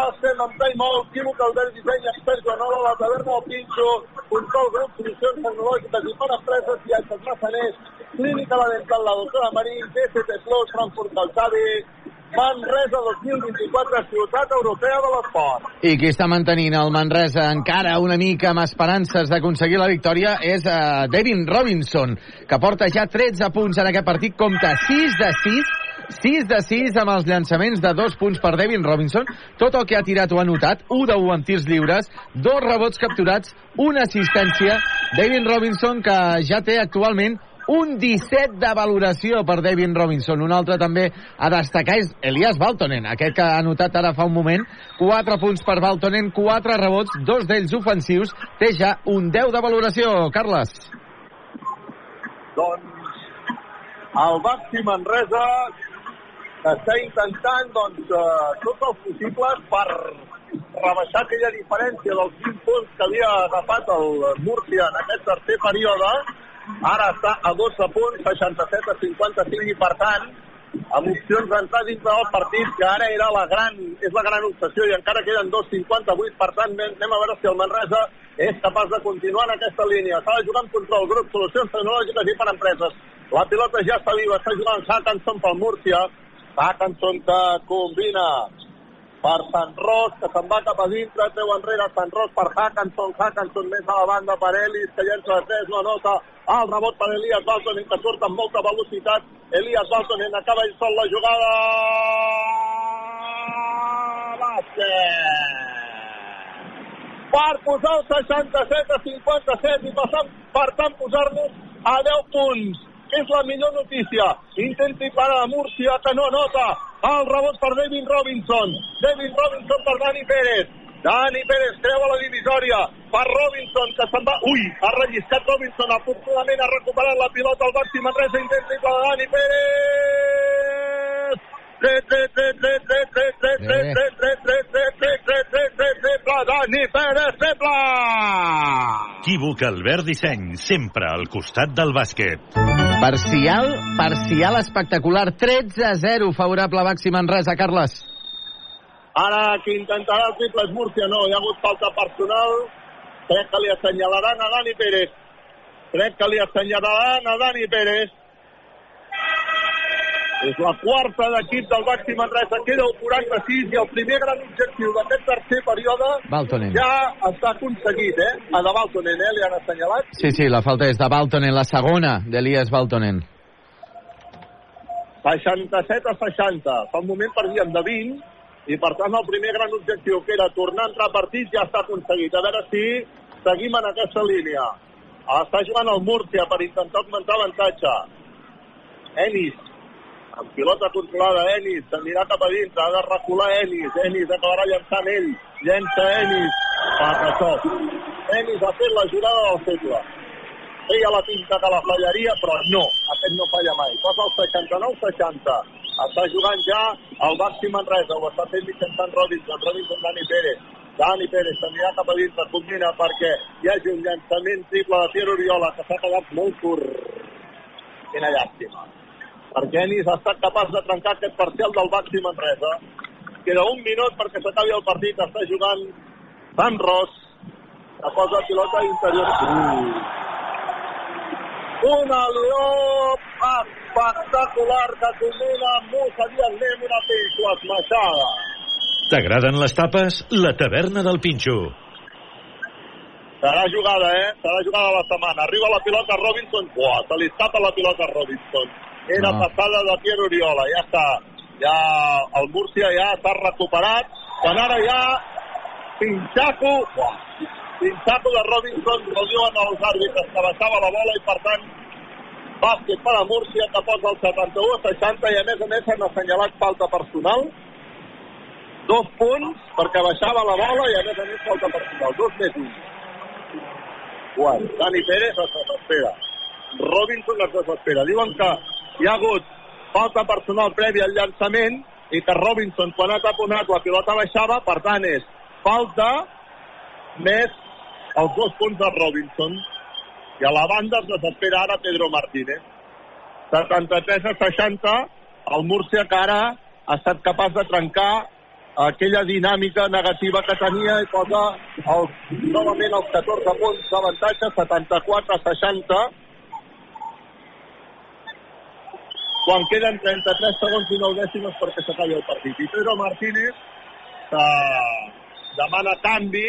Estem en time-out equívoc Albert Disseny expert Joanola la taverna del Pinxo control grup solucions tecnològiques i per empreses viatges massaners clínica la dental la doctora Marín DCT Plus Frankfurt del Xavi Manresa 2024 ciutat europea de l'esport I qui està mantenint el Manresa encara una mica amb esperances d'aconseguir la victòria és uh, Devin Robinson, que porta ja 13 punts en aquest partit, compta 6 de 6 6 de 6 amb els llançaments de dos punts per Devin Robinson. Tot el que ha tirat ho ha notat. 1 de 1 amb tirs lliures, dos rebots capturats, una assistència. Devin Robinson que ja té actualment un 17 de valoració per Devin Robinson. Un altre també a destacar és Elias Baltonen, aquest que ha anotat ara fa un moment. 4 punts per Baltonen, 4 rebots, dos d'ells ofensius. Té ja un 10 de valoració, Carles. doncs el Baxi Manresa està intentant doncs, eh, tots els possibles per rebaixar aquella diferència dels 20 punts que havia agafat el Múrcia en aquest tercer període ara està a 12 punts 67 a 55 i per tant amb opcions d'entrar dintre del partit que ara era la gran, és la gran obsessió i encara queden 2.58 per tant anem a veure si el Manresa és capaç de continuar en aquesta línia. S'ha de jugar en control grup, solucions tecnològiques i per empreses. La pilota ja està viva està jugant Hackanson pel Múrcia Hackanson que combina per Sant Ros, que se'n va cap a dintre, treu enrere Sant Ros per Hackanson, Hackanson més a la banda per Ellis, que llença de 3, no nota, el rebot per Elias Baltonen, que surt amb molta velocitat, Elias Baltonen acaba ell sol la jugada, bàsquet! Per posar el 67 a 57 i passant, per tant posar-nos a 10 punts és la millor notícia. Intenti parar a Múrcia, que no nota. El rebot per David Robinson. David Robinson per Dani Pérez. Dani Pérez creu a la divisòria per Robinson, que se'n va... Ui, ha relliscat Robinson, afortunadament ha recuperat la pilota al màxim Manresa, intenta de Dani Pérez! Tret, tret, tret, tret, tret, tret, tret, tret, tret, tret, tret, tret, tret, tret, tret, tret, triple, Dani Pérez, triple! Equívoc Albert Disseny, sempre al costat del bàsquet. Parcial, parcial espectacular, 13 a 0, favorable a Baxi Manresa, Carles. Ara qui intentarà el triple és Múrcia, no, hi ha hagut falta personal. Crec que li assenyalaran a Dani Pérez. Crec que li assenyalaran a Dani Pérez. És la quarta d'equip del Baxi Manresa, queda el 46 i el primer gran objectiu d'aquest tercer període Baltonen. ja està aconseguit, eh? A de Baltonen, eh? Li han assenyalat. Sí, sí, la falta és de Baltonen, la segona d'Elias Baltonen. 67 a 60. Fa un moment perdíem de 20 i per tant el primer gran objectiu que era tornar a entrar a partit ja està aconseguit. A veure si seguim en aquesta línia. Està jugant el Múrcia per intentar augmentar avantatge. Ennis, amb pilota controlada, Ennis, s'anirà cap a dintre, ha de recular Ennis, Ennis acabarà llançant ell, llença Ennis, passa això. Ennis ha fet la jurada del segle. Feia la pinta que la fallaria, però no, aquest no falla mai. Passa el 69-60. Està jugant ja el Baxi Manresa, ho està fent mitjançant Robinson, Robinson Dani Pérez. Dani Pérez s'anirà cap a dintre, combina perquè hi hagi un llançament triple de Pierre Oriola que s'ha quedat molt curt. Quina llàstima perquè Ennis ha estat capaç de trencar aquest parcial del Baxi Manresa. Queda un minut perquè s'acabi el partit, està jugant Sant Ros, que posa pilota interior. Uh. Un alió espectacular que combina Musa Diagne una pinxo esmaixada. T'agraden les tapes? La taverna del Pinxo. Serà jugada, eh? Serà jugada la setmana. Arriba la pilota Robinson. Buah, se li escapa la pilota Robinson. Era No. passada de Pierre Oriola. Ja està. Ja el Múrcia ja s'ha recuperat. Quan ara ja Pinxaco, buah, Pinxaco de Robinson, el diuen els àrbitres, que baixava la bola i per tant bàsquet per a Múrcia que posa el 71 a 60 i a més a més han assenyalat falta personal. Dos punts perquè baixava la bola i a més a més falta personal. Dos més un. Guai, Dani Pérez es desespera. Robinson es desespera. Diuen que hi ha hagut falta personal prèvia al llançament i que Robinson quan ha taponat la pilota baixava per tant és falta més els dos punts de Robinson i a la banda es desespera ara Pedro Martínez 73 a 60 el Múrcia que ara ha estat capaç de trencar aquella dinàmica negativa que tenia i posa el, novament els 14 punts d'avantatge, 74-60. Quan queden 33 segons i 9 dècimes perquè s'acabi el partit. I Pedro Martínez que demana canvi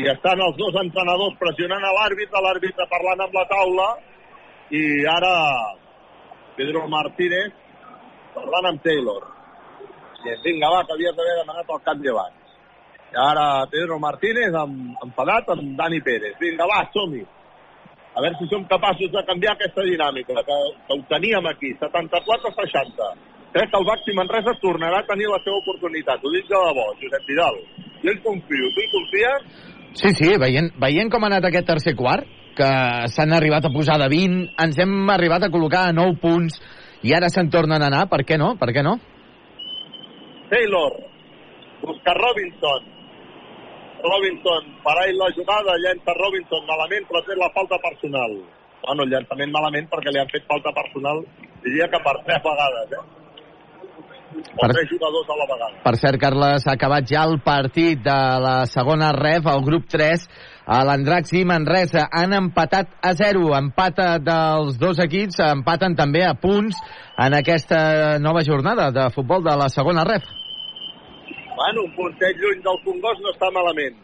i estan els dos entrenadors pressionant a l'àrbitre, l'àrbitre parlant amb la taula i ara Pedro Martínez parlant amb Taylor. I vinga, va, que havies d'haver demanat el canvi abans. I ara Pedro Martínez amb, enfadat amb Dani Pérez. Vinga, va, som-hi. A veure si som capaços de canviar aquesta dinàmica, que, que ho teníem aquí, 74-60. Crec que el Baxi Manresa tornarà a tenir la seva oportunitat. Ho dic de debò, Josep Vidal. Jo hi confio. Tu hi confies? Sí, sí, veient, veient com ha anat aquest tercer quart, que s'han arribat a posar de 20, ens hem arribat a col·locar a 9 punts, i ara se'n tornen a anar, per què no? Per què no? Taylor busca Robinson. Robinson farà ell la jugada, llença Robinson malament, però té la falta personal. Bueno, llançament malament perquè li han fet falta personal, diria que per tres vegades, eh? O Per- tres jugadors a la vegada. Per cert, Carles, ha acabat ja el partit de la segona ref, el grup 3, a l'Andrax i Manresa han empatat a 0. Empata dels dos equips, empaten també a punts en aquesta nova jornada de futbol de la segona ref. Bueno, un puntet lluny del Congost no està malament.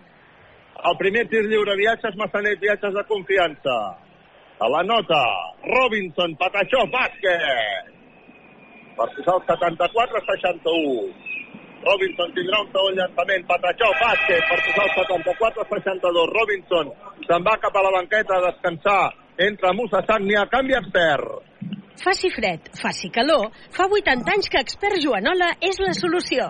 El primer tir lliure, viatges, Massanet, viatges de confiança. A la nota, Robinson, Patachó, bàsquet. Per posar el 74-61. Robinson tindrà un segon llançament. Patachó, bàsquet, per posar el 74-62. Robinson se'n va cap a la banqueta a descansar. Entra Musa Sagnia, canvi expert. Faci fred, faci calor, fa 80 anys que expert Joanola és la solució.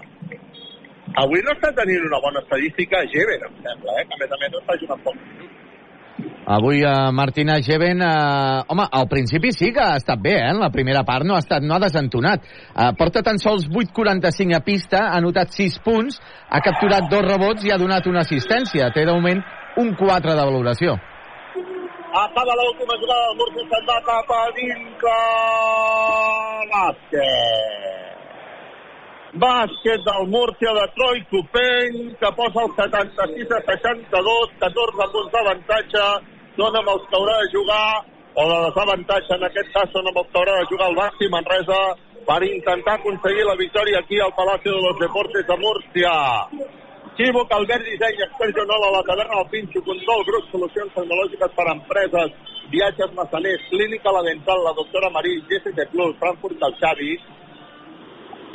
Avui no està tenint una bona estadística Geber, em sembla, eh? que a més a més està jugant poc. Avui uh, Martina Geven, uh, home, al principi sí que ha estat bé, eh? En la primera part no ha, estat, no ha desentonat. Uh, porta tan sols 8,45 a pista, ha anotat 6 punts, ha capturat dos rebots i ha donat una assistència. Té de moment un 4 de valoració. Acaba l'última jugada del Murcia, se'n va cap a dintre. Bàsquet. Bàsquet del Múrcia de Troy Copeny, que posa el 76 a 62, 14 punts d'avantatge, són amb els que haurà de jugar, o de desavantatge en aquest cas, són amb els que haurà de jugar el Baxi Manresa per intentar aconseguir la victòria aquí al Palacio de los Deportes de Múrcia. Equívoc, Albert Disseny, expert Joanola, la taverna del Pinxo, control, grup, solucions tecnològiques per a empreses, viatges massaners, clínica la dental, la doctora Marí, GST Plus, Frankfurt del Xavi,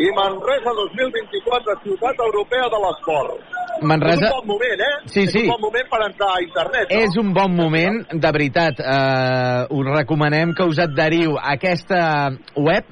i Manresa 2024, ciutat europea de l'esport. Manresa- És un bon moment, eh? Sí, sí. És un bon moment per entrar a internet, no? És un bon moment, de veritat. Eh, us recomanem que us adheriu a aquesta web,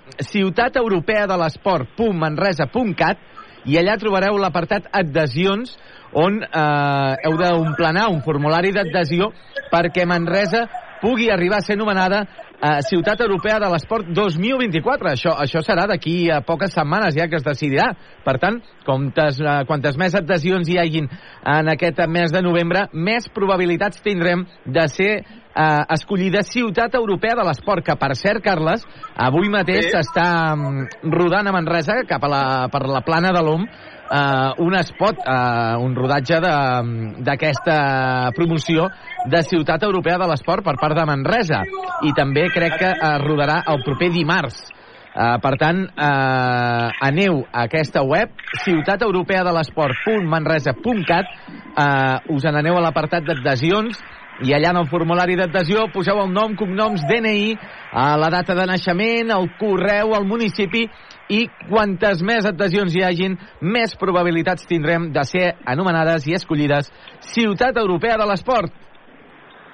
ciutateuropeadelesport.manresa.cat i allà trobareu l'apartat adhesions on eh, heu d'omplenar un formulari d'adhesió perquè Manresa pugui arribar a ser anomenada eh, Ciutat Europea de l'Esport 2024. Això, això serà d'aquí a poques setmanes ja que es decidirà. Per tant, comptes, eh, quantes més adhesions hi hagin en aquest mes de novembre, més probabilitats tindrem de ser eh, escollida Ciutat Europea de l'Esport, que per cert, Carles, avui mateix Sí. s'està mm, rodant a Manresa cap a la, per la plana de l'OM eh, un spot, eh, un rodatge d'aquesta promoció de Ciutat Europea de l'Esport per part de Manresa. I també crec que es rodarà el proper dimarts. Uh, per tant, uh, aneu a aquesta web, ciutateuropeadelesport.manresa.cat, uh, us n'aneu a l'apartat d'adhesions i allà en el formulari d'adhesió poseu el nom, cognoms, DNI, uh, la data de naixement, el correu, el municipi i quantes més adhesions hi hagin, més probabilitats tindrem de ser anomenades i escollides Ciutat Europea de l'Esport.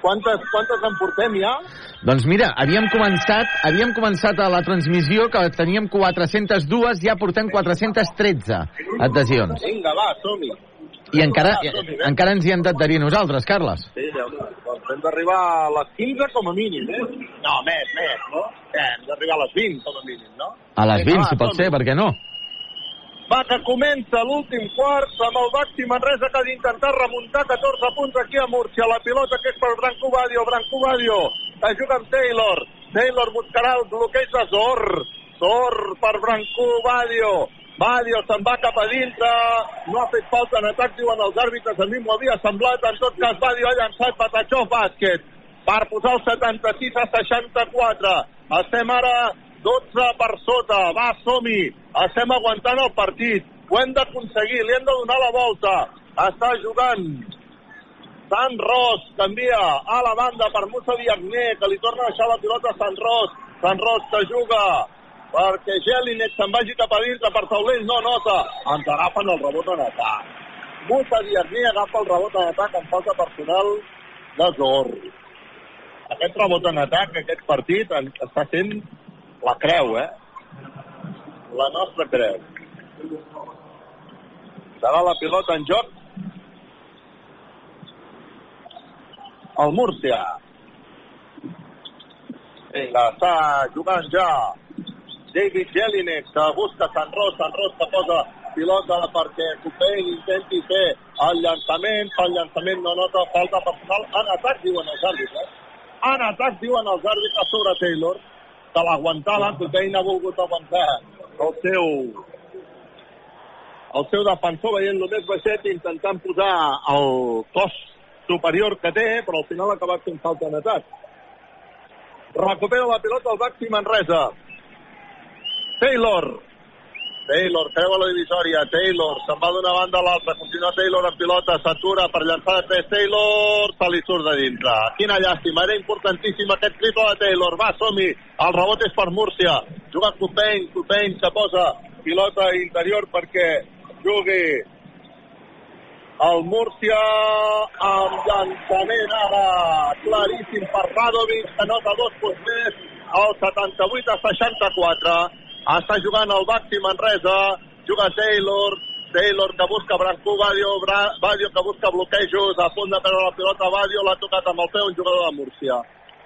Quantes, quantes en portem ja? Doncs mira, havíem començat, havíem començat a la transmissió que teníem 402, ja portem 413 adhesions. Vinga, va, som-hi. I encara, encara ens hi hem d'adherir nosaltres, Carles. Sí, doncs hem d'arribar a les 15 com a mínim, eh? No, més, més, no? Eh, hem d'arrivar a les 20 com a mínim, no? A les Vinga, 20, va, si pot ser, per què no? Va, que comença l'últim quart amb el Baxi Manresa que ha d'intentar remuntar 14 punts aquí a Múrcia. La pilota que és per Branco Badio. Branco Badio juga amb Taylor. Taylor buscarà el bloqueig de Zor. Zor per Brancú, Badio. Badio se'n va cap a dintre, no ha fet falta en atac, diuen els àrbitres, a mi m'ho havia semblat, en tot cas Badio ha llançat Patachó bàsquet per posar el 76 a 64. Estem ara 12 per sota, va, som-hi, estem aguantant el partit, ho hem d'aconseguir, li hem de donar la volta, està jugant Sant Ros, canvia a la banda per Musa Diagné, que li torna a deixar la pilota a Sant Ros, Sant Ros que juga perquè Jelinek se'n vagi cap a dintre per taulell, no nota, ens agafen el rebot en atac. Musa Diagné agafa el rebot en atac amb falta personal de Zor. Aquest rebot en atac, aquest partit, està sent la creu, eh? La nostra creu. Serà la pilota en joc. El Múrcia. Vinga, està jugant ja David Jelinek, que busca Sant Ros, Sant Ros que posa pilota perquè Coupell intenti fer el llançament, el llançament, no nota falta personal, en atac diuen els àrbitres. En atac diuen els àrbitres sobre Taylor, que l'aguantava, Coupell ha volgut aguantar el seu el seu defensor veient-lo més baixet intentant posar el cos superior que té, però al final ha acabat fent falta en atac. Recupera la pilota el Baxi Manresa. Taylor. Taylor, creu a la divisòria. Taylor, se'n va d'una banda a l'altra. Continua Taylor en pilota, s'atura per llançar de tres. Taylor, se li surt de dintre. Quina llàstima, era importantíssim aquest triple de Taylor. Va, som-hi. El rebot és per Múrcia. Juga Copeny, Copeny se posa pilota interior perquè jugui el Múrcia amb llançament ara claríssim per Radovic que nota dos punts més el 78 a 64 està jugant el Baxi Manresa juga Taylor Taylor que busca Brancú Badio Bra Badio que busca bloquejos a punt de perdre la pilota Badio l'ha tocat amb el peu un jugador de Múrcia.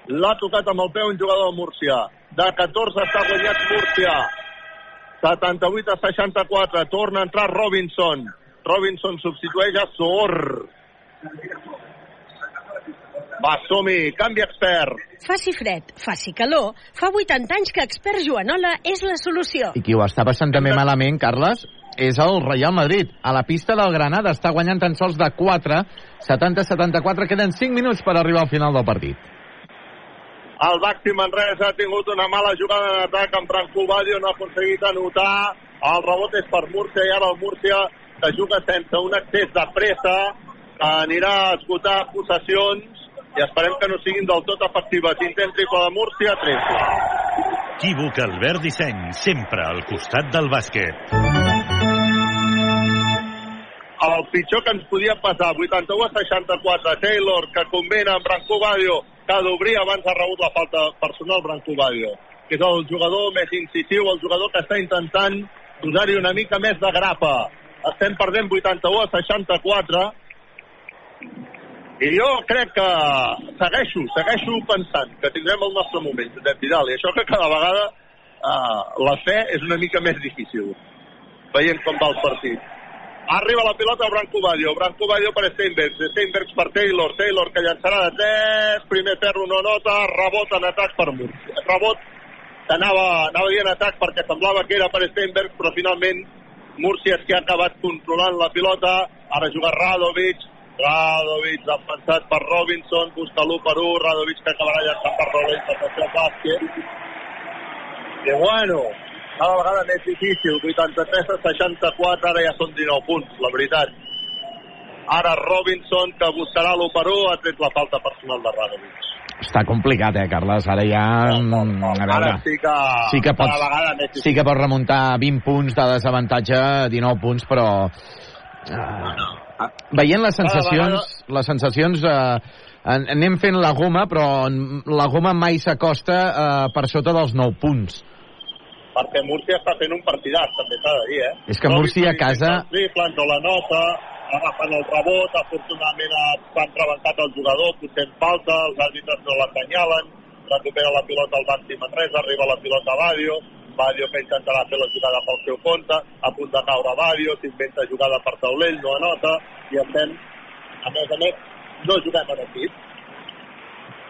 L'ha tocat amb el peu un jugador de Múrcia. De 14 està guanyat Múrcia. 78 a 64 torna a entrar Robinson. Robinson substitueix a Sor. Va, som-hi, canvi expert. Faci fred, faci calor, fa 80 anys que expert Joanola és la solució. I qui ho està passant també malament, Carles, és el Real Madrid. A la pista del Granada està guanyant tan sols de 4, 70-74, queden 5 minuts per arribar al final del partit. El Baxi Manresa ha tingut una mala jugada en atac amb Franco Badio, no ha aconseguit anotar. El rebot és per Múrcia i ara el Múrcia que juga sense un excés de pressa, anirà a esgotar possessions i esperem que no siguin del tot efectives. Intent triple de Múrcia, 3. Equívoc Albert Disseny, sempre al costat del bàsquet. el pitjor que ens podia passar, 81 a 64, Taylor, que combina amb Branco Badio, que ha d'obrir abans ha rebut la falta personal Branco Badio, que és el jugador més incisiu, el jugador que està intentant donar-hi una mica més de grapa. Estem perdent 81 a 64, i jo crec que segueixo, segueixo pensant que tindrem el nostre moment, Josep Vidal, i això que cada vegada uh, la fe és una mica més difícil, veient com va el partit. Arriba la pilota Branco Badio. Branco Badio per Steinbergs. Steinbergs per Taylor. Taylor que llançarà de 3. Primer ferro no nota. Rebot en atac per Múrcia. Rebot que anava, anava dient atac perquè semblava que era per Steinbergs, però finalment Múrcia és que ha acabat controlant la pilota. Ara juga Radovic. Radovic defensat per Robinson. Busca l'1 per 1. Radovic que acabarà llançant per per fer el bàsquet. I bueno, cada vegada més difícil, 83 a 64, ara ja són 19 punts, la veritat. Ara Robinson, que buscarà l'1 per 1, ha tret la falta personal de Radovic. Està complicat, eh, Carles? Ara ja... mm, A veure, Ara sí que, sí que pots, més sí que pots remuntar 20 punts de desavantatge, 19 punts, però... Uh, veient les sensacions, les sensacions eh, en- anem fent la goma, però la goma mai s'acosta eh, per sota dels 9 punts. Perquè Múrcia està fent un partidàs, també s'ha de dir, eh? És que Múrcia a casa... Els triples, no la nota, agafen el rebot, afortunadament ha- s'han rebentat el jugador, potser en falta, els àrbitres no l'assenyalen, recupera la pilota al Baxi Manresa, arriba la pilota a Badio, Badio que intentarà fer la jugada pel seu compte, a punt de caure Badio, s'inventa jugada per taulell, no anota, i estem, a més a més, no juguem en equip.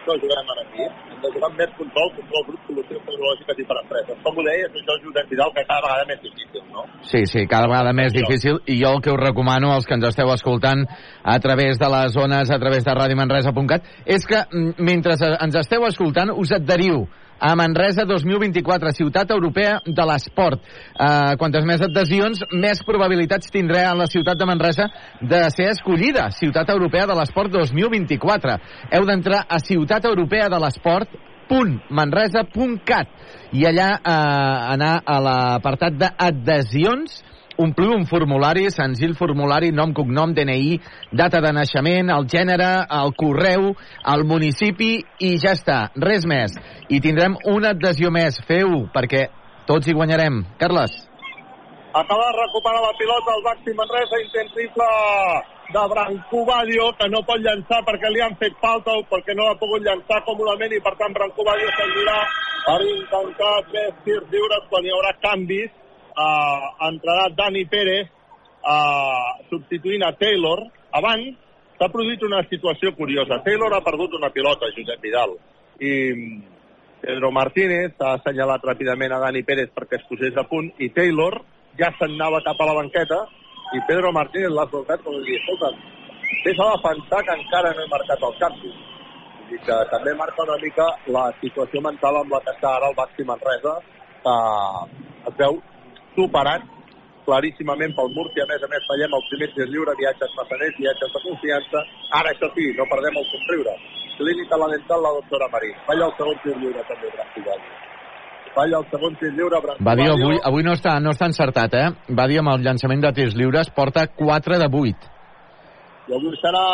no juguem ara aquí. Hem de jugar amb més control, control grup, solucions tecnològiques i per empreses. Com ho deies, això és Vidal, que cada vegada més difícil, no? Sí, sí, cada vegada més difícil i jo el que us recomano als que ens esteu escoltant a través de les zones, a través de radiomanresa.cat és que mm, mentre ens esteu escoltant us adheriu a Manresa 2024, Ciutat Europea de l'Esport. Uh, quantes més adhesions, més probabilitats tindrà en la ciutat de Manresa de ser escollida Ciutat Europea de l'Esport 2024. Heu d'entrar a Ciutat Europea de l'Esport www.manresa.cat i allà eh, anar a l'apartat d'adhesions ompliu un formulari, senzill formulari, nom, cognom, DNI, data de naixement, el gènere, el correu, el municipi i ja està, res més. I tindrem una adhesió més. Feu, perquè tots hi guanyarem. Carles. Acaba de recuperar la pilota el Baxi Manresa, intent triple de Brancobadio, que no pot llançar perquè li han fet falta o perquè no ha pogut llançar còmodament i per tant Brancobadio s'endirà per intentar tres tirs lliures quan hi haurà canvis. Uh, entrarà Dani Pérez uh, substituint a Taylor. Abans s'ha produït una situació curiosa. Taylor ha perdut una pilota, Josep Vidal, i Pedro Martínez ha assenyalat ràpidament a Dani Pérez perquè es posés a punt i Taylor ja se'n anava cap a la banqueta i Pedro Martínez l'ha soltat com dir, escolta, vés a defensar que encara no he marcat el canvi. Dir que també marca una mica la situació mental amb la que està ara el Baxi Manresa, que es veu superat claríssimament pel Murcia, a més a més fallem el primer tir lliure, viatges massaners, viatges de confiança, ara això sí, no perdem el somriure. Clínica la dental la doctora Marí. Falla el segon tir lliure també, Brancovalli. Falla el segon tir lliure, Brancovalli. Va dir avui, avui no, està, no està encertat, eh? Va dir amb el llançament de tirs lliures, porta 4 de 8. I avui serà,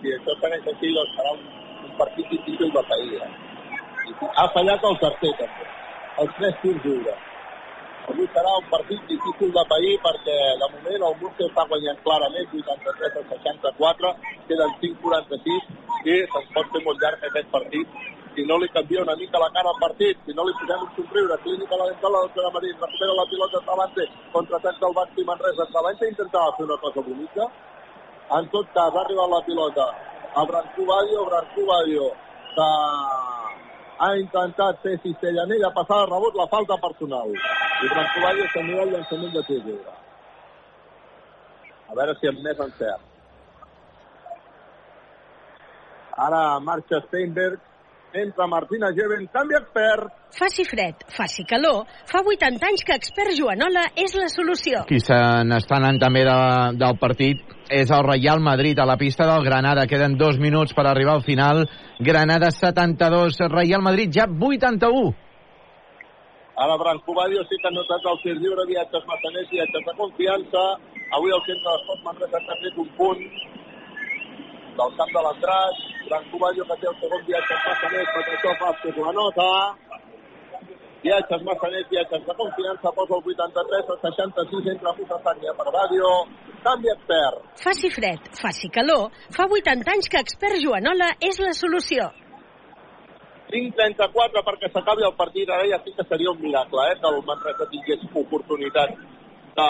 si això segueix així, doncs serà un, un partit difícil de pair. Eh? Ha fallat el tercer, també. Els tres tirs lliures avui serà un partit difícil de pair perquè de moment el Murcia està guanyant clarament 83 a 64, queden 5-46 i se'ns pot fer molt llarg aquest partit. Si no li canvia una mica la cara al partit, si no li posem un somriure, clínica la dental, la doctora Marín, recupera la pilota Travante, contraatac del Baxi Manresa, Travante intentava fer una cosa bonica, en tot cas ha arribat la pilota. A Brancú Badio, Brancú Badio, que ha intentat fer cistellanella, passar de rebot la falta personal. I Brancú Badio s'anirà el llançament de tir lliure. A veure si amb més encert. Ara marxa Steinberg, entra Martina Geven, canvi expert. Faci fred, faci calor, fa 80 anys que expert Joanola és la solució. Qui se n'està anant també de, del partit és el Real Madrid a la pista del Granada. Queden dos minuts per arribar al final. Granada 72, Real Madrid ja 81. Ara Branco Badio sí que ha notat el tir lliure, viatges massaners, viatges de confiança. Avui el centre d'esport Manresa ha fet un punt del camp de l'Andràs. Branco Badio que té el segon viatge massaners, per això Vázquez la nota. Viatges massaners, viatges de confiança, posa el 83 al 66 entre Musa Sània per Badio. Canvi expert. Faci fred, faci calor, fa 80 anys que expert Joanola és la solució. 5-34 perquè s'acabi el partit. Ara ja sí que seria un miracle, eh, que el Manresa tingués oportunitat de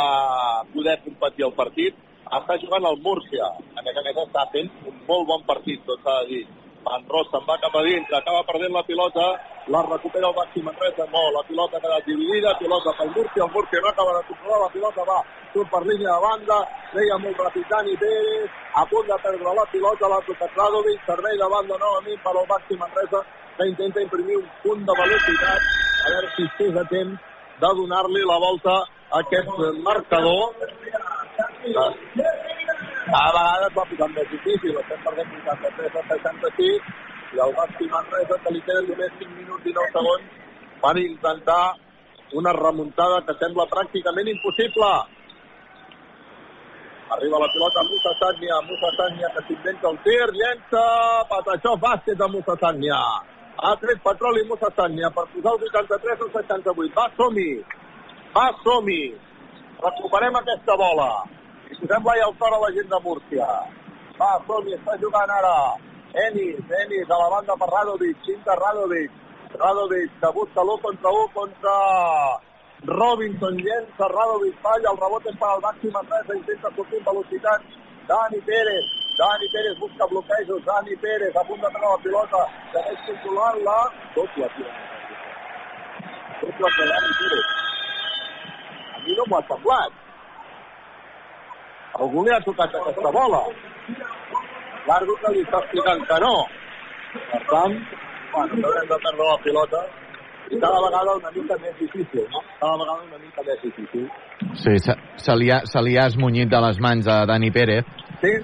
poder competir el partit. Està jugant el Múrcia. A més a més està fent un molt bon partit, tot s'ha de dir. Van Ross se'n va cap a dintre, acaba perdent la pilota, la recupera el Baxi Manresa, no, la pilota ha quedat dividida, pilota pel Múrcia, el Múrcia no acaba de controlar, la pilota va, surt per línia de banda, deia molt ràpid Dani Pérez, a punt de perdre la pilota, l'ha tocat Radovic, servei de banda novament per al Baxi Manresa, que intenta imprimir un punt de velocitat, a veure si estés a temps de donar-li la volta aquest marcador. Cada vegada es va posant més difícil, estem perdent 83 a 66, i el Baxi Manresa, que li queden només 5 minuts i 9 segons, van intentar una remuntada que sembla pràcticament impossible. Arriba la pilota a Musa Sània, Musa Sània que s'inventa el tir, llença, Patachó, bàsquet de Musa Sània. Ha tret petroli Musa Sània per posar el 83 al 68. Va, som-hi! Va, som-hi! Recuperem aquesta bola. I posem l'ai al cor a la gent de Múrcia. Va, som-hi, està jugant ara. Enis, Enis, a la banda per Radovic, cinta Radovic. Radovic, que busca l'1 contra 1 contra Robinson, llença Radovic, falla, el rebot és per al màxim Manresa, intenta sortir amb velocitat. Dani Pérez, Dani Pérez busca bloquejos, Dani Pérez a punt de treure la pilota, segueix controlant-la, doble pilota. Doble de Dani Pérez. Mi no m'ho ha semblat. Algú li ha tocat aquesta bola. L'àrbitre li està explicant que no. Per tant, bueno, haurem de perdre la pilota i cada vegada una mica més difícil, no? Cada vegada una mica més difícil. Sí, se, se, li ha, se li ha esmunyit de les mans a Dani Pérez. Sí,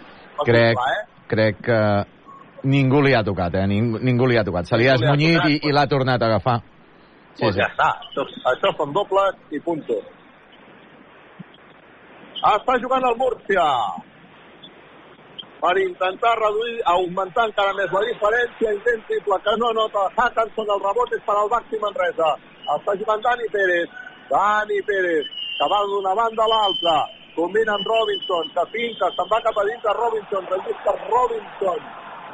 crec, clar, eh? crec que ningú li ha tocat, eh? Ningú, ningú li ha tocat. Se li ha esmunyit i, i l'ha tornat a agafar. Sí, pues ja està. Això, això són dobles i punto. Està jugant el Múrcia per intentar reduir, augmentar encara més la diferència, intent triple que no nota Hackanson, el rebot és per al Baxi Manresa. Està jugant Dani Pérez. Dani Pérez, que va d'una banda a l'altra. Combina amb Robinson, que finca, se'n va cap a dintre Robinson, registra Robinson.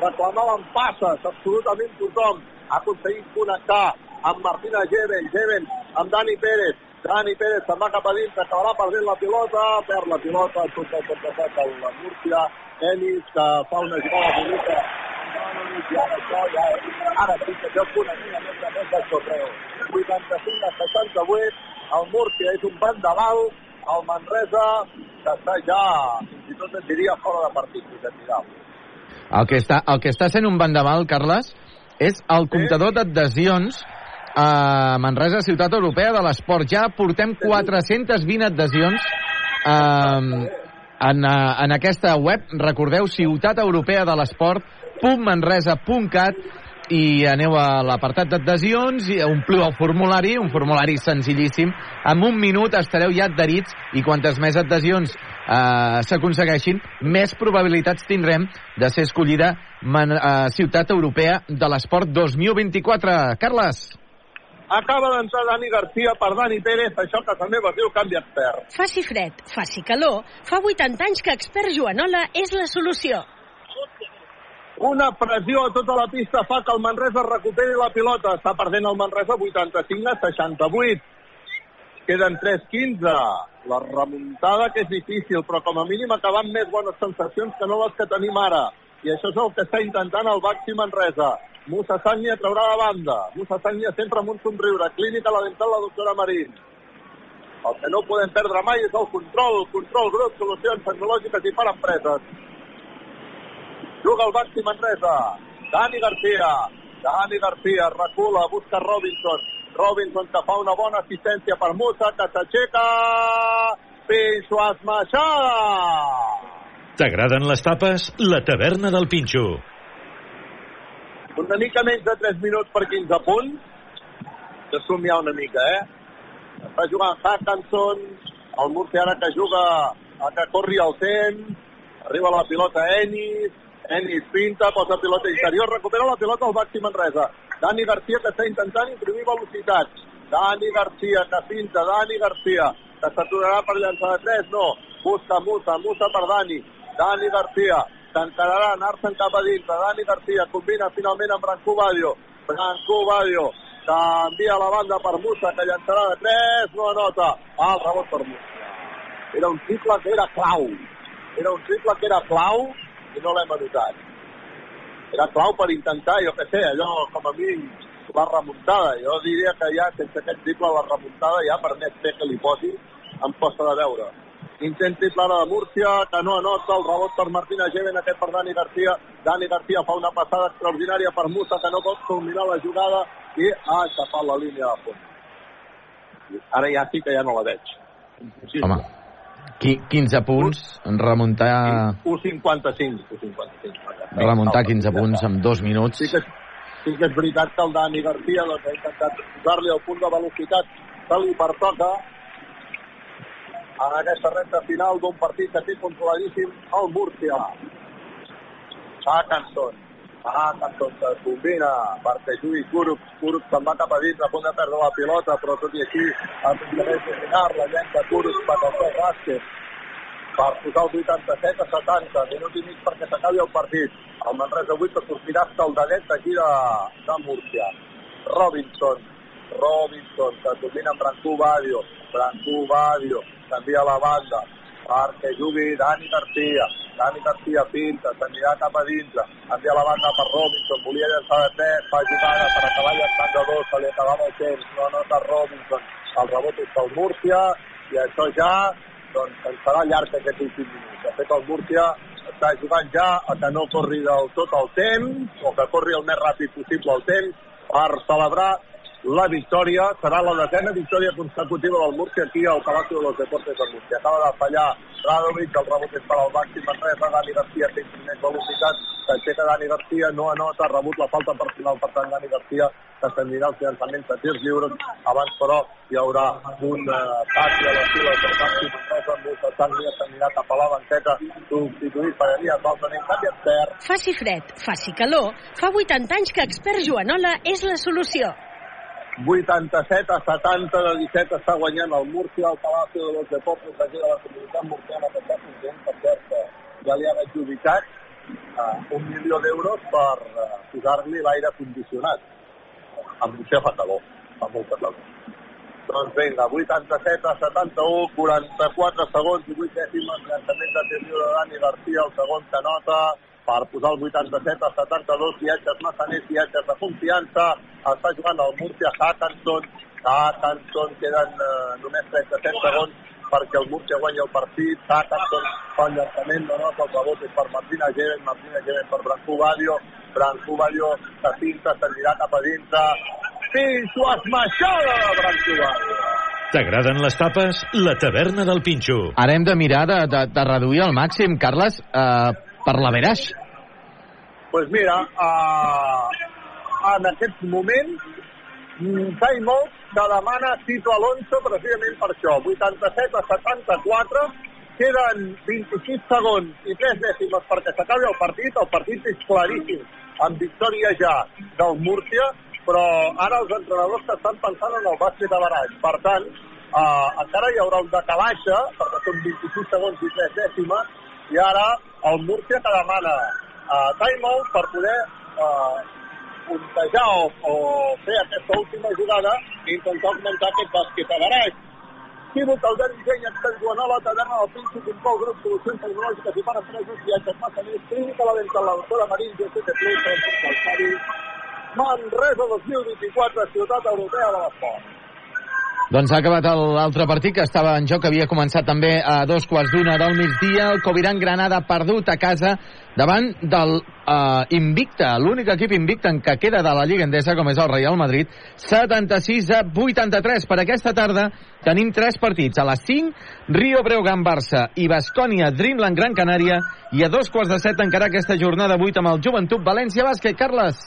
Reclamaven passes, absolutament tothom. Ha aconseguit connectar amb Martina Jeven, Jeven amb Dani Pérez. Dani Pérez se'n va cap a dintre, acabarà perdent la pilota, perd la pilota, tot el contraatac a la Múrcia. Ennis, que fa una jugada bonica. Això, ja, ara sí que jo una mica més de més del sorpreu. 85 a 68, el Múrcia és un bandaval, el Manresa, que està ja, fins i tot et diria, fora de partit, Josep Vidal. El que està, el que està sent un bandamal, Carles, és el comptador d'adhesions a Manresa, Ciutat Europea de l'Esport. Ja portem 420 adhesions eh, en, eh, en aquesta web. Recordeu, Ciutat Europea de l'Esport.manresa.cat i aneu a l'apartat d'adhesions i ompliu el formulari, un formulari senzillíssim. En un minut estareu ja adherits i quantes més adhesions eh, s'aconsegueixin, més probabilitats tindrem de ser escollida Man eh, Ciutat Europea de l'Esport 2024. Carles. Acaba d'entrar Dani Garcia per Dani Pérez, això que també es diu canvi expert. Faci fred, faci calor, fa 80 anys que expert Joanola és la solució. Una pressió a tota la pista fa que el Manresa recuperi la pilota. Està perdent el Manresa 85 a 68. Queden 3-15. La remuntada que és difícil, però com a mínim acabar amb més bones sensacions que no les que tenim ara. I això és el que està intentant el Baxi Manresa. Musa Sagnia traurà de banda. Musa Sagnia sempre amb un somriure. Clínica la dental la doctora Marín. El que no podem perdre mai és el control. Control, grup, solucions tecnològiques i per empreses. Juga el Baxi Manresa. Dani Garcia. Dani Garcia recula, busca Robinson. Robinson que fa una bona assistència per Musa, que s'aixeca... Pinxo esmaixada! T'agraden les tapes? La taverna del Pinxo. Una mica menys de 3 minuts per 15 punts. De somiar una mica, eh? Està jugant Hackanson, el Murcia ara que juga a que corri el temps, arriba la pilota Ennis, Ennis pinta, posa pilota interior, recupera la pilota al Baxi Manresa. Dani Garcia que està intentant imprimir velocitat. Dani Garcia que pinta, Dani Garcia que s'aturarà per llançar de 3, no. Busca Musa, Musa per Dani. Dani Garcia s'encararà anar-se'n cap a dintre. Dani Garcia combina finalment amb Branco Badio. Branco Badio canvia la banda per Musa que llançarà de 3, no anota. Ah, el rebot per Musa. Era un triple que era clau. Era un triple que era clau i no l'hem anotat. Era clau per intentar, jo què sé, allò com a mi la remuntada. Jo diria que ja sense aquest triple la remuntada ja per més fer que li posi em costa de veure. Intent triple ara de Múrcia, que no anota el rebot per Martina Geven, aquest per Dani Garcia. Dani Garcia fa una passada extraordinària per Musa, que no pot culminar la jugada i ha aixafat la línia de fons. Ara ja sí que ja no la veig. Sí, Home, qui- 15 punts, remuntar, 1.55. 1.55. remuntar 15 punts en dos minuts. Sí que, sí que és veritat que el Dani Garcia doncs, ha intentat posar-li el punt de velocitat que li pertoca en aquesta recta final d'un partit que té controladíssim el Múrcia. Hackanson. Hackanson que combina perquè jugui Kurup. Kurup se'n va cap a dins a punt de perdre la pilota, però tot i així aconsegueix dominar-la, llenca Kurup per al seu bàsquet per posar el 87 a 70, minut i mig perquè s'acabi el partit. El Manresa avui que sortirà escaldadet d'aquí de, de Múrcia. Robinson, Robinson, que domina amb Brancú Badio, Brancú Badio, canvia la banda, perquè jugui Dani Garcia. Dani Garcia pinta, s'anirà cap a dintre, envia la banda per Robinson, volia llançar de 3, fa jugada per acabar llançant de 2, se li acabava el temps, no anota Robinson, el rebot és pel Múrcia, i això ja doncs, ens farà llarg aquest últim minut. De fet, el Múrcia està jugant ja a que no corri del tot el temps, o que corri el més ràpid possible el temps, per celebrar la victòria. Serà la desena victòria consecutiva del Múrcia aquí al Palacio de los Deportes del Múrcia. Acaba de fallar Radovic, el rebot és per al màxim Manresa, Dani Garcia té més velocitat, s'aixeca Dani Garcia, no anota, ha rebut la falta personal, per tant Dani Garcia que s'endirà els llançaments de tirs lliures. Abans, però, hi haurà un uh, canvi a les files del màxim Manresa amb un Sàngria s'anirà cap a la banqueta, substituït per Elias Baltonen, canvi expert. Faci fred, faci calor, fa 80 anys que expert Joanola és la solució. 87 a 70 de 17 està guanyant el Múrcia al Palacio de los Deportes de la comunitat murciana que està content per cert ja li han adjudicat uh, un milió d'euros per uh, posar-li l'aire condicionat amb un fa calor, fa molta calor. Doncs vinga, 87 a 71, 44 segons i 8 dècimes, llançament de tir de Dani Garcia, el segon que nota, per posar el 87 a 72, viatges massaners, viatges de confiança, està jugant el Múrcia Hackanson, Hackanson, queden eh, només 37 segons perquè el Múrcia guanya el partit, Hackanson fa el llançament, no nota el rebot és per Martina Geven, Martina Geven per Branco Badio, Branco Badio se pinta, s'anirà cap a dintre, Pinxo esmaixada de Branco Badio. T'agraden les tapes? La taverna del Pinxo. Ara hem de mirar de, de, de reduir al màxim, Carles, eh, per la Veraix. pues mira, uh, en aquests moments, Time que demana Tito Alonso precisament per això. 87 a 74, queden 26 segons i 3 dècimes perquè s'acabi el partit. El partit és claríssim, amb victòria ja del Múrcia, però ara els entrenadors que estan pensant en el bàsquet de baraix. Per tant, uh, encara hi haurà un decalatge, perquè són 26 segons i 3 dècimes, i ara el Múrcia que demana uh, timeout per poder uh, puntejar o, o fer aquesta última jugada i intentar augmentar aquest bàsquet a baraix. Químic, Albert Disseny, expert Joanola, taverna del Pinxo, Control Grup, Solucions Tecnològiques i per Empreses, viatges massaners, clínica, la venta, la doctora Marín, GCT Plus, Transport Calçari, Manresa 2024, Ciutat Europea de l'Esport. Doncs ha acabat l'altre partit que estava en joc, havia començat també a dos quarts d'una del migdia. El Coviran Granada perdut a casa davant del uh, Invicta, l'únic equip Invicta en què queda de la Lliga Endesa, com és el Real Madrid, 76 a 83. Per aquesta tarda tenim tres partits. A les 5, Rio Breogán Barça i Bascònia Dreamland Gran Canària i a dos quarts de set encara aquesta jornada 8 amb el Joventut València Bàsquet. Carles.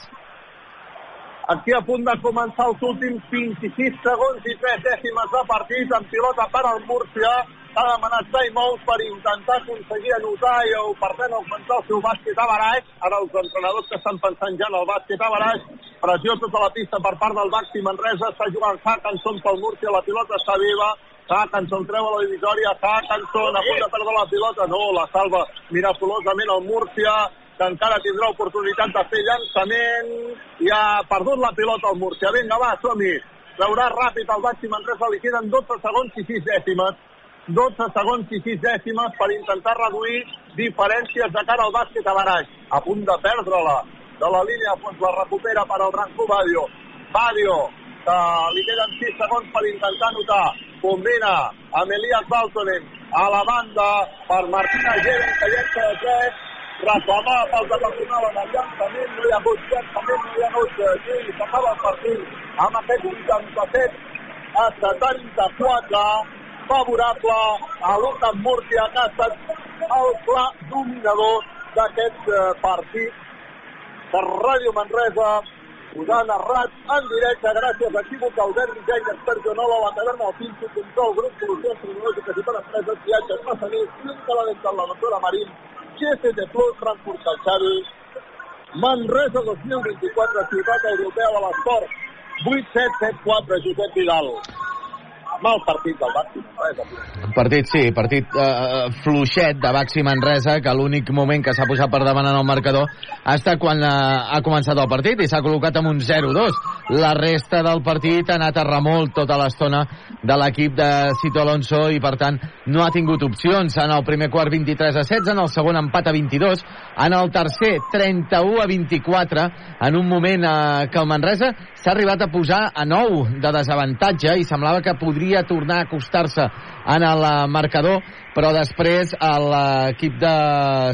Aquí a punt de començar els últims 26 segons i 3 dècimes de partit amb pilota per al Múrcia. Ha demanat timeout per intentar aconseguir anotar i per tant augmentar el seu bàsquet a baraix. Ara els entrenadors que estan pensant ja en el bàsquet a baraix. Pressió tota la pista per part del Baxi Manresa. Està jugant Hackanson pel Múrcia. La pilota està viva. Hackanson treu a la divisòria. Hackanson a punt de perdre la pilota. No, la salva miraculosament el Múrcia que encara tindrà oportunitat de fer llançament i ha perdut la pilota al Múrcia. Vinga, va, som-hi. Veurà ràpid el Baxi Manresa, li queden 12 segons i 6 dècimes. 12 segons i 6 dècimes per intentar reduir diferències de cara al bàsquet a Baraix. A punt de perdre-la de la línia, doncs la recupera per al Ranco Badio. Badio, que li queden 6 segons per intentar anotar. Combina amb Elias Baltonen a la banda per Martina Geren, que llença de 3 reclamava falta personal en el llançament, no hi ha hagut llançament, no hi ha hagut eh, s'acaba el partit. Amb aquest 87 a 74 favorable a l'Ucam Múrcia que ha estat el pla dominador d'aquest eh, partit. Per Ràdio Manresa us ha narrat en directe gràcies a Equívoc, Albert Disseny, Expert Jonola, la taverna del Pinxo, Control, Grup Solucions Tecnològiques i per Empreses, Viatges, Massaners, Clínica la Dental, la doctora Marín, GST Plus, Frankfurt Calçari, Manresa 2024, Ciutat Europea de l'Esport, 8774, Josep Vidal. Mal partit del Baxi Manresa. Partit, sí, partit eh, fluixet de Baxi Manresa, que l'únic moment que s'ha posat per davant en el marcador ha estat quan eh, ha començat el partit i s'ha col·locat amb un 0-2. La resta del partit ha anat a remolc tota l'estona de l'equip de Cito Alonso i, per tant, no ha tingut opcions. En el primer quart 23 a 16, en el segon empat a 22, en el tercer 31 a 24, en un moment eh, que el Manresa s'ha arribat a posar a 9 de desavantatge i semblava que podria tornar a acostar-se en el eh, marcador, però després eh, l'equip de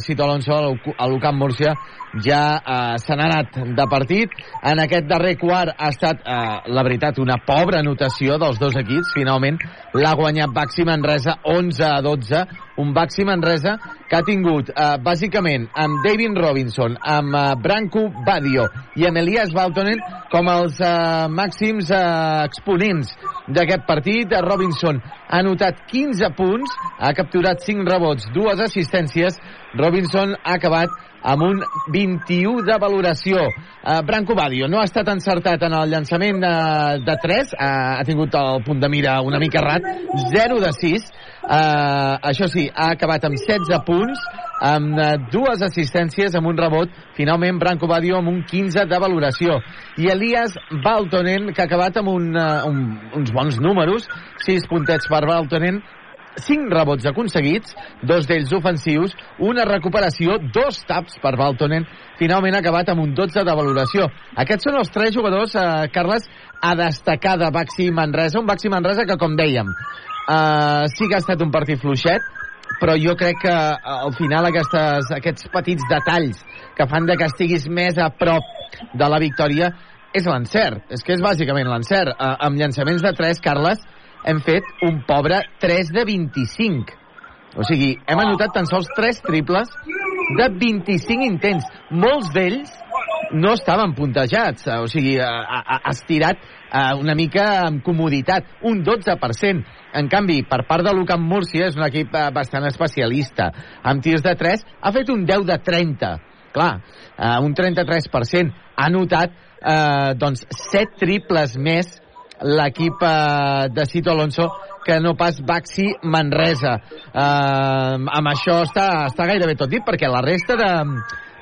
Cito Alonso, a l'Ucamp Múrcia, ja eh, se n'ha anat de partit. En aquest darrer quart ha estat, eh, la veritat, una pobra anotació dels dos equips. Finalment l'ha guanyat Baxi Manresa 11 a 12. Un Baxi Manresa que ha tingut, eh, bàsicament, amb David Robinson, amb eh, Branco Badio i amb Elias Baltonen com els eh, màxims eh, exponents d'aquest partit. Robinson ha anotat 15 punts, ha capturat 5 rebots, dues assistències. Robinson ha acabat amb un 21 de valoració. Uh, Branco Badio no ha estat encertat en el llançament de, de 3, uh, ha tingut el punt de mira una mica errat, 0 de 6, uh, això sí, ha acabat amb 16 punts, amb uh, dues assistències, amb un rebot, finalment Branco Badio amb un 15 de valoració. I Elias Baltonen, que ha acabat amb un, uh, un, uns bons números, 6 puntets per Baltonen, 5 rebots aconseguits, dos d'ells ofensius, una recuperació, dos taps per Baltonen, finalment acabat amb un 12 de valoració. Aquests són els tres jugadors, eh, Carles, a destacar de Baxi Manresa, un Baxi Manresa que, com dèiem, eh, sí que ha estat un partit fluixet, però jo crec que eh, al final aquestes, aquests petits detalls que fan de que estiguis més a prop de la victòria és l'encert, és que és bàsicament l'encert. Eh, amb llançaments de 3, Carles, hem fet un pobre 3 de 25. O sigui, hem anotat tan sols 3 triples de 25 intents. Molts d'ells no estaven puntejats, o sigui, ha, ha estirat eh, una mica amb comoditat, un 12%. En canvi, per part de l'Ucamp Múrcia, és un equip eh, bastant especialista. Amb tirs de 3, ha fet un 10 de 30. Clar, eh, un 33%. Ha anotat eh, doncs, 7 triples més l'equip eh, de Cito Alonso que no pas Baxi Manresa. Eh, amb això està, està gairebé tot dit, perquè la resta de,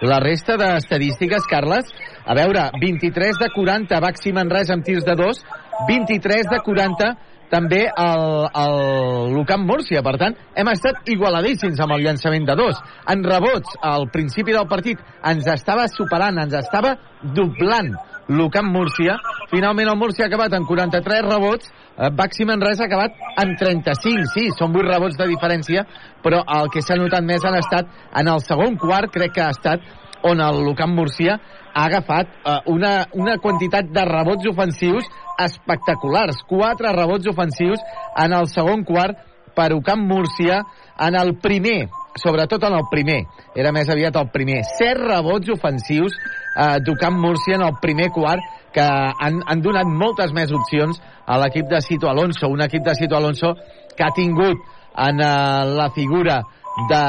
la resta d'estadístiques, Carles, a veure, 23 de 40 Baxi Manresa amb tirs de 2, 23 de 40 també el, el Lucam Múrcia. Per tant, hem estat igualadíssims amb el llançament de dos. En rebots, al principi del partit, ens estava superant, ens estava doblant l'Ucamp Múrcia. Finalment el Múrcia ha acabat amb 43 rebots, eh, Baxi Manresa ha acabat amb 35, sí, són 8 rebots de diferència, però el que s'ha notat més han estat en el segon quart, crec que ha estat on el Lucamp Murcia ha agafat eh, una, una quantitat de rebots ofensius espectaculars. Quatre rebots ofensius en el segon quart per Ucamp Múrcia en el primer, sobretot en el primer, era més aviat el primer. Set rebots ofensius eh, d'Ucamp Múrcia en el primer quart que han, han donat moltes més opcions a l'equip de Cito Alonso, un equip de Cito Alonso que ha tingut en eh, la figura de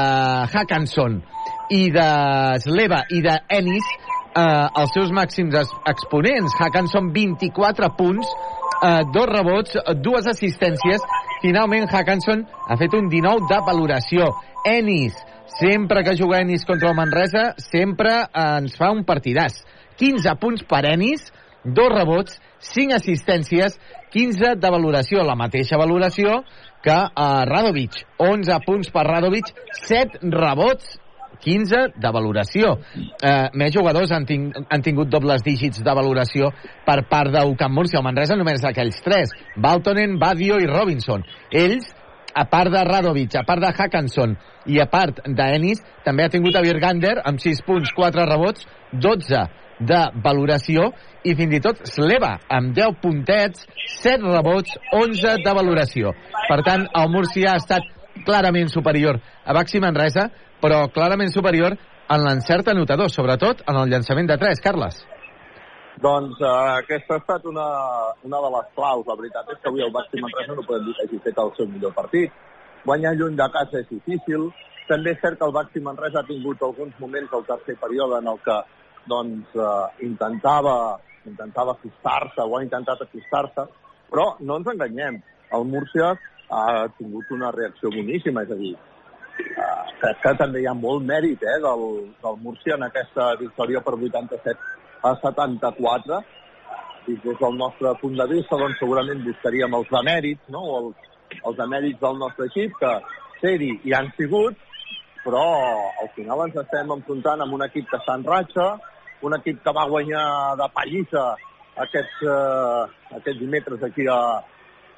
Hackanson i de Sleva i de Ennis eh, els seus màxims exponents. Hackanson 24 punts, eh, dos rebots, dues assistències. Finalment Hackanson ha fet un 19 de valoració. Ennis, sempre que juga Ennis contra el Manresa, sempre eh, ens fa un partidàs. 15 punts per Ennis, dos rebots, 5 assistències, 15 de valoració, la mateixa valoració que a Radovic. 11 punts per Radovic, 7 rebots, 15 de valoració. Eh, més jugadors han, ting han tingut dobles dígits de valoració per part d'Ucamp Múrcia. El Manresa només aquells tres. Baltonen, Badio i Robinson. Ells, a part de Radovic, a part de Hackanson i a part d'Enis, també ha tingut a Virgander amb 6 punts, 4 rebots, 12 de valoració i fins i tot Sleva amb 10 puntets, 7 rebots, 11 de valoració. Per tant, el Múrcia ha estat clarament superior a Baxi Manresa, però clarament superior en l'encert anotador, sobretot en el llançament de 3. Carles. Doncs uh, aquesta ha estat una, una de les claus. La veritat és que avui el Baxi Manresa no podem dir que hagi fet el seu millor partit. Guanyar lluny de casa és difícil. També és cert que el Baxi Manresa ha tingut alguns moments al tercer període en el que doncs, uh, intentava, intentava acostar-se o ha intentat acostar-se, però no ens enganyem. el Múrcia ha tingut una reacció boníssima, és a dir, eh, crec que també hi ha molt mèrit eh, del, del Múrcia en aquesta victòria per 87 a 74. I des del nostre punt de vista, doncs segurament buscaríem els demèrits, no? O els, els demèrits del nostre equip, que ser-hi hi han sigut, però al final ens estem enfrontant amb un equip que està en ratxa, un equip que va guanyar de pallissa aquests, eh, aquests dimecres aquí a,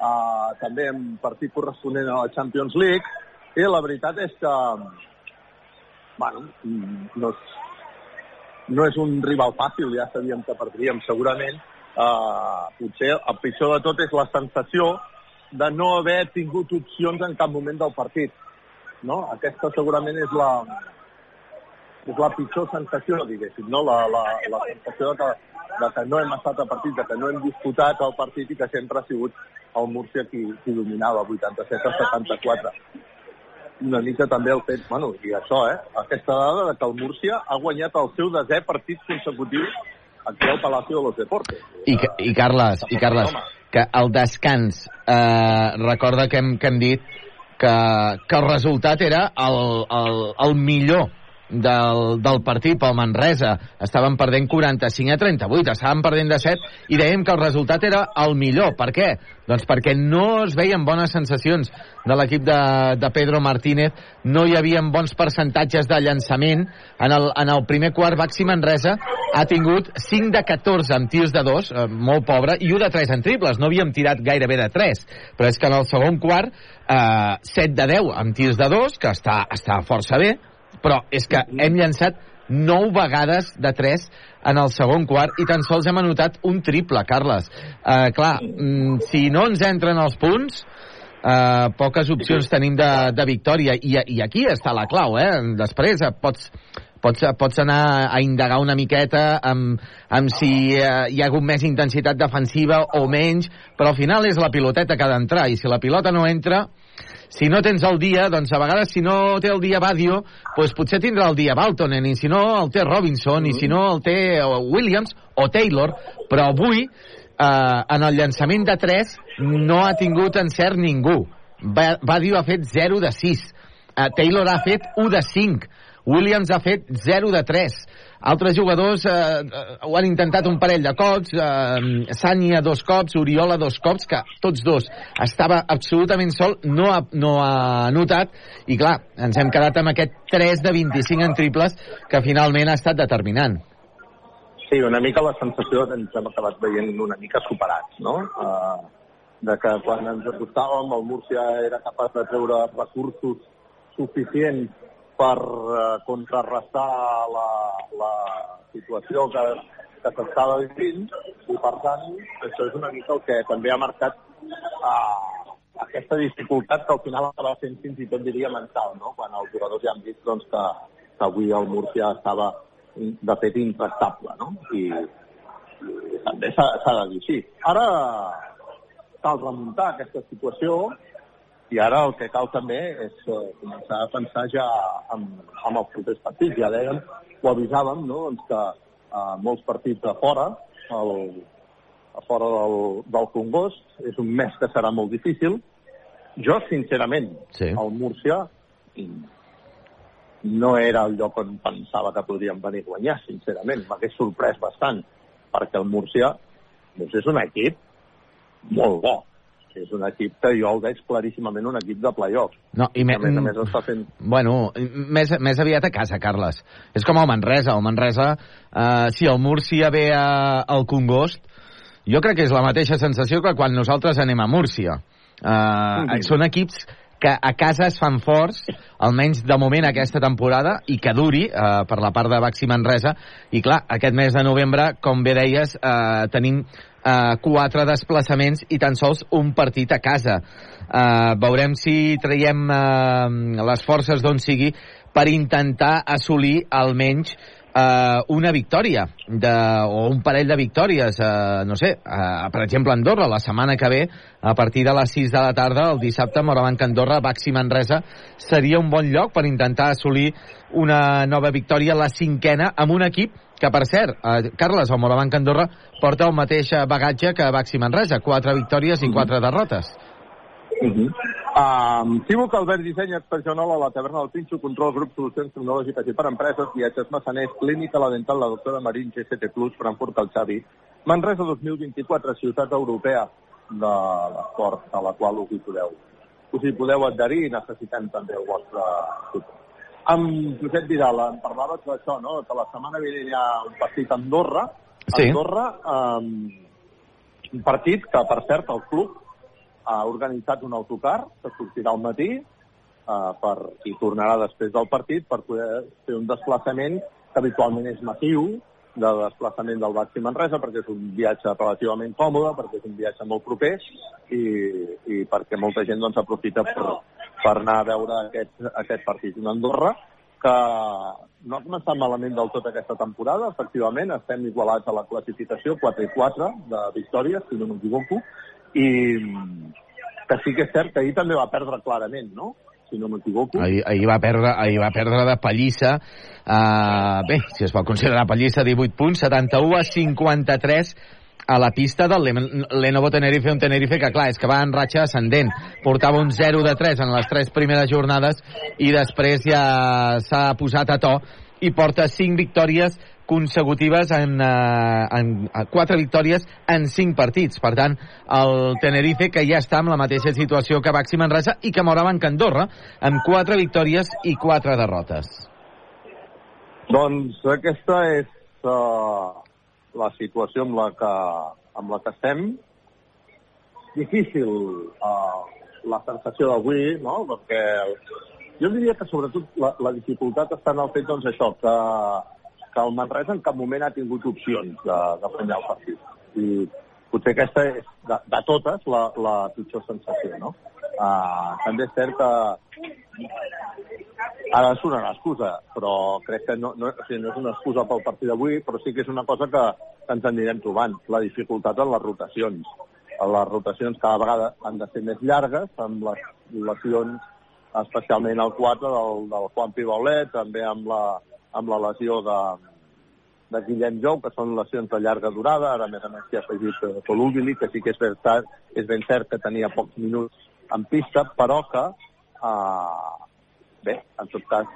a, també en partit corresponent a la Champions League, i la veritat és que bueno, no, és, no és un rival fàcil, ja sabíem que perdríem segurament. Uh, potser el pitjor de tot és la sensació de no haver tingut opcions en cap moment del partit. No? Aquesta segurament és la, és la pitjor sensació, diguéssim, no? la, la, la sensació de que, de que no hem estat a partit, de que no hem disputat el partit i que sempre ha sigut el Múrcia qui, qui dominava, 87 a 74. Una mica també el fet, bueno, i això, eh? Aquesta dada de que el Múrcia ha guanyat el seu desè partit consecutiu aquí al Palacio de los Deportes. I, i Carles, i Carles, que el descans, eh, recorda que hem, que hem dit que, que el resultat era el, el, el millor del, del partit pel Manresa. Estaven perdent 45 a 38, estaven perdent de 7 i dèiem que el resultat era el millor. Per què? Doncs perquè no es veien bones sensacions de l'equip de, de Pedro Martínez, no hi havia bons percentatges de llançament. En el, en el primer quart, Baxi Manresa ha tingut 5 de 14 amb tirs de 2, eh, molt pobre, i 1 de 3 en triples. No havíem tirat gairebé de 3, però és que en el segon quart, eh, 7 de 10 amb tirs de 2, que està, està força bé, però és que hem llançat 9 vegades de 3 en el segon quart i tan sols hem anotat un triple, Carles. Uh, clar, mm, si no ens entren els punts, uh, poques opcions tenim de, de victòria i, i aquí està la clau, eh? Després uh, pots, pots, pots anar a indagar una miqueta amb, amb si uh, hi ha hagut més intensitat defensiva o menys, però al final és la piloteta que ha d'entrar i si la pilota no entra si no tens el dia, doncs a vegades si no té el dia Badio, doncs potser tindrà el dia Baltonen, i si no el té Robinson, i si no el té Williams o Taylor, però avui eh, en el llançament de 3 no ha tingut encert ningú. Badio ha fet 0 de 6, eh, Taylor ha fet 1 de 5, Williams ha fet 0 de 3, altres jugadors eh, eh, ho han intentat un parell de cops, eh, Sanya dos cops, Oriola dos cops, que tots dos estava absolutament sol, no ha, no ha notat, i clar, ens hem quedat amb aquest 3 de 25 en triples, que finalment ha estat determinant. Sí, una mica la sensació que ens hem acabat veient una mica superats, no? Uh, de que quan ens acostàvem el Múrcia era capaç de treure recursos suficients per uh, contrarrestar la, la situació que, que s'estava vivint i per tant això és una mica el que també ha marcat uh, aquesta dificultat que al final acaba sent fins i tot diria mental, no? quan els jugadors ja han vist doncs, que, que avui el Múrcia estava de fet intractable no? i, i també s'ha de dir així. Ara cal remuntar aquesta situació i ara el que cal també és uh, començar a pensar ja en, en els propers partits. Ja dèiem, ho avisàvem, no? doncs que uh, molts partits de fora, el, a fora del, del Congost, és un mes que serà molt difícil. Jo, sincerament, sí. el Múrcia no era el lloc on pensava que podríem venir a guanyar, sincerament. M'hagués sorprès bastant, perquè el Múrcia doncs és un equip molt bo és un equip que jo el veig claríssimament un equip de playoff. No, i me... a més a més està fent... Bueno, més, més aviat a casa, Carles. És com el Manresa. El Manresa, eh, si el Múrcia ve a, al Congost, jo crec que és la mateixa sensació que quan nosaltres anem a Múrcia. Eh, mm. Són equips que a casa es fan forts, almenys de moment aquesta temporada, i que duri eh, per la part de Baxi Manresa. I clar, aquest mes de novembre, com bé deies, eh, tenim eh, quatre desplaçaments i tan sols un partit a casa. Eh, veurem si traiem eh, les forces d'on sigui per intentar assolir almenys eh, una victòria de, o un parell de victòries eh, no sé, eh, per exemple Andorra la setmana que ve a partir de les 6 de la tarda el dissabte Morabanc Andorra Baxi Manresa seria un bon lloc per intentar assolir una nova victòria la cinquena amb un equip que per cert, eh, Carles, el Morabanc Andorra porta el mateix bagatge que Baxi Manresa, quatre victòries i quatre derrotes. Uh -huh. Um, Cibuc Albert Disseny, Expressionola, la taverna del Pinxo, control, grup, solucions tecnològiques i per empreses, viatges massaners, clínica, la dental, la doctora Marín, GCT+, Frankfurt, el Xavi. Manresa 2024, ciutat europea de l'esport, a la qual us hi podeu, us hi podeu adherir i necessitem també el vostre suport. Amb Josep Vidal, em parlaves d'això, no? que la setmana vinent hi ha un partit a Andorra. Sí. Andorra, um, un partit que, per cert, el club ha organitzat un autocar que sortirà al matí uh, per, i tornarà després del partit per poder fer un desplaçament que habitualment és massiu, de desplaçament del Baxi Manresa, perquè és un viatge relativament còmode, perquè és un viatge molt proper i, i perquè molta gent doncs, aprofita per, per anar a veure aquest, aquest partit. Un Andorra que no ha començat malament del tot aquesta temporada, efectivament, estem igualats a la classificació, 4 i 4 de victòries, si no m'equivoco, i que sí que és cert que ahir també va perdre clarament, no? si no m'equivoco. Ahir, ahir, va perdre, ahir va perdre de pallissa, uh, bé, si es pot considerar pallissa, 18 punts, 71 a 53 a la pista del Lenovo Tenerife, un Tenerife que, clar, és que va en ratxa ascendent. Portava un 0 de 3 en les tres primeres jornades i després ja s'ha posat a to i porta 5 victòries consecutives en, eh, en, en quatre victòries en cinc partits. Per tant, el Tenerife, que ja està amb la mateixa situació que Baxi Manresa i que moraven que Andorra, amb quatre victòries i quatre derrotes. Doncs aquesta és uh, la situació amb la que, amb la que estem. Difícil uh, la sensació d'avui, no? perquè jo diria que sobretot la, la dificultat està en el fet doncs, això, que, que el Manresa en cap moment ha tingut opcions de, de guanyar el partit. I potser aquesta és, de, de totes, la, la pitjor sensació, no? Uh, també és cert que ara sonarà excusa, però crec que no, no, o sigui, no és una excusa pel partit d'avui, però sí que és una cosa que, ens anirem trobant, la dificultat en les rotacions. Les rotacions cada vegada han de ser més llargues, amb les lesions, especialment el 4 del, del Juan Pibaulet, també amb la, amb la lesió de, de Guillem Jou, que són lesions de llarga durada, ara a més a més s'hi ha afegit eh, Colubili, que sí que és cert, és ben cert que tenia pocs minuts en pista, però que, eh, bé, en tot cas,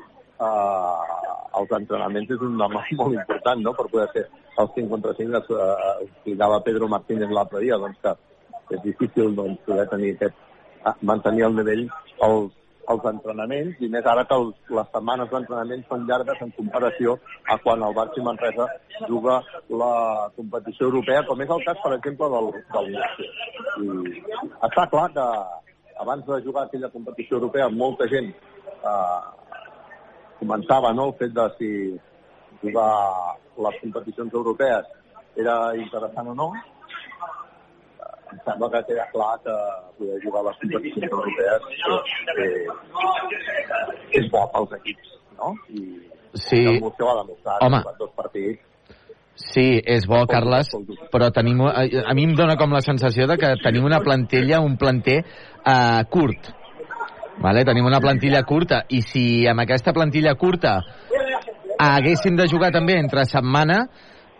eh, els entrenaments és un home molt important, no?, per poder fer els 5 contra 5, es, eh, explicava Pedro Martínez l'altre dia, doncs que és difícil doncs, poder tenir aquest, eh, mantenir el nivell als, als entrenaments i més ara que els, les setmanes d'entrenament són llargues en comparació a quan el Barça Manresa juga la competició europea, com és el cas, per exemple, del, del Múrcia. I està clar que abans de jugar aquella competició europea molta gent eh, començava no, el fet de si jugar les competicions europees era interessant o no, em sembla que queda clar que poder jugar les competicions europees eh, és bo pels equips, no? I Sí. el Múrcia ho ha demostrat, Home. dos partits. Sí, és bo, Carles, però tenim, a, a mi em dóna com la sensació de que tenim una plantella, un planter uh, curt. Vale? Tenim una plantilla curta i si amb aquesta plantilla curta haguéssim de jugar també entre setmana,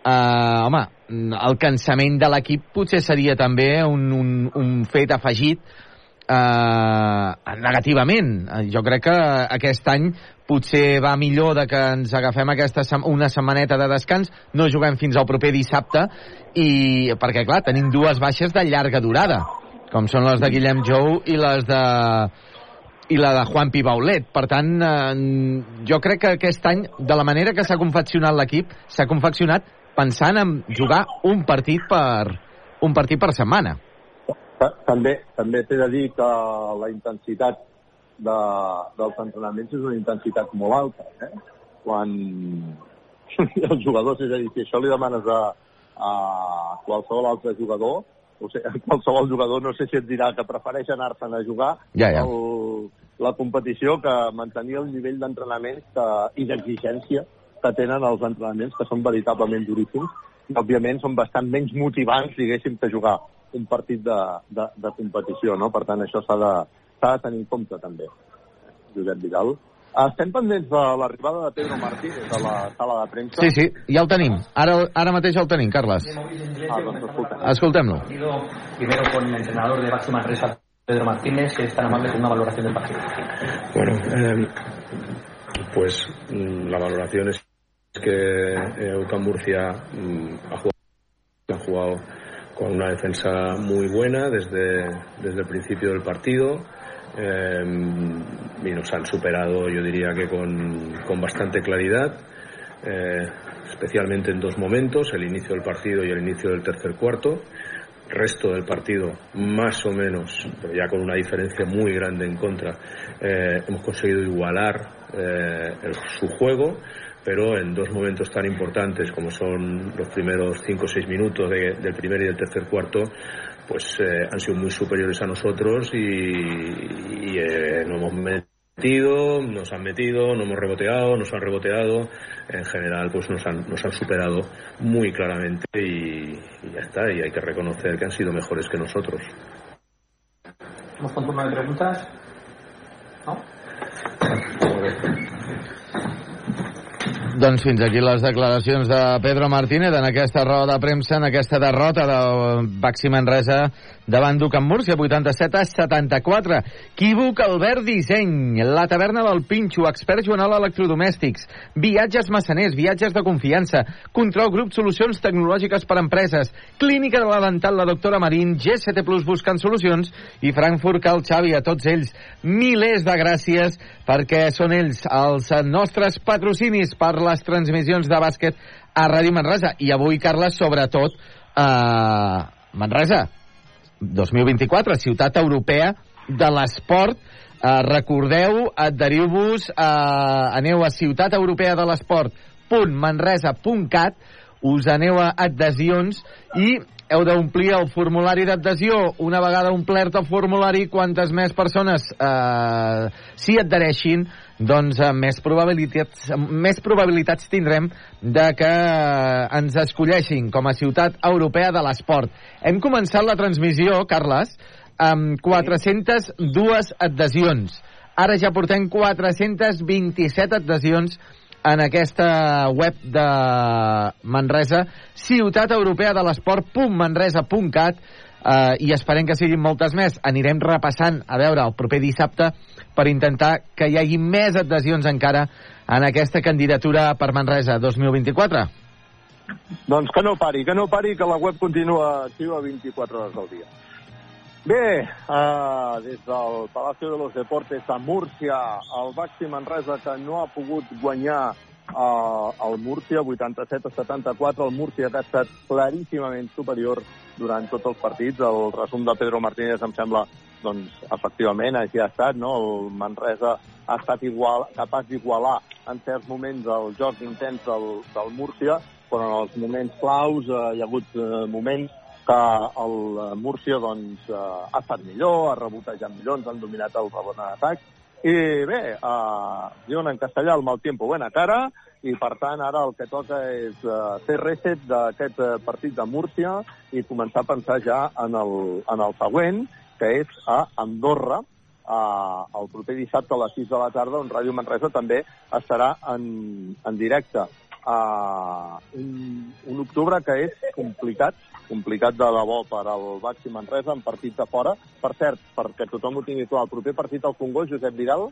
eh, home, el cansament de l'equip potser seria també un, un, un fet afegit eh, negativament. Eh, Jo crec que aquest any potser va millor de que ens agafem aquesta sem una setmaneta de descans, no juguem fins al proper dissabte, i perquè, clar, tenim dues baixes de llarga durada, com són les de Guillem Jou i les de i la de Juan Pibaulet. Per tant, eh, jo crec que aquest any, de la manera que s'ha confeccionat l'equip, s'ha confeccionat pensant en jugar un partit per un partit per setmana. Ta- També també t'he de dir que la intensitat de, dels entrenaments és una intensitat molt alta. Eh? Quan els jugadors, és a dir, si això li demanes a, a qualsevol altre jugador, o sigui, qualsevol jugador no sé si et dirà que prefereix anar-se'n a jugar Ja, ja. El, la competició que mantenir el nivell d'entrenament i d'exigència que tenen els entrenaments, que són veritablement duríssims, i òbviament són bastant menys motivants, diguéssim, que jugar un partit de, de, de competició, no? Per tant, això s'ha de, de tenir en compte, també, Josep Vidal. Estem pendents de l'arribada de Pedro Martínez a la sala de premsa. Sí, sí, ja el tenim. Ara, ara mateix el tenim, Carles. Ah, doncs. Escoltem-lo. Primero con el entrenador de Baxi Manresa. Pedro Martínez, si es tan amable con una valoración del partido. Bueno, eh, pues mm, la valoración es que eh, UCAM Murcia mm, ha, jugado, ha jugado con una defensa muy buena desde, desde el principio del partido y nos han superado, yo diría que con, con bastante claridad, eh, especialmente en dos momentos, el inicio del partido y el inicio del tercer cuarto. Resto del partido, más o menos, pero ya con una diferencia muy grande en contra, eh, hemos conseguido igualar eh, el- su juego, pero en dos momentos tan importantes como son los primeros cinco o seis minutos de- del primer y del tercer cuarto, pues eh, han sido muy superiores a nosotros y, y, eh, no hemos metido, nos han metido, no hemos reboteado, nos han reboteado, en general pues nos han, nos han superado muy claramente y, y ya está, y hay que reconocer que han sido mejores que nosotros. Vamos con turno de preguntas. ¿No? Doncs fins aquí les declaracions de Pedro Martínez en aquesta roda de premsa, en aquesta derrota del Baxi Manresa davant d'Ucam Múrcia, 87 a 74. Quívoc Albert Disseny, la taverna del Pinxo, expert Joanol Electrodomèstics, viatges massaners, viatges de confiança, control grup solucions tecnològiques per a empreses, clínica de la dental la doctora Marín, GST Plus buscant solucions. I Frankfurt Cal Xavi, a tots ells. Milers de gràcies perquè són ells els nostres patrocinis per les transmissions de bàsquet a Ràdio Manresa. I avui, Carles, sobretot, eh, Manresa, 2024, ciutat europea de l'esport. Eh, recordeu, adheriu-vos, eh, aneu a ciutat europea de l'esport.manresa.cat, us aneu a adhesions i heu d'omplir el formulari d'adhesió. Una vegada omplert el formulari, quantes més persones eh, s'hi adhereixin, doncs eh, més, probabilitats, més probabilitats tindrem de que eh, ens escolleixin com a ciutat europea de l'esport. Hem començat la transmissió, Carles, amb 402 adhesions. Ara ja portem 427 adhesions en aquesta web de Manresa, ciutat europea de l'esport.manresa.cat eh, i esperem que siguin moltes més. Anirem repassant, a veure, el proper dissabte per intentar que hi hagi més adhesions encara en aquesta candidatura per Manresa 2024. Doncs que no pari, que no pari, que la web continua activa 24 hores al dia. Bé, uh, des del Palacio de los Deportes a Múrcia, el Baxi Manresa que no ha pogut guanyar uh, el Múrcia, 87 a 74, el Múrcia que ha estat claríssimament superior durant tots els partits. El resum de Pedro Martínez em sembla, doncs, efectivament, així ha estat, no? El Manresa ha estat igual, capaç d'igualar en certs moments el joc intens del, del Múrcia, però en els moments claus eh, hi ha hagut eh, moments que el eh, Múrcia doncs, eh, ha estat millor, ha rebotejat millor, ens han dominat el rebot en atac. I bé, eh, diuen en castellà el mal tiempo buena cara, i per tant ara el que toca és eh, fer reset d'aquest eh, partit de Múrcia i començar a pensar ja en el, en el següent, que és a Andorra, eh, el proper dissabte a les 6 de la tarda, on Ràdio Manresa també estarà en, en directe. Uh, un, un octubre que és complicat, complicat de debò per al Baxi Manresa en partits de fora. Per cert, perquè tothom ho tingui clar, el proper partit al Congo, Josep Vidal,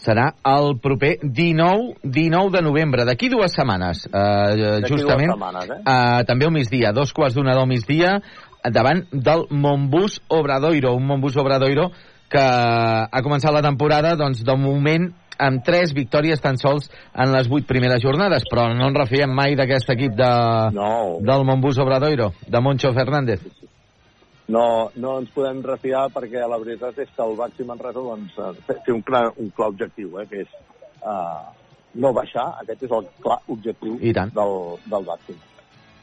serà el proper 19, 19 de novembre, d'aquí dues setmanes, eh, justament, dues setmanes, eh? eh, també al migdia, dos quarts d'una del migdia, davant del Montbus Obradoiro, un Montbus Obradoiro que ha començat la temporada, doncs, de moment, amb tres victòries tan sols en les vuit primeres jornades, però no ens refiem mai d'aquest equip de, no. del Montbus Obradoiro, de Moncho Fernández. no, no ens podem refiar perquè la veritat és que el Baxi Manresa doncs, eh, té un clar, un clar objectiu, eh, que és uh, no baixar. Aquest és el clar objectiu del, del Baxi.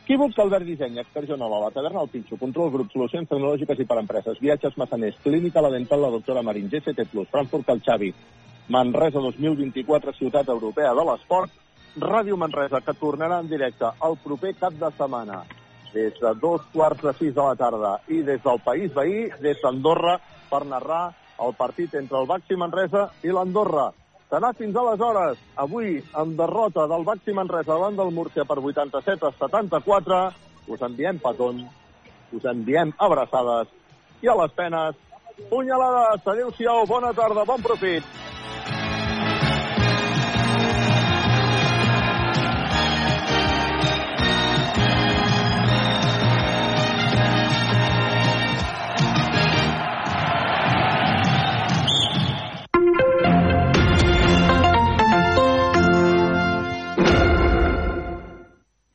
Equívocs Albert Disseny, expert Joanola, la taverna al Pinxo, control grup, solucions tecnològiques i per empreses, viatges massaners, clínica la dental, la doctora Marín, GCT+, Frankfurt Cal Xavi, Manresa 2024, ciutat europea de l'esport, Ràdio Manresa, que tornarà en directe el proper cap de setmana, des de dos quarts de sis de la tarda. I des del País Veí, des d'Andorra, per narrar el partit entre el Baxi Manresa i l'Andorra. Serà fins aleshores, avui, amb derrota del Baxi Manresa davant del Múrcia per 87 a 74, us enviem petons, us enviem abraçades i a les penes, punyalades. Adéu-siau, bona tarda, bon profit.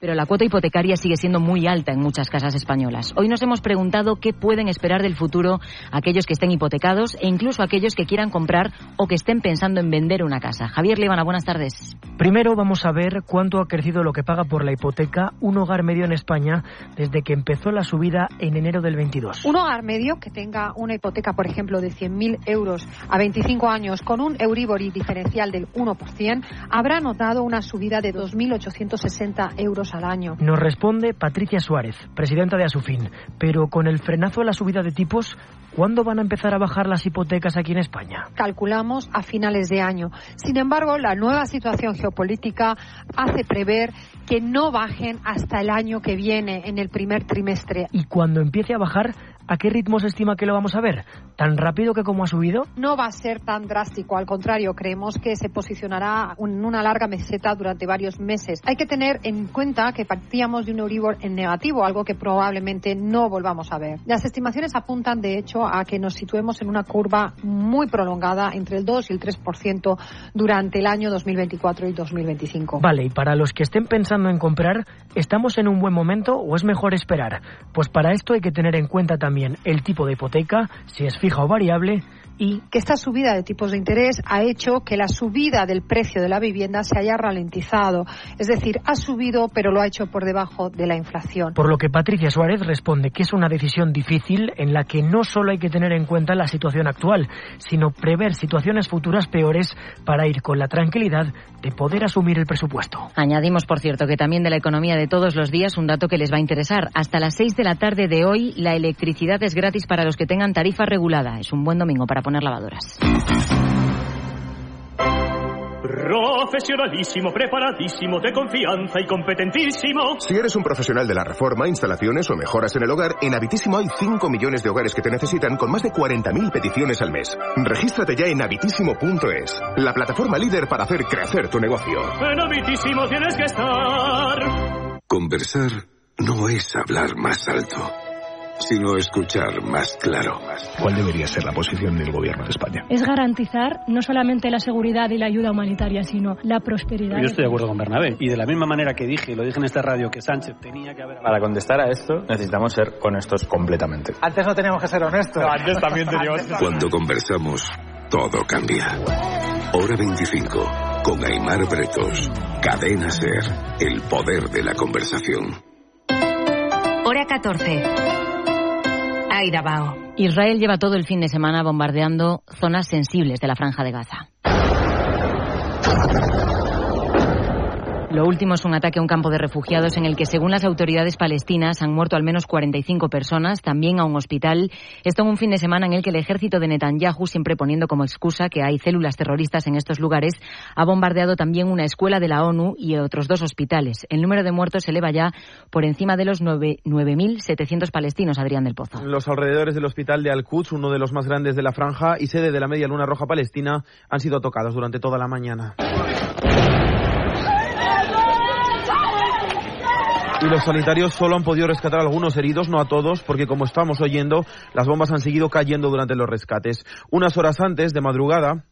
Pero la cuota hipotecaria sigue siendo muy alta en muchas casas españolas. Hoy nos hemos preguntado qué pueden esperar del futuro aquellos que estén hipotecados e incluso aquellos que quieran comprar o que estén pensando en vender una casa. Javier Levana, buenas tardes. Primero vamos a ver cuánto ha crecido lo que paga por la hipoteca un hogar medio en España desde que empezó la subida en enero del 22. Un hogar medio que tenga una hipoteca, por ejemplo, de 100.000 euros a 25 años con un Euribor diferencial del 1%, habrá notado una subida de 2.860 euros al año. Nos responde Patricia Suárez, presidenta de Asufin. Pero con el frenazo a la subida de tipos, ¿cuándo van a empezar a bajar las hipotecas aquí en España? Calculamos a finales de año. Sin embargo, la nueva situación geopolítica hace prever que no bajen hasta el año que viene, en el primer trimestre. Y cuando empiece a bajar, ¿a qué ritmo se estima que lo vamos a ver? ¿Tan rápido que como ha subido? No va a ser tan drástico, al contrario, creemos que se posicionará en una larga meseta durante varios meses. Hay que tener en cuenta que partíamos de un Euribor en negativo, algo que probablemente no volvamos a ver. Las estimaciones apuntan, de hecho, a que nos situemos en una curva muy prolongada entre el 2 y el 3% durante el año 2024 y 2025. Vale, y para los que estén pensando en comprar, ¿estamos en un buen momento o es mejor esperar? Pues para esto hay que tener en cuenta también el tipo de hipoteca, si es fija o variable, y que esta subida de tipos de interés ha hecho que la subida del precio de la vivienda se haya ralentizado. Es decir, ha subido, pero lo ha hecho por debajo de la inflación. Por lo que Patricia Suárez responde que es una decisión difícil en la que no solo hay que tener en cuenta la situación actual, sino prever situaciones futuras peores para ir con la tranquilidad de poder asumir el presupuesto. Añadimos, por cierto, que también de la economía de todos los días un dato que les va a interesar. Hasta las 6 de la tarde de hoy, la electricidad es gratis para los que tengan tarifa regulada. Es un buen domingo para poner lavadoras. Profesionalísimo, preparadísimo, de confianza y competentísimo. Si eres un profesional de la reforma, instalaciones o mejoras en el hogar, en Habitísimo hay 5 millones de hogares que te necesitan con más de 40.000 peticiones al mes. Regístrate ya en habitísimo.es, la plataforma líder para hacer crecer tu negocio. En Habitísimo tienes que estar. Conversar no es hablar más alto sino escuchar más claro. ¿Cuál debería ser la posición del gobierno de España? Es garantizar no solamente la seguridad y la ayuda humanitaria, sino la prosperidad. Yo estoy de acuerdo con Bernabé. Y de la misma manera que dije, lo dije en esta radio, que Sánchez tenía que haber... Para contestar a esto necesitamos ser honestos completamente. Antes no teníamos que ser honestos. No, antes también teníamos que Cuando conversamos, todo cambia. Hora 25, con Aymar Bretos. Cadena Ser, el poder de la conversación. Hora 14. Israel lleva todo el fin de semana bombardeando zonas sensibles de la franja de Gaza. Lo último es un ataque a un campo de refugiados en el que, según las autoridades palestinas, han muerto al menos 45 personas, también a un hospital. Esto en un fin de semana en el que el ejército de Netanyahu, siempre poniendo como excusa que hay células terroristas en estos lugares, ha bombardeado también una escuela de la ONU y otros dos hospitales. El número de muertos se eleva ya por encima de los 9.700 palestinos, Adrián del Pozo. Los alrededores del hospital de Al-Quds, uno de los más grandes de la franja y sede de la Media Luna Roja Palestina, han sido tocados durante toda la mañana. Y los sanitarios solo han podido rescatar a algunos heridos, no a todos, porque como estamos oyendo, las bombas han seguido cayendo durante los rescates. Unas horas antes, de madrugada...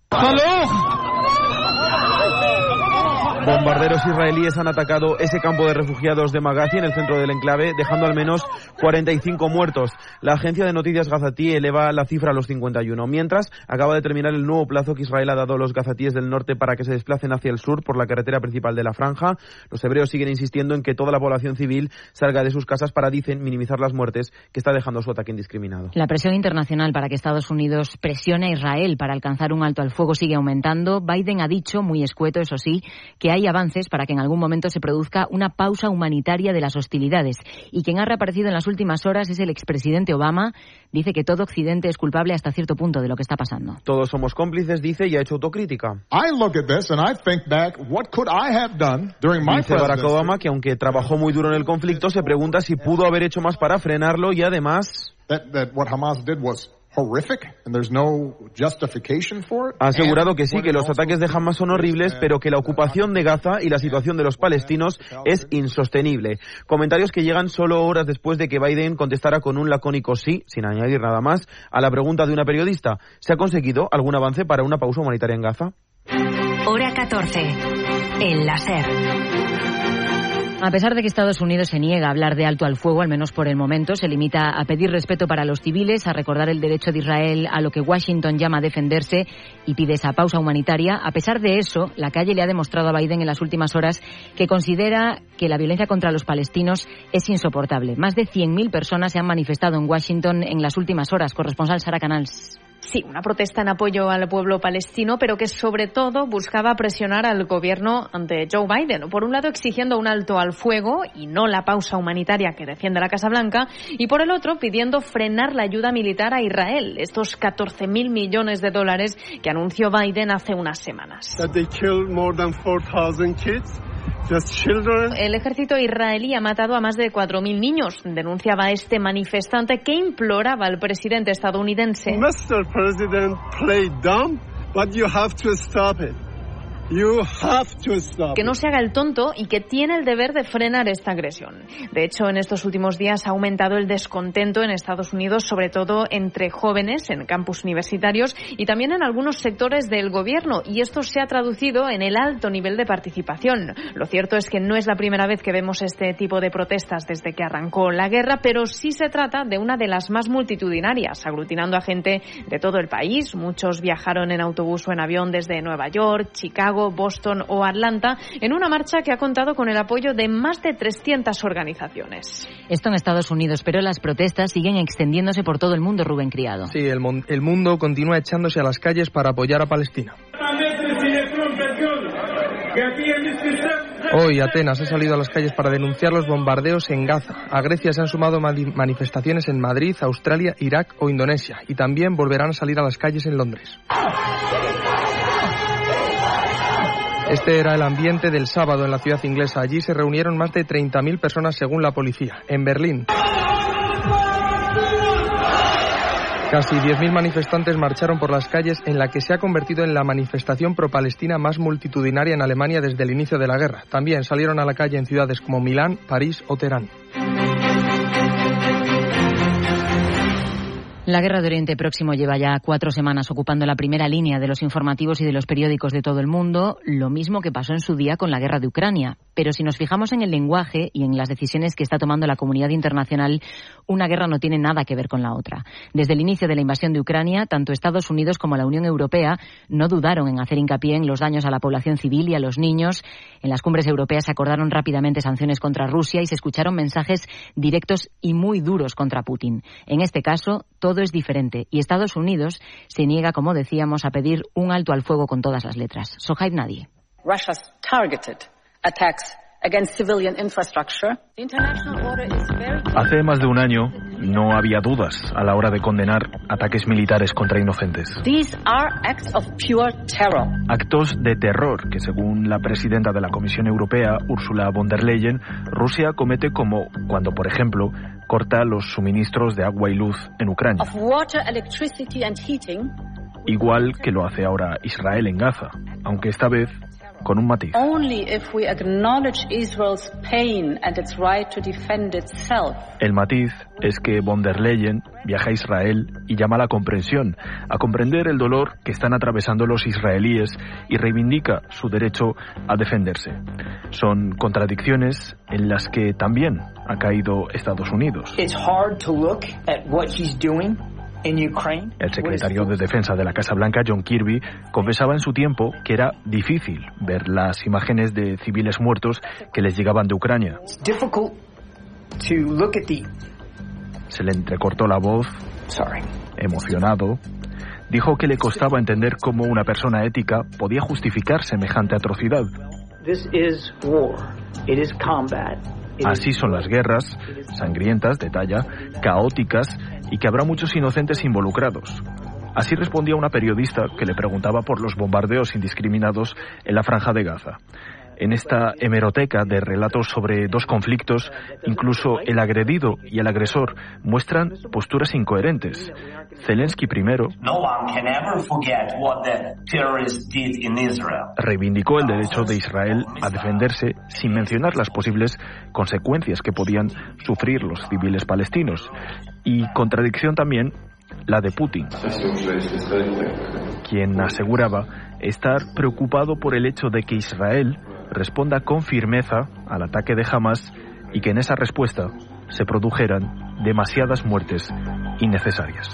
Bombarderos israelíes han atacado ese campo de refugiados de Magazi en el centro del enclave, dejando al menos 45 muertos. La agencia de noticias gazatí eleva la cifra a los 51, mientras acaba de terminar el nuevo plazo que Israel ha dado a los gazatíes del norte para que se desplacen hacia el sur por la carretera principal de la franja. Los hebreos siguen insistiendo en que toda la población civil salga de sus casas para, dicen, minimizar las muertes que está dejando su ataque indiscriminado. La presión internacional para que Estados Unidos presione a Israel para alcanzar un alto al fuego sigue aumentando. Biden ha dicho, muy escueto eso sí, que hay avances para que en algún momento se produzca una pausa humanitaria de las hostilidades. Y quien ha reaparecido en las últimas horas es el expresidente Obama. Dice que todo Occidente es culpable hasta cierto punto de lo que está pasando. Todos somos cómplices, dice, y ha hecho autocrítica. I look at this and I think back, what could I have done during my Dice Barack? Obama que aunque trabajó muy duro en el conflicto, se pregunta si pudo haber hecho más para frenarlo y además... That, that what Hamas did was Ha asegurado que sí, que los ataques de Hamas son horribles, pero que la ocupación de Gaza y la situación de los palestinos es insostenible. Comentarios que llegan solo horas después de que Biden contestara con un lacónico sí, sin añadir nada más, a la pregunta de una periodista. ¿Se ha conseguido algún avance para una pausa humanitaria en Gaza? Hora 14. El láser. A pesar de que Estados Unidos se niega a hablar de alto al fuego, al menos por el momento, se limita a pedir respeto para los civiles, a recordar el derecho de Israel a lo que Washington llama defenderse y pide esa pausa humanitaria. A pesar de eso, la calle le ha demostrado a Biden en las últimas horas que considera que la violencia contra los palestinos es insoportable. Más de 100.000 personas se han manifestado en Washington en las últimas horas. Corresponsal Sara Canals. Sí, una protesta en apoyo al pueblo palestino, pero que sobre todo buscaba presionar al gobierno ante Joe Biden. Por un lado, exigiendo un alto al fuego y no la pausa humanitaria que defiende la Casa Blanca, y por el otro, pidiendo frenar la ayuda militar a Israel, estos 14.000 millones de dólares que anunció Biden hace unas semanas. El ejército israelí ha matado a más de 4.000 niños, denunciaba este manifestante que imploraba al presidente estadounidense. Mr. President, play dumb, but you have to stop it. Que no se haga el tonto y que tiene el deber de frenar esta agresión. De hecho, en estos últimos días ha aumentado el descontento en Estados Unidos, sobre todo entre jóvenes en campus universitarios y también en algunos sectores del gobierno. Y esto se ha traducido en el alto nivel de participación. Lo cierto es que no es la primera vez que vemos este tipo de protestas desde que arrancó la guerra, pero sí se trata de una de las más multitudinarias, aglutinando a gente de todo el país. Muchos viajaron en autobús o en avión desde Nueva York, Chicago, Boston o Atlanta, en una marcha que ha contado con el apoyo de más de 300 organizaciones. Esto en Estados Unidos, pero las protestas siguen extendiéndose por todo el mundo, Rubén Criado. Sí, el, el mundo continúa echándose a las calles para apoyar a Palestina. Hoy Atenas ha salido a las calles para denunciar los bombardeos en Gaza. A Grecia se han sumado manifestaciones en Madrid, Australia, Irak o Indonesia y también volverán a salir a las calles en Londres. Este era el ambiente del sábado en la ciudad inglesa. Allí se reunieron más de 30.000 personas según la policía. En Berlín. Casi 10.000 manifestantes marcharon por las calles en la que se ha convertido en la manifestación pro-palestina más multitudinaria en Alemania desde el inicio de la guerra. También salieron a la calle en ciudades como Milán, París o Teherán. La guerra de Oriente Próximo lleva ya cuatro semanas ocupando la primera línea de los informativos y de los periódicos de todo el mundo, lo mismo que pasó en su día con la guerra de Ucrania. Pero si nos fijamos en el lenguaje y en las decisiones que está tomando la comunidad internacional, una guerra no tiene nada que ver con la otra. Desde el inicio de la invasión de Ucrania, tanto Estados Unidos como la Unión Europea no dudaron en hacer hincapié en los daños a la población civil y a los niños. En las cumbres europeas se acordaron rápidamente sanciones contra Rusia y se escucharon mensajes directos y muy duros contra Putin. En este caso, todo es diferente y Estados Unidos se niega, como decíamos, a pedir un alto al fuego con todas las letras. Sohaib Nadi. Hace más de un año no había dudas a la hora de condenar ataques militares contra inocentes. Actos de terror que, según la presidenta de la Comisión Europea, Ursula von der Leyen, Rusia comete como cuando, por ejemplo, corta los suministros de agua y luz en Ucrania. Igual que lo hace ahora Israel en Gaza, aunque esta vez con un matiz. El matiz es que von der Leyen viaja a Israel y llama a la comprensión, a comprender el dolor que están atravesando los israelíes y reivindica su derecho a defenderse. Son contradicciones en las que también ha caído Estados Unidos. El secretario de Defensa de la Casa Blanca, John Kirby, confesaba en su tiempo que era difícil ver las imágenes de civiles muertos que les llegaban de Ucrania. Se le entrecortó la voz, emocionado. Dijo que le costaba entender cómo una persona ética podía justificar semejante atrocidad. Así son las guerras, sangrientas, detalla, caóticas y que habrá muchos inocentes involucrados. Así respondía una periodista que le preguntaba por los bombardeos indiscriminados en la franja de Gaza. En esta hemeroteca de relatos sobre dos conflictos, incluso el agredido y el agresor muestran posturas incoherentes. Zelensky primero reivindicó el derecho de Israel a defenderse sin mencionar las posibles consecuencias que podían sufrir los civiles palestinos. Y contradicción también la de Putin, quien aseguraba estar preocupado por el hecho de que Israel responda con firmeza al ataque de Hamas y que en esa respuesta se produjeran demasiadas muertes innecesarias.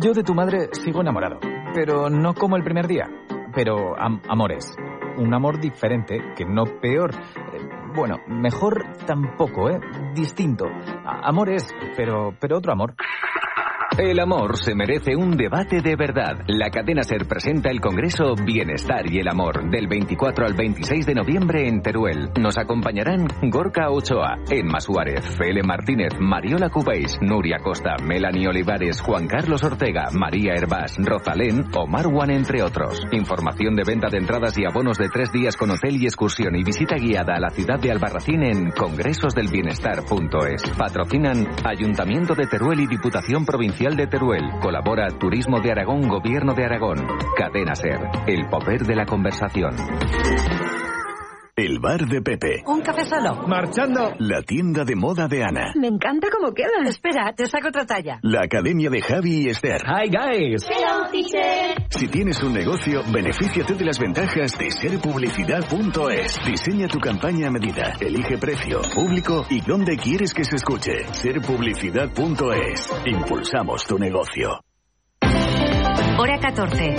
Yo de tu madre sigo enamorado, pero no como el primer día. Pero amores. Un amor diferente, que no peor. Eh, bueno, mejor tampoco, ¿eh? Distinto. amores, pero, pero otro amor. El amor se merece un debate de verdad. La cadena SER presenta el Congreso Bienestar y el Amor del 24 al 26 de noviembre en Teruel. Nos acompañarán Gorka Ochoa, Emma Suárez, Fele Martínez, Mariola Cubéis, Nuria Costa, Melanie Olivares, Juan Carlos Ortega, María Herbás, Rosalén o Marwan, entre otros. Información de venta de entradas y abonos de tres días con hotel y excursión y visita guiada a la ciudad de Albarracín en congresosdelbienestar.es. Patrocinan Ayuntamiento de Teruel y Diputación Provincial de Teruel. Colabora Turismo de Aragón, Gobierno de Aragón. Cadena Ser, el poder de la conversación. El bar de Pepe. Un café solo. Marchando. La tienda de moda de Ana. Me encanta cómo queda. Espera, te saco otra talla. La academia de Javi y Esther. Hi guys. Hello teacher. Si tienes un negocio, benefíciate de las ventajas de serpublicidad.es. Diseña tu campaña a medida. Elige precio, público y dónde quieres que se escuche. Serpublicidad.es. Impulsamos tu negocio. Hora 14.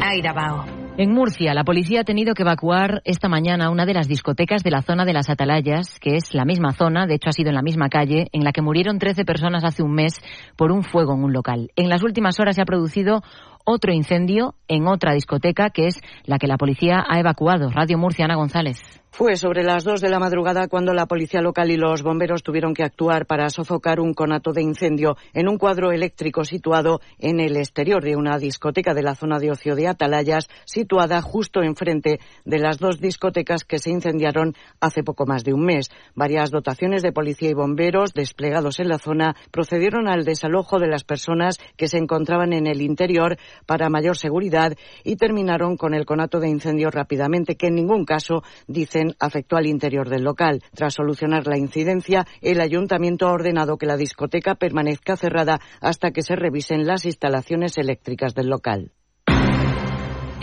Airabao. En Murcia, la policía ha tenido que evacuar esta mañana una de las discotecas de la zona de las Atalayas, que es la misma zona, de hecho ha sido en la misma calle, en la que murieron 13 personas hace un mes por un fuego en un local. En las últimas horas se ha producido otro incendio en otra discoteca, que es la que la policía ha evacuado. Radio Murcia, Ana González. Fue sobre las dos de la madrugada cuando la policía local y los bomberos tuvieron que actuar para sofocar un conato de incendio en un cuadro eléctrico situado en el exterior de una discoteca de la zona de ocio de Atalayas, situada justo enfrente de las dos discotecas que se incendiaron hace poco más de un mes. Varias dotaciones de policía y bomberos desplegados en la zona procedieron al desalojo de las personas que se encontraban en el interior para mayor seguridad y terminaron con el conato de incendio rápidamente, que en ningún caso, dice afectó al interior del local. Tras solucionar la incidencia, el ayuntamiento ha ordenado que la discoteca permanezca cerrada hasta que se revisen las instalaciones eléctricas del local.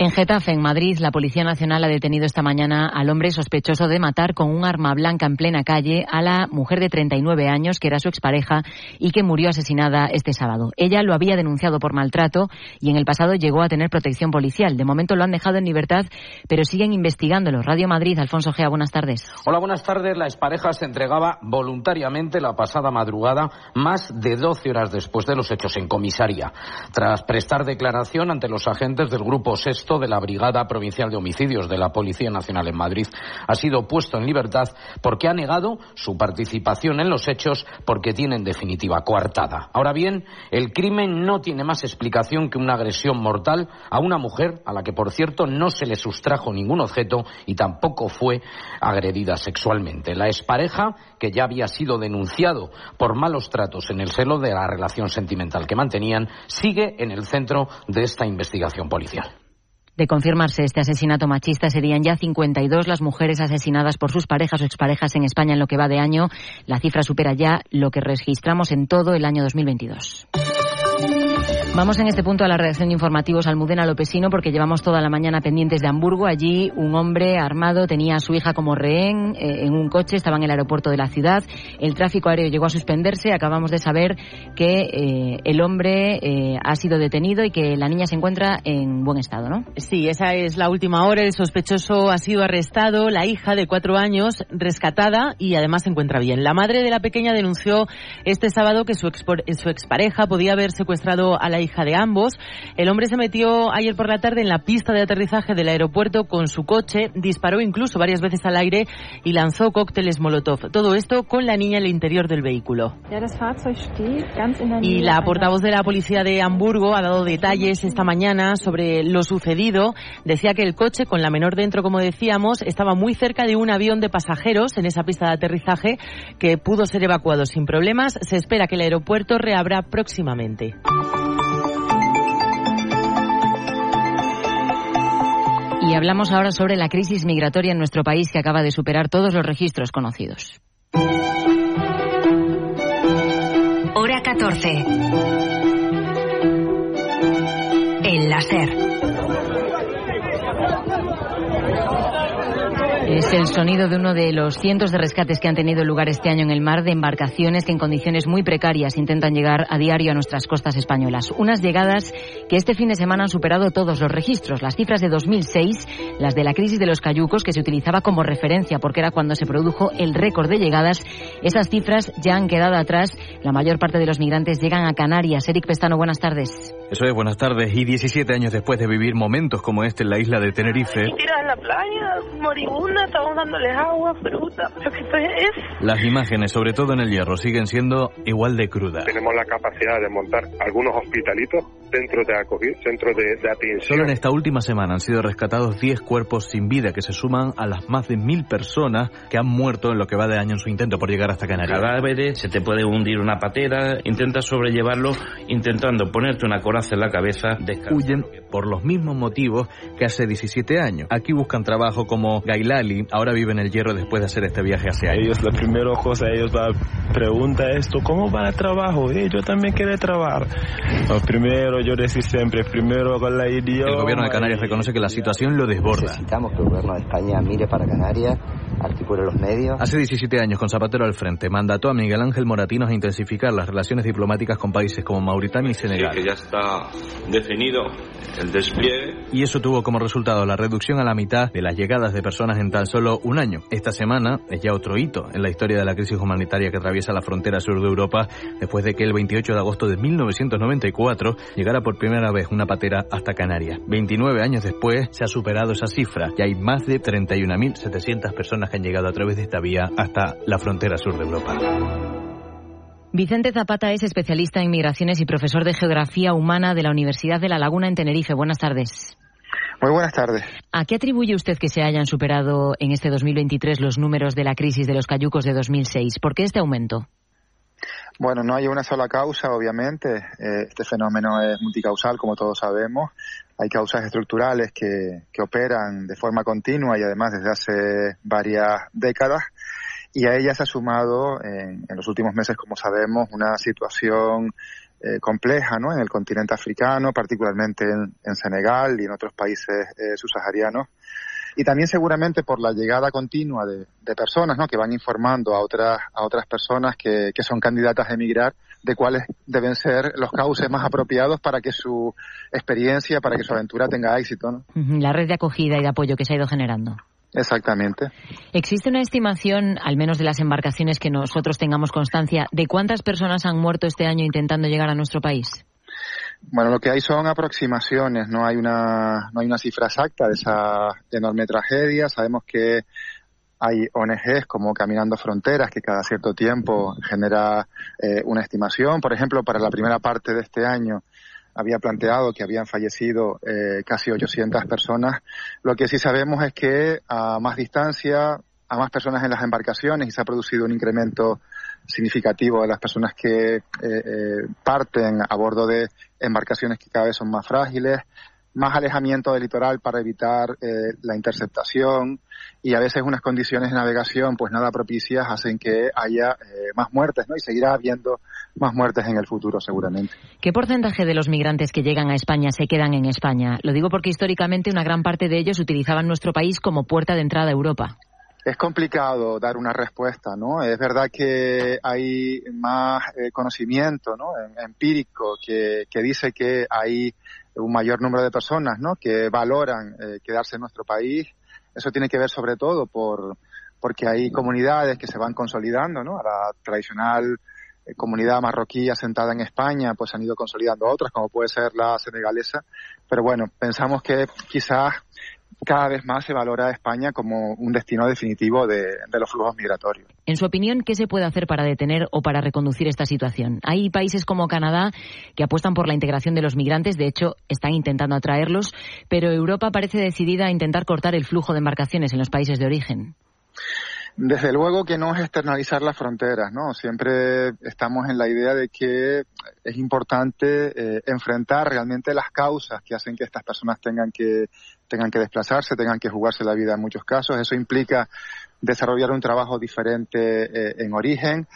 En Getafe, en Madrid, la Policía Nacional ha detenido esta mañana al hombre sospechoso de matar con un arma blanca en plena calle a la mujer de 39 años, que era su expareja y que murió asesinada este sábado. Ella lo había denunciado por maltrato y en el pasado llegó a tener protección policial. De momento lo han dejado en libertad, pero siguen investigándolo. Radio Madrid, Alfonso Gea, buenas tardes. Hola, buenas tardes. La expareja se entregaba voluntariamente la pasada madrugada, más de 12 horas después de los hechos en comisaría. Tras prestar declaración ante los agentes del Grupo De la Brigada Provincial de Homicidios de la Policía Nacional en Madrid ha sido puesto en libertad porque ha negado su participación en los hechos porque tiene en definitiva coartada. Ahora bien, el crimen no tiene más explicación que una agresión mortal a una mujer a la que, por cierto, no se le sustrajo ningún objeto y tampoco fue agredida sexualmente. La expareja, que ya había sido denunciado por malos tratos en el celo de la relación sentimental que mantenían, sigue en el centro de esta investigación policial. De confirmarse este asesinato machista, serían ya 52 las mujeres asesinadas por sus parejas o exparejas en España en lo que va de año. La cifra supera ya lo que registramos en todo el año 2022. Vamos en este punto a la redacción de informativos Almudena Lopesino porque llevamos toda la mañana pendientes de Hamburgo. Allí un hombre armado tenía a su hija como rehén eh, en un coche, estaba en el aeropuerto de la ciudad. El tráfico aéreo llegó a suspenderse. Acabamos de saber que eh, el hombre eh, ha sido detenido y que la niña se encuentra en buen estado, ¿no? Sí, esa es la última hora. El sospechoso ha sido arrestado, la hija de cuatro años rescatada y además se encuentra bien. La madre de la pequeña denunció este sábado que su, expareja podía haber secuestrado a la la hija de ambos. El hombre se metió ayer por la tarde en la pista de aterrizaje del aeropuerto con su coche, disparó incluso varias veces al aire y lanzó cócteles Molotov. Todo esto con la niña en el interior del vehículo. Y la portavoz de la policía de Hamburgo ha dado detalles esta mañana sobre lo sucedido. Decía que el coche, con la menor dentro, como decíamos, estaba muy cerca de un avión de pasajeros en esa pista de aterrizaje que pudo ser evacuado sin problemas. Se espera que el aeropuerto reabra próximamente. Y hablamos ahora sobre la crisis migratoria en nuestro país que acaba de superar todos los registros conocidos. Hora 14. El láser. Es el sonido de uno de los cientos de rescates que han tenido lugar este año en el mar de embarcaciones que en condiciones muy precarias intentan llegar a diario a nuestras costas españolas. Unas llegadas que este fin de semana han superado todos los registros. Las cifras de 2006, las de la crisis de los cayucos, que se utilizaba como referencia porque era cuando se produjo el récord de llegadas, esas cifras ya han quedado atrás. La mayor parte de los migrantes llegan a Canarias. Eric Pestano, buenas tardes. Eso es, buenas tardes. Y 17 años después de vivir momentos como este en la isla de Tenerife. Tiras en la playa, moribunda, estamos dándoles agua, fruta, pero que esto es... Las imágenes, sobre todo en el hierro, siguen siendo igual de crudas. Tenemos la capacidad de montar algunos hospitalitos dentro de acogida, centros de, de atención. Solo en esta última semana han sido rescatados 10 cuerpos sin vida que se suman a las más de mil personas que han muerto en lo que va de año en su intento por llegar hasta Canarias. Cadáveres, se te puede hundir una patera, intentas sobrellevarlo intentando ponerte una en la cabeza. Huyen por los mismos motivos que hace 17 años. Aquí buscan trabajo como Gailali, ahora vive en el hierro después de hacer este viaje hace años. Ellos, la primera cosa, ellos la pregunta esto, ¿cómo va el trabajo? Eh, yo también quiero trabajar. Lo primero, yo decía siempre, primero con la idioma. El gobierno de Canarias reconoce que la situación lo desborda. Necesitamos que el gobierno de España mire para Canarias, articule los medios. Hace 17 años, con Zapatero al frente, mandató a Miguel Ángel Moratinos a intensificar las relaciones diplomáticas con países como Mauritania y Senegal. Sí, que ya está definido el despliegue. Y eso tuvo como resultado la reducción a la mitad de las llegadas de personas en tan solo un año. Esta semana es ya otro hito en la historia de la crisis humanitaria que atraviesa la frontera sur de Europa, después de que el 28 de agosto de 1994 llegara por primera vez una patera hasta Canarias. 29 años después se ha superado esa cifra y hay más de 31.700 personas que han llegado a través de esta vía hasta la frontera sur de Europa. Vicente Zapata es especialista en migraciones y profesor de Geografía Humana de la Universidad de La Laguna en Tenerife. Buenas tardes. Muy buenas tardes. ¿A qué atribuye usted que se hayan superado en este 2023 los números de la crisis de los cayucos de 2006? ¿Por qué este aumento? Bueno, no hay una sola causa, obviamente. Eh, este fenómeno es multicausal, como todos sabemos. Hay causas estructurales que, que operan de forma continua y además desde hace varias décadas y a ella se ha sumado en, en los últimos meses, como sabemos, una situación eh, compleja ¿no? en el continente africano, particularmente en, en Senegal y en otros países eh, subsaharianos. Y también seguramente por la llegada continua de, personas ¿no? que van informando a otras, a otras personas que, que son candidatas a emigrar de cuáles deben ser los cauces más apropiados para que su experiencia, para que su aventura tenga éxito. ¿no? La red de acogida y de apoyo que se ha ido generando. Exactamente. ¿Existe una estimación, al menos de las embarcaciones que nosotros tengamos constancia, de cuántas personas han muerto este año intentando llegar a nuestro país? Bueno, lo que hay son aproximaciones, no hay una, no hay una cifra exacta de esa enorme tragedia. Sabemos que hay ONGs como Caminando Fronteras que cada cierto tiempo genera eh, una estimación. Por ejemplo, para la primera parte de este año había planteado que habían fallecido eh, casi 800 personas. Lo que sí sabemos es que a más distancia, a más personas en las embarcaciones y se ha producido un incremento significativo de las personas que eh, eh, parten a bordo de embarcaciones que cada vez son más frágiles, más alejamiento del litoral para evitar eh, la interceptación y a veces unas condiciones de navegación pues nada propicias hacen que haya eh, más muertes, ¿no? Y seguirá habiendo más muertes en el futuro seguramente. ¿Qué porcentaje de los migrantes que llegan a España se quedan en España? Lo digo porque históricamente una gran parte de ellos utilizaban nuestro país como puerta de entrada a Europa. Es complicado dar una respuesta, ¿no? Es verdad que hay más eh, conocimiento, ¿no? Empírico que, que dice que hay un mayor número de personas, ¿no? Que valoran eh, quedarse en nuestro país. Eso tiene que ver sobre todo por porque hay comunidades que se van consolidando, ¿no? A la tradicional comunidad marroquí asentada en España, pues han ido consolidando otras, como puede ser la senegalesa. Pero bueno, pensamos que quizás cada vez más se valora a España como un destino definitivo de, de, los flujos migratorios. En su opinión, ¿qué se puede hacer para detener o para reconducir esta situación? Hay países como Canadá que apuestan por la integración de los migrantes, de hecho, están intentando atraerlos, pero Europa parece decidida a intentar cortar el flujo de embarcaciones en los países de origen. Desde luego que no es externalizar las fronteras, ¿no? Siempre estamos en la idea de que es importante eh, enfrentar realmente las causas que hacen que estas personas tengan que tengan que desplazarse, tengan que jugarse la vida en muchos casos. Eso implica desarrollar un trabajo diferente eh, en origen,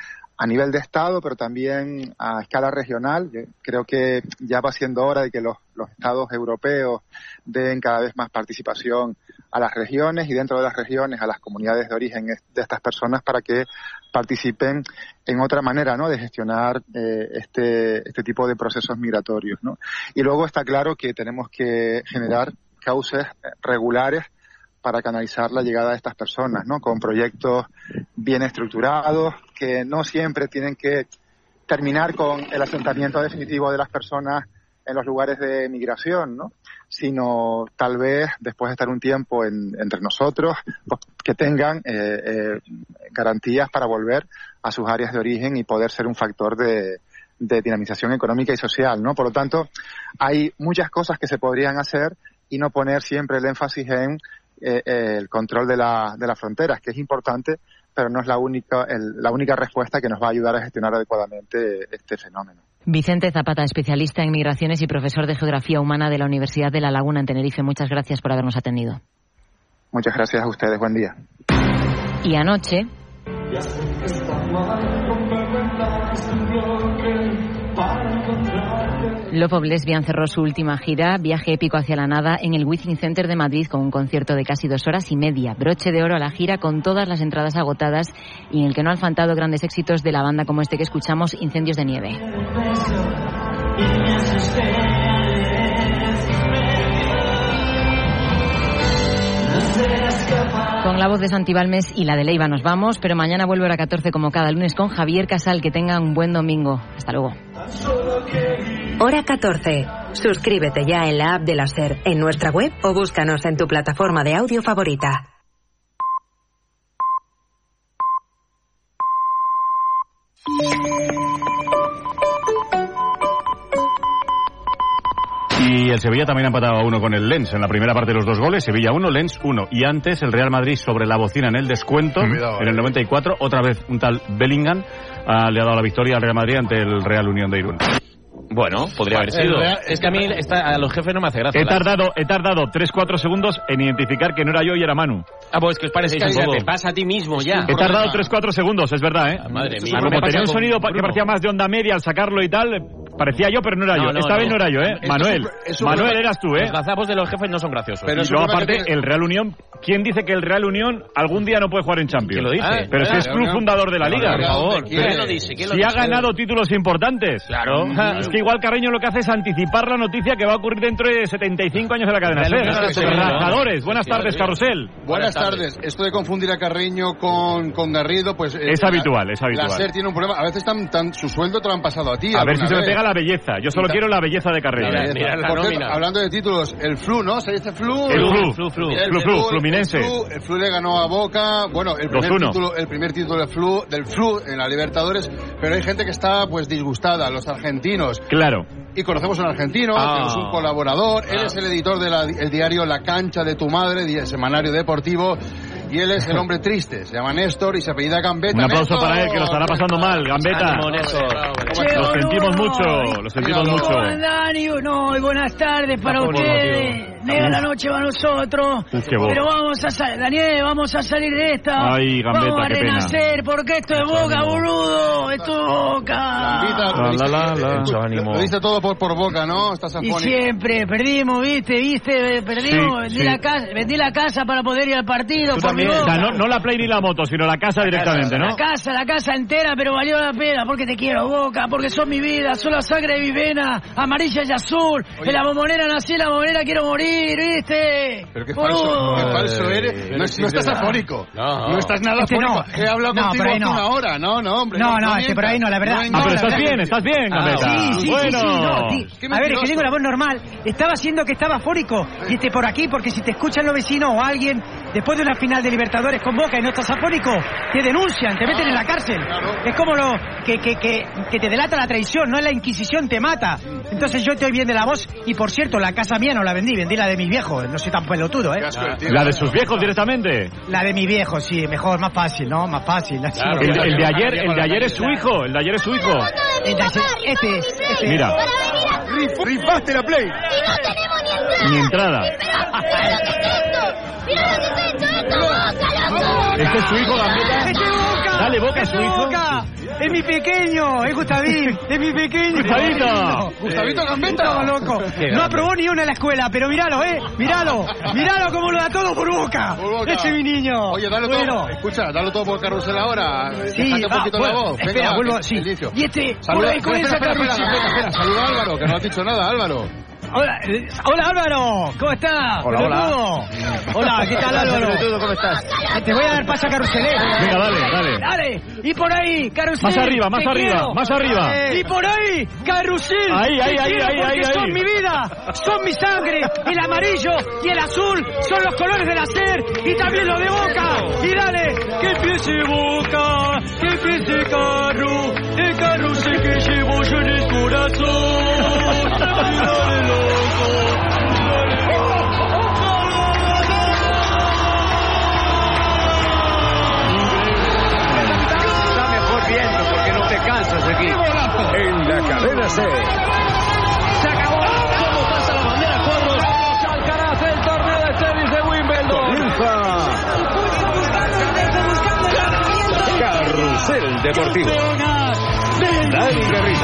a nivel de Estado, pero también a escala regional. Creo que ya va siendo hora de que los, los, Estados europeos den cada vez más participación a las regiones y dentro de las regiones a las comunidades de origen de estas personas para que participen en otra manera ¿no? de gestionar eh, este, este tipo de procesos migratorios. ¿no? Y luego está claro que tenemos que generar cauces regulares para canalizar la llegada de estas personas, ¿no? Con proyectos bien estructurados, que no siempre tienen que terminar con el asentamiento definitivo de las personas en los lugares de migración, ¿no? Sino tal vez después de estar un tiempo entre nosotros, pues, que tengan eh, eh, garantías para volver a sus áreas de origen y poder ser un factor de, de dinamización económica y social, ¿no? Por lo tanto, hay muchas cosas que se podrían hacer y no poner siempre el énfasis en eh, eh, el control de, la, de las fronteras, que es importante, pero no es la única, el, la única respuesta que nos va a ayudar a gestionar adecuadamente este fenómeno. Vicente Zapata, especialista en migraciones y profesor de Geografía Humana de la Universidad de La Laguna en Tenerife. Muchas gracias por habernos atendido. Muchas gracias a ustedes. Buen día. Y anoche. Love of Lesbian cerró su última gira, viaje épico hacia la nada, en el Within Center de Madrid con un concierto de casi dos horas y media. Broche de oro a la gira con todas las entradas agotadas y en el que no han faltado grandes éxitos de la banda como este que escuchamos, Incendios de Nieve. Con la voz de Santibalmes y la de Leiva nos vamos, pero mañana vuelvo a la 14 como cada lunes con Javier Casal. Que tengan un buen domingo. Hasta luego. Hora 14. Suscríbete ya en la app de la SER, en nuestra web o búscanos en tu plataforma de audio favorita. Y el Sevilla también ha empatado a uno con el Lens en la primera parte de los dos goles. Sevilla 1, Lens 1. Y antes el Real Madrid sobre la bocina en el descuento, en el 94. Otra vez un tal Bellingham uh, le ha dado la victoria al Real Madrid ante el Real Unión de Irún. Bueno, podría haber sido. Real, es que a mí esta, a los jefes no me hace gracia. He tardado, he tardado 3-4 segundos en identificar que no era yo y era Manu. Ah, pues que os parecéis Es que un te pasa a ti mismo ya. He tardado 3-4 segundos, es verdad, ¿eh? madre mía. Como tenía un sonido pa- que Bruno. parecía más de onda media al sacarlo y tal, parecía yo, pero no era No, yo. no, Esta no. vez no era yo, ¿eh? Es Manuel. pro- es un Manuel eras tú, ¿eh? Los gazapos de los jefes no son graciosos. Pero yo aparte, el Real Unión, ¿quién dice que el Real Unión algún día no puede jugar en Champions? ¿Quién lo dice? Ah, Pero si es club fundador de la liga. Por favor. ¿quién lo dice? ¿Quién lo Si ha ganado títulos importantes. Claro. Ah, Es que igual Carreño lo que hace es anticipar la noticia que va a ocurrir dentro de 75 años de la cadena. SER. Rajadores. Buenas tardes. Carrusel. Buenas tardes. Esto de confundir a Carreño con, con Garrido, pues... eh, Es habitual, es habitual. La SER tiene un problema. A veces tan, tan, su sueldo te lo han pasado a ti. A ver si se me vez. La belleza. Yo solo Mira. quiero la belleza de Carreño. La belleza. Por cierto, hablando de títulos, el Flu, ¿no? ¿Se dice Flu? El Flu, Flu, Flu. El Flu, Flu, Fluminense. El Flu, el Flu le ganó a Boca. Bueno, el primer, 2-1. título, el primer título del Flu, del Flu en la Libertadores. Pero hay gente que está, pues, disgustada. Los argentinos. Claro. Y conocemos a un argentino, Ah. que es un colaborador. Él Ah. es el editor del diario La Cancha de tu Madre, semanario deportivo. Y él es el hombre triste. Se llama Néstor y se apellida Gambetta. Un aplauso ¡Néstor! para él, que lo estará pasando mal, Gambetta. Ánimo, Néstor. Lo sentimos mucho, lo sentimos mucho. No, y buenas tardes para ustedes. Negra la noche para nosotros. Uf, qué voz. Pero vamos a salir, Daniel, vamos a salir de esta. Ay, Gambetta, vamos a qué pena. renacer, porque esto es boca, boludo. Esto es boca. Gambetta, La, la, la, Lo- diste todo por, por boca, ¿no? Estás Y siempre perdimos, viste, viste, perdimos. Sí, vendí, sí. La casa, vendí la casa para poder ir al partido. por O sea, no, no la Play ni la moto, sino la casa directamente, ¿no? La casa, la casa entera, pero valió la pena porque te quiero, Boca, porque son mi vida, son la sangre de mi vena, amarilla y azul. En la bombonera nací, en la bombonera quiero morir, ¿viste? Pero qué falso, qué falso eres. No, no estás afónico. No. No estás nada Este no. afónico. He hablado No, contigo hace no. una hora. No, no, hombre. No, no, este por ahí no, la verdad. Ah, pero estás bien, que- estás bien, Gambetta. Sí, sí, bueno. sí, sí, A ver, es que tengo la voz normal. Estaba haciendo que estaba afórico. Y este por aquí, porque si te escuchan los vecinos o alguien, después de una final de Libertadores con Boca y no estás afórico, te denuncian, te meten en la cárcel. Es como lo que, que, que, que te delata la traición, no es la Inquisición, te mata. Entonces yo estoy bien de la voz. Y por cierto, la casa mía no la vendí, vendí la de mis viejos. No soy tan pelotudo, ¿eh? La de sus viejos directamente. La de mi viejo, sí, mejor, más fácil, ¿no? Más fácil. El, de- el de ayer, el de ayer es su hijo, el de ayer es su hijo. Ayer, este, este. Mira, Rifaste la play. ni entrada. Este es su hijo, Gambetta. ¡Este Boca! Dale, Boca a su ¡Este hijo. Boca! Es mi pequeño, es Gustavín, es mi pequeño. Gustavito. Gustavito Gambetta. Estaba loco. No aprobó ni una en la escuela, pero míralo, eh. Míralo, míralo cómo lo da todo por Boca. Por Boca. Ese es mi niño. Oye, dale bueno. todo. Escucha, dale todo por carrusel ahora. Sí, Déjate un va, poquito bueno, la voz. espera, va, vuelvo, sí. inicio. Y este, por Saluda, ahí comienza espera, espera, Carlos. espera, espera, espera. Saluda a Álvaro, que no has dicho nada, Álvaro. Hola, eh, hola Álvaro, ¿cómo estás? Hola, hola. Hola, ¿qué tal Álvaro? Pelotudo, ¿cómo estás? Eh, Te voy a dar paso a Carusel. Venga, dale, dale. Dale, y por ahí, Carusel. Más arriba, más arriba, quiero. más arriba. Y por ahí, Carusel. Ahí, ahí, ahí, ahí, ahí, son ahí. mi vida, son mi sangre. El amarillo y el azul son los colores del hacer y también los de Boca. Y dale, que empiece Boca, que empiece Carru, el carrusel que llevo yo en el corazón. C. Se acabó. ¿Cómo pasa la bandera cuadros? Alcaraz, el torneo de tenis de Wimbledon. Comienza Carrusel Deportivo. Dani Garrido.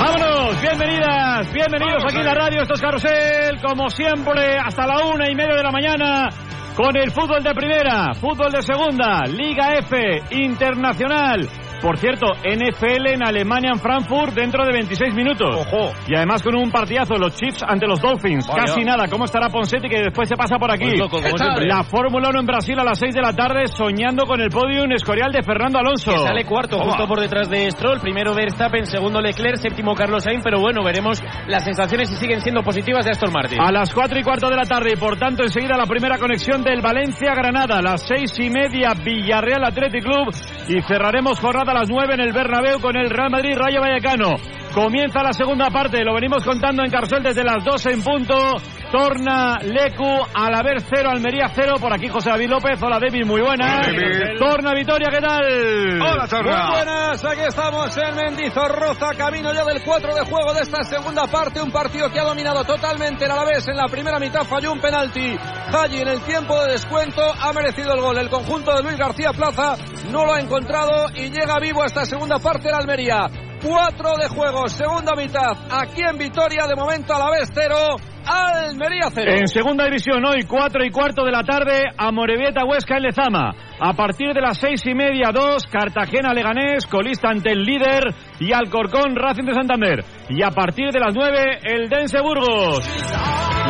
Vámonos, bienvenidas, bienvenidos aquí en la radio, esto es Carrusel, como siempre, hasta la una y media de la mañana, con el fútbol de primera, fútbol de segunda, Liga F, Internacional. Por cierto, NFL en Alemania, en Frankfurt, dentro de 26 minutos. Y además con un partidazo, los Chiefs ante los Dolphins. Vaya. Casi nada. ¿Cómo estará Ponsetti que después se pasa por aquí? Muy loco, como siempre. La Fórmula 1 en Brasil a las 6 de la tarde, soñando con el podium escorial de Fernando Alonso. Que sale cuarto, justo por detrás de Stroll. Primero Verstappen, segundo Leclerc, séptimo Carlos Sainz. Pero bueno, veremos las sensaciones si siguen siendo positivas de Aston Martin. A las 4 y cuarto de la tarde y por tanto enseguida la primera conexión del Valencia-Granada. A las seis y media Villarreal Athletic Club y cerraremos jornada a las 9 en el Bernabéu con el Real Madrid Rayo Vallecano. Comienza la segunda parte, lo venimos contando en Carcel desde las 2 en punto. Torna Lecu, Alaber 0, Almería 0. Por aquí José David López. Hola David, muy buenas. Hola. Torna Vitoria, ¿qué tal? Hola, Torna. Muy buenas, aquí estamos en Mendizorroza, camino ya del 4 de juego de esta segunda parte, un partido que ha dominado totalmente el Alavés en la primera mitad, falló un penalti. Haji en el tiempo de descuento ha merecido el gol. El conjunto de Luis García Plaza no lo ha encontrado y llega vivo a esta segunda parte el Almería. 4 de juego, segunda mitad, aquí en Vitoria, de momento Alavés 0, Almería 0. En segunda división, hoy 4 y cuarto de la tarde, Amorebieta Huesca en Lezama. A partir de las seis y media, 2, Cartagena Leganés, colista ante el líder, y Alcorcón Racing de Santander. Y a partir de las 9, el Dense Burgos.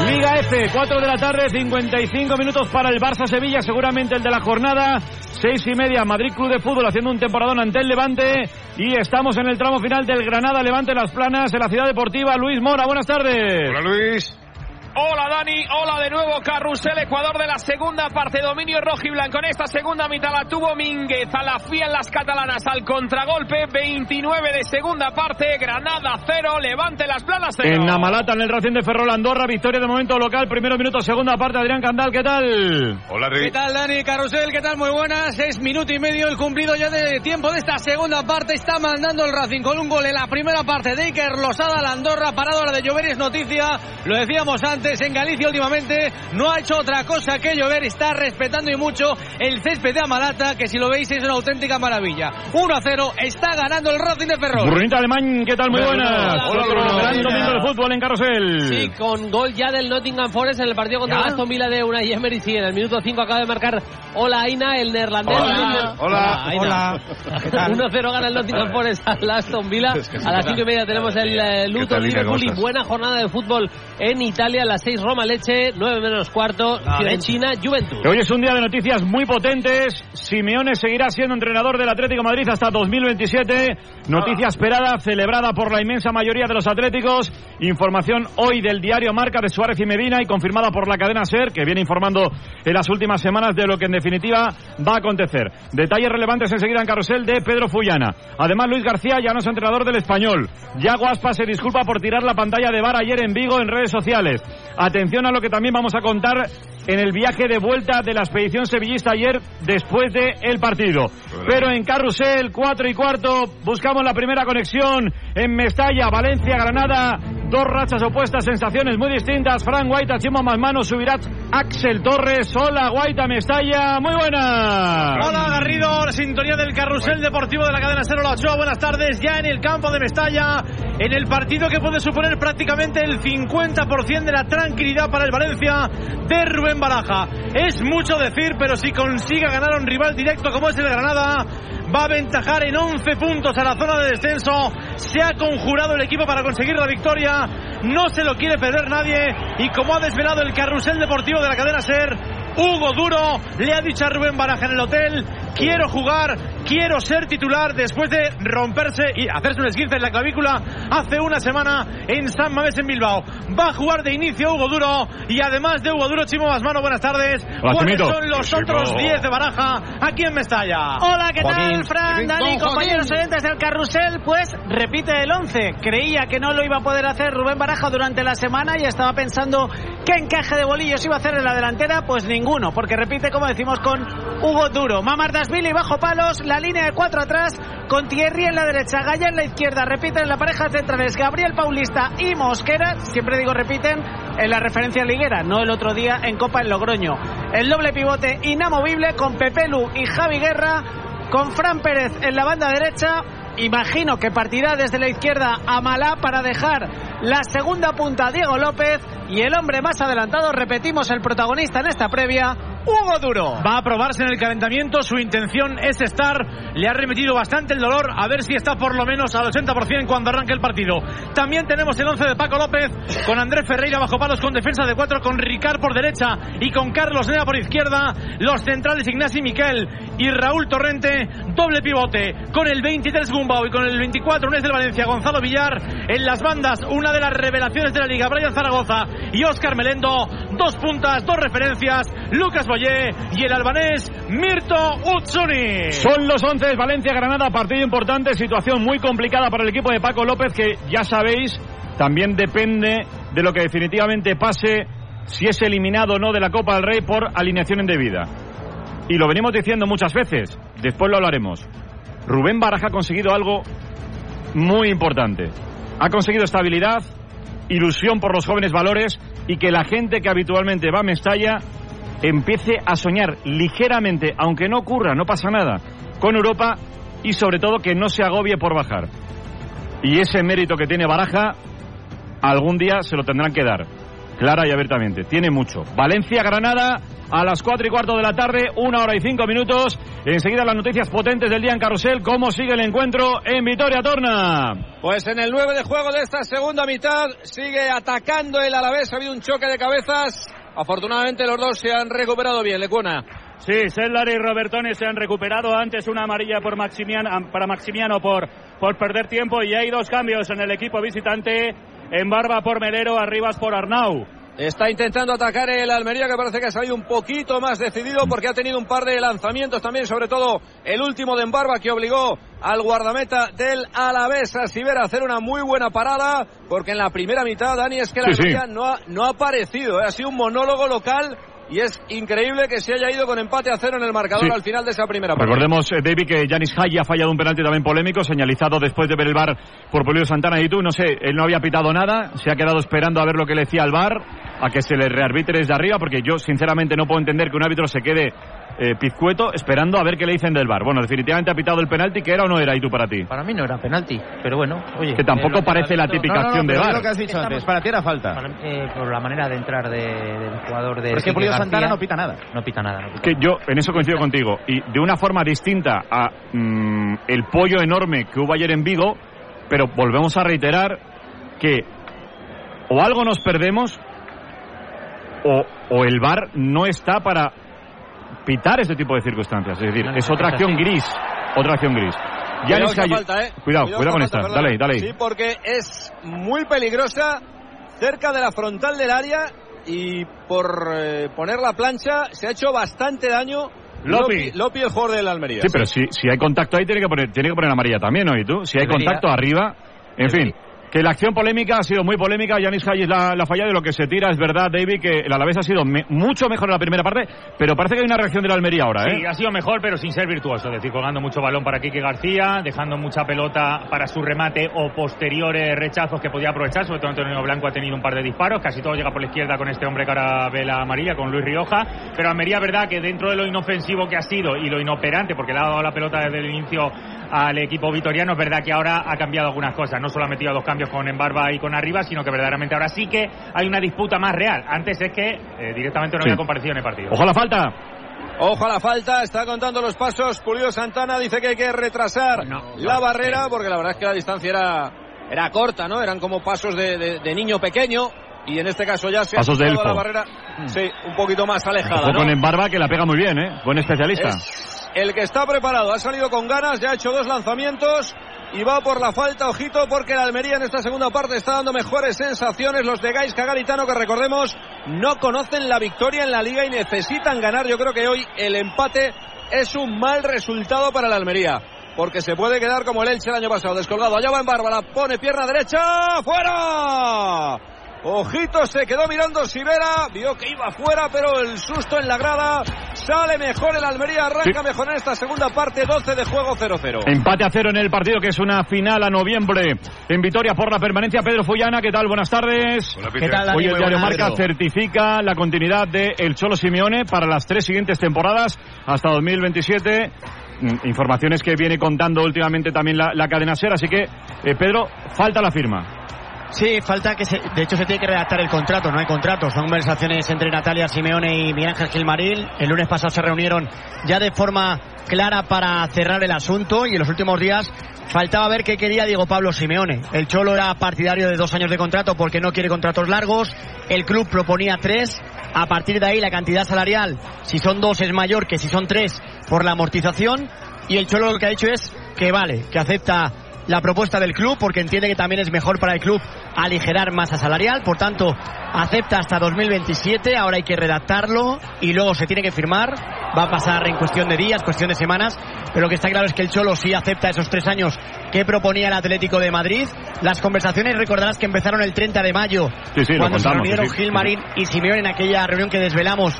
Liga F, 4 de la tarde, 55 minutos para el Barça Sevilla, seguramente el de la jornada. Seis y media, Madrid Club de Fútbol haciendo un temporadón ante el Levante. Y estamos en el tramo final del Granada Levante Las Planas en la ciudad deportiva. Luis Mora, buenas tardes. Hola Luis. Hola Dani, hola de nuevo Carrusel, Ecuador de la segunda parte, dominio rojo y blanco. En esta segunda mitad la tuvo Mínguez, a la fía en las catalanas al contragolpe, 29 de segunda parte, Granada 0, Levante las planas 0. En Namalata, en el Racing de Ferrol Andorra, victoria de momento local, primero minuto, segunda parte, Adrián Candal, ¿qué tal? Hola ¿Qué tal, Dani Carusel? ¿Qué tal? Muy buenas. Es minuto y medio el cumplido ya de tiempo de esta segunda parte. Está mandando el Racing con un gol en la primera parte de Iker Losada, la Andorra, parado la de llover es noticia. Lo decíamos antes, en Galicia últimamente no ha hecho otra cosa que llover. Está respetando y mucho el césped de Amalata, que si lo veis es una auténtica maravilla. 1 a 0, está ganando el Racing de Ferrol. Brunita Alemán, ¿qué tal? Muy buenas. Hola, Otro Bruno. gran Hola. domingo de fútbol en Carrusel. Sí, con gol ya del Nottingham Forest en el partido contra Aston Villa de Unai Emery. Sí, en el minuto 5 acaba de marcar Hola Aina, el neerlandés. Hola. Hola. Aina. Hola. ¿Qué tal? 1-0 gana el Nottingham Forest al Aston Villa. Es que sí, A las ¿qué 5 y media tenemos el eh, Luton Liverpool y buena jornada de fútbol en Italia. Las 6 Roma Leche, 9 menos cuarto, Fiorentina, Juventus. Hoy es un día de noticias muy potentes. Simeone seguirá siendo entrenador del Atlético de Madrid hasta 2027. Noticia esperada, celebrada por la inmensa mayoría de los atléticos. Información hoy del diario Marca de Suárez y Medina y confirmada por la cadena SER, que viene informando en las últimas semanas de lo que en definitiva va a acontecer. Detalles relevantes enseguida en carrusel de Pedro Fullana. Además, Luis García ya no es entrenador del español. Yago Aspas se disculpa por tirar la pantalla de bar ayer en Vigo en redes sociales. Atención a lo que también vamos a contar en el viaje de vuelta de la expedición sevillista ayer después del el partido. Pero en Carrusel, 4 y cuarto, buscamos la primera conexión en Mestalla, Valencia, Granada. Dos rachas opuestas, sensaciones muy distintas. Fran Guaita, Chimo Masmano, subirá Axel Torres. Hola, Guaita, Mestalla. Muy buena. Hola, Garrido. La sintonía del Carrusel Deportivo de la cadena Cero La Ochoa. Buenas tardes. Ya en el campo de Mestalla, en el partido que puede suponer prácticamente el 50% de la tranquilidad para el Valencia de Rubén Baraja. Es mucho decir, pero si consigue ganar a un rival directo como es el Granada, va a aventajar en 11 puntos a la zona de descenso. Se ha conjurado el equipo para conseguir la victoria. No se lo quiere perder nadie. Y como ha desvelado el carrusel deportivo de la cadena Ser, Hugo Duro le ha dicho a Rubén Baraja en el hotel, quiero jugar, quiero ser titular después de romperse y hacerse un esguince en la clavícula hace una semana en San Mamés en Bilbao. Va a jugar de inicio Hugo Duro y además de Hugo Duro, Chimo Basmano, buenas tardes. Hola, ¿Cuáles Chimito. son los otros Chimo. 10 de Baraja aquí en Mestalla? Hola, ¿qué Joaquín. tal, Fran, Dani, compañeros oyentes del carrusel? Pues repite el 11. Creía que no lo iba a poder hacer Rubén Baraja durante la semana y estaba pensando qué encaje de bolillos iba a hacer en la delantera. Pues ninguno, porque repite, como decimos, con Hugo Duro. Mamardasvili bajo palos, la línea de cuatro atrás, con Thierry en la derecha, Gaya en la izquierda. Repiten la pareja centrales Gabriel Paulista y Mosquera. Siempre digo repiten en la referencia liguera, no el otro día en Copa en Logroño. El doble pivote inamovible con Pepelu y Javi Guerra con Fran Pérez en la banda derecha. Imagino que partirá desde la izquierda a Malá para dejar la segunda punta a Diego López y el hombre más adelantado, repetimos el protagonista en esta previa, Hugo Duro. Va a probarse en el calentamiento, su intención es estar, le ha remitido bastante el dolor, a ver si está por lo menos al 80% cuando arranque el partido. También tenemos el 11 de Paco López, con Andrés Ferreira bajo palos, con defensa de cuatro, con Ricard por derecha y con Carlos Nea por izquierda, los centrales Ignasi Miquel y Raúl Torrente, doble pivote, con el 23 Gumbau y con el 24 Unés del Valencia, Gonzalo Villar, en las bandas, una de las revelaciones de la Liga, Brian Zaragoza y Óscar Melendo, dos puntas, dos referencias, Lucas Y el albanés Mirto Utsuni. Son los 11 Valencia-Granada, partido importante, situación muy complicada para el equipo de Paco López, que ya sabéis, también depende de lo que definitivamente pase, si es eliminado o no de la Copa del Rey por alineación indebida. Y lo venimos diciendo muchas veces, después lo hablaremos. Rubén Baraja ha conseguido algo muy importante. Ha conseguido estabilidad, ilusión por los jóvenes valores y que la gente que habitualmente va a Mestalla empiece a soñar ligeramente, aunque no ocurra, no pasa nada, con Europa y sobre todo que no se agobie por bajar. Y ese mérito que tiene Baraja, algún día se lo tendrán que dar, clara y abiertamente. Tiene mucho. Valencia-Granada a las 4 y cuarto de la tarde, una hora y cinco minutos. Enseguida las noticias potentes del día en Carrusel. ¿Cómo sigue el encuentro en Vitoria Torna? Pues en el 9 de juego de esta segunda mitad sigue atacando el Alavés. Ha habido un choque de cabezas. Afortunadamente los dos se han recuperado bien, Lecuona. Sí, Sellar y Robertone se han recuperado. Antes una amarilla Maximiano, para Maximiano por, por perder tiempo y hay dos cambios en el equipo visitante. En Barba por Melero, Arribas por Arnau. Está intentando atacar el Almería que parece que ha salido un poquito más decidido porque ha tenido un par de lanzamientos también, sobre todo el último de Embarba que obligó al guardameta del Alavés a Sivera a hacer una muy buena parada porque en la primera mitad Dani es que la Sí, sí. Almería no, ha, no ha aparecido, ¿eh? ha sido un monólogo local y es increíble que se haya ido con empate a cero en el marcador Sí. al final de esa primera parte. Recordemos, eh, David, que Janis Hay ha fallado un penalti también polémico, señalizado después de ver el bar por Polio Santana y tú, no sé, él no había pitado nada, se ha quedado esperando a ver lo que le decía al bar, a que se le rearbitre desde arriba, porque yo sinceramente no puedo entender que un árbitro se quede eh, pizcueto esperando a ver qué le dicen del bar. Bueno, definitivamente ha pitado el penalti, que era o no era, y tú para ti. Para mí no era penalti, pero bueno, oye. Que tampoco eh, parece la típica No, no, acción de pero VAR. es lo que has dicho Estamos- antes. Para ti era falta. por la manera de entrar de- del jugador de. Pero es que Pulido García. Santana no pita nada. No pita nada. no pita que yo en eso coincido contigo y de una forma distinta a mm, el pollo enorme que hubo ayer en Vigo pero volvemos a reiterar que o algo nos perdemos o, o el VAR no está para pitar este tipo de circunstancias. Es decir, es otra acción gris. Otra acción gris. Yanis Cuidado, Calle- falta, ¿eh? Cuidado, cuidado con esta esta. falta, Dale, dale. Sí, porque es muy peligrosa cerca de la frontal del área y por eh, poner la plancha se ha hecho bastante daño Lopi. Lopi, el jugador del Almería. Sí, pero si, si hay contacto ahí, tiene que poner, tiene que poner amarilla también, ¿no? ¿Y tú? Si hay Debería. contacto arriba, en fin. Que la acción polémica ha sido muy polémica, Yanis Hayes la, la ha fallado lo que se tira es verdad, David, que el Alavés ha sido mucho mejor en la primera parte, pero parece que hay una reacción del Almería ahora, ¿eh? Sí, ha sido mejor, pero sin ser virtuoso. Es decir, colgando mucho balón para Quique García, dejando mucha pelota para su remate o posteriores rechazos que podía aprovechar. Sobre todo Antonio Blanco ha tenido un par de disparos. Casi todo llega por la izquierda con este hombre que la amarilla, con Luis Rioja. Pero Almería, verdad que dentro de lo inofensivo que ha sido y lo inoperante, porque le ha dado la pelota desde el inicio al equipo vitoriano, es verdad que ahora ha cambiado algunas cosas. No solo ha metido dos cambios con Embarba y con Arriba, sino que verdaderamente ahora sí que hay una disputa más real. Antes es que eh, directamente no Sí. había comparecido en el partido. Ojo a la falta. Ojo a la falta, está contando los pasos. Julio Santana dice que hay que retrasar la barrera porque la verdad es que la distancia era, era corta, ¿no? Eran como pasos de, de- de niño pequeño y en este caso ya se Pasos de ha elfo. la barrera, sí, un poquito más alejada, ¿no? con Embarba, que la pega muy bien, ¿eh? Buen especialista. El que está preparado, ha salido con ganas, ya ha hecho dos lanzamientos y va por la falta, ojito, porque el Almería en esta segunda parte está dando mejores sensaciones. Los de Gaisca Garitano, que recordemos, no conocen la victoria en la liga y necesitan ganar. Yo creo que hoy el empate es un mal resultado para el Almería. Porque se puede quedar como el Elche el año pasado, descolgado. Allá va en Bárbara, pone pierna derecha, ¡fuera! Ojito, se quedó mirando Sivera, vio que iba fuera, pero el susto en la grada. Sale mejor el Almería, arranca mejor en esta segunda parte, 12 de juego, 0-0. Empate a cero en el partido, que es una final a noviembre. En Vitoria por la permanencia, Pedro Follana, ¿qué tal? Buenas tardes. ¿Qué tal, Dani? Hoy el diario Marca Pedro. certifica la continuidad de El Cholo Simeone para las tres siguientes temporadas hasta 2027. Mm, Informaciones que viene contando últimamente también la, la cadena SER, así que, eh, Pedro, falta la firma. Sí, falta que se, de hecho se tiene que redactar el contrato, no hay contrato, son conversaciones entre Natalia Simeone y Miguel Ángel Gilmarín. El lunes pasado se reunieron ya de forma clara para cerrar el asunto y en los últimos días faltaba ver qué quería Diego Pablo Simeone. El Cholo era partidario de dos años de contrato porque no quiere contratos largos, el club proponía tres, a partir de ahí la cantidad salarial, si son dos es mayor que si son tres por la amortización y el Cholo lo que ha dicho es que vale, que acepta la propuesta del club porque entiende que también es mejor para el club aligerar masa salarial, por tanto acepta hasta 2027, ahora hay que redactarlo y luego se tiene que firmar, va a pasar en cuestión de días, cuestión de semanas, pero lo que está claro es que el Cholo sí acepta esos tres años que proponía el Atlético de Madrid. Las conversaciones recordarás que empezaron el 30 de mayo, Sí, sí, lo cuando se reunieron sí, sí. Gil Marín y Simeone en aquella reunión que desvelamos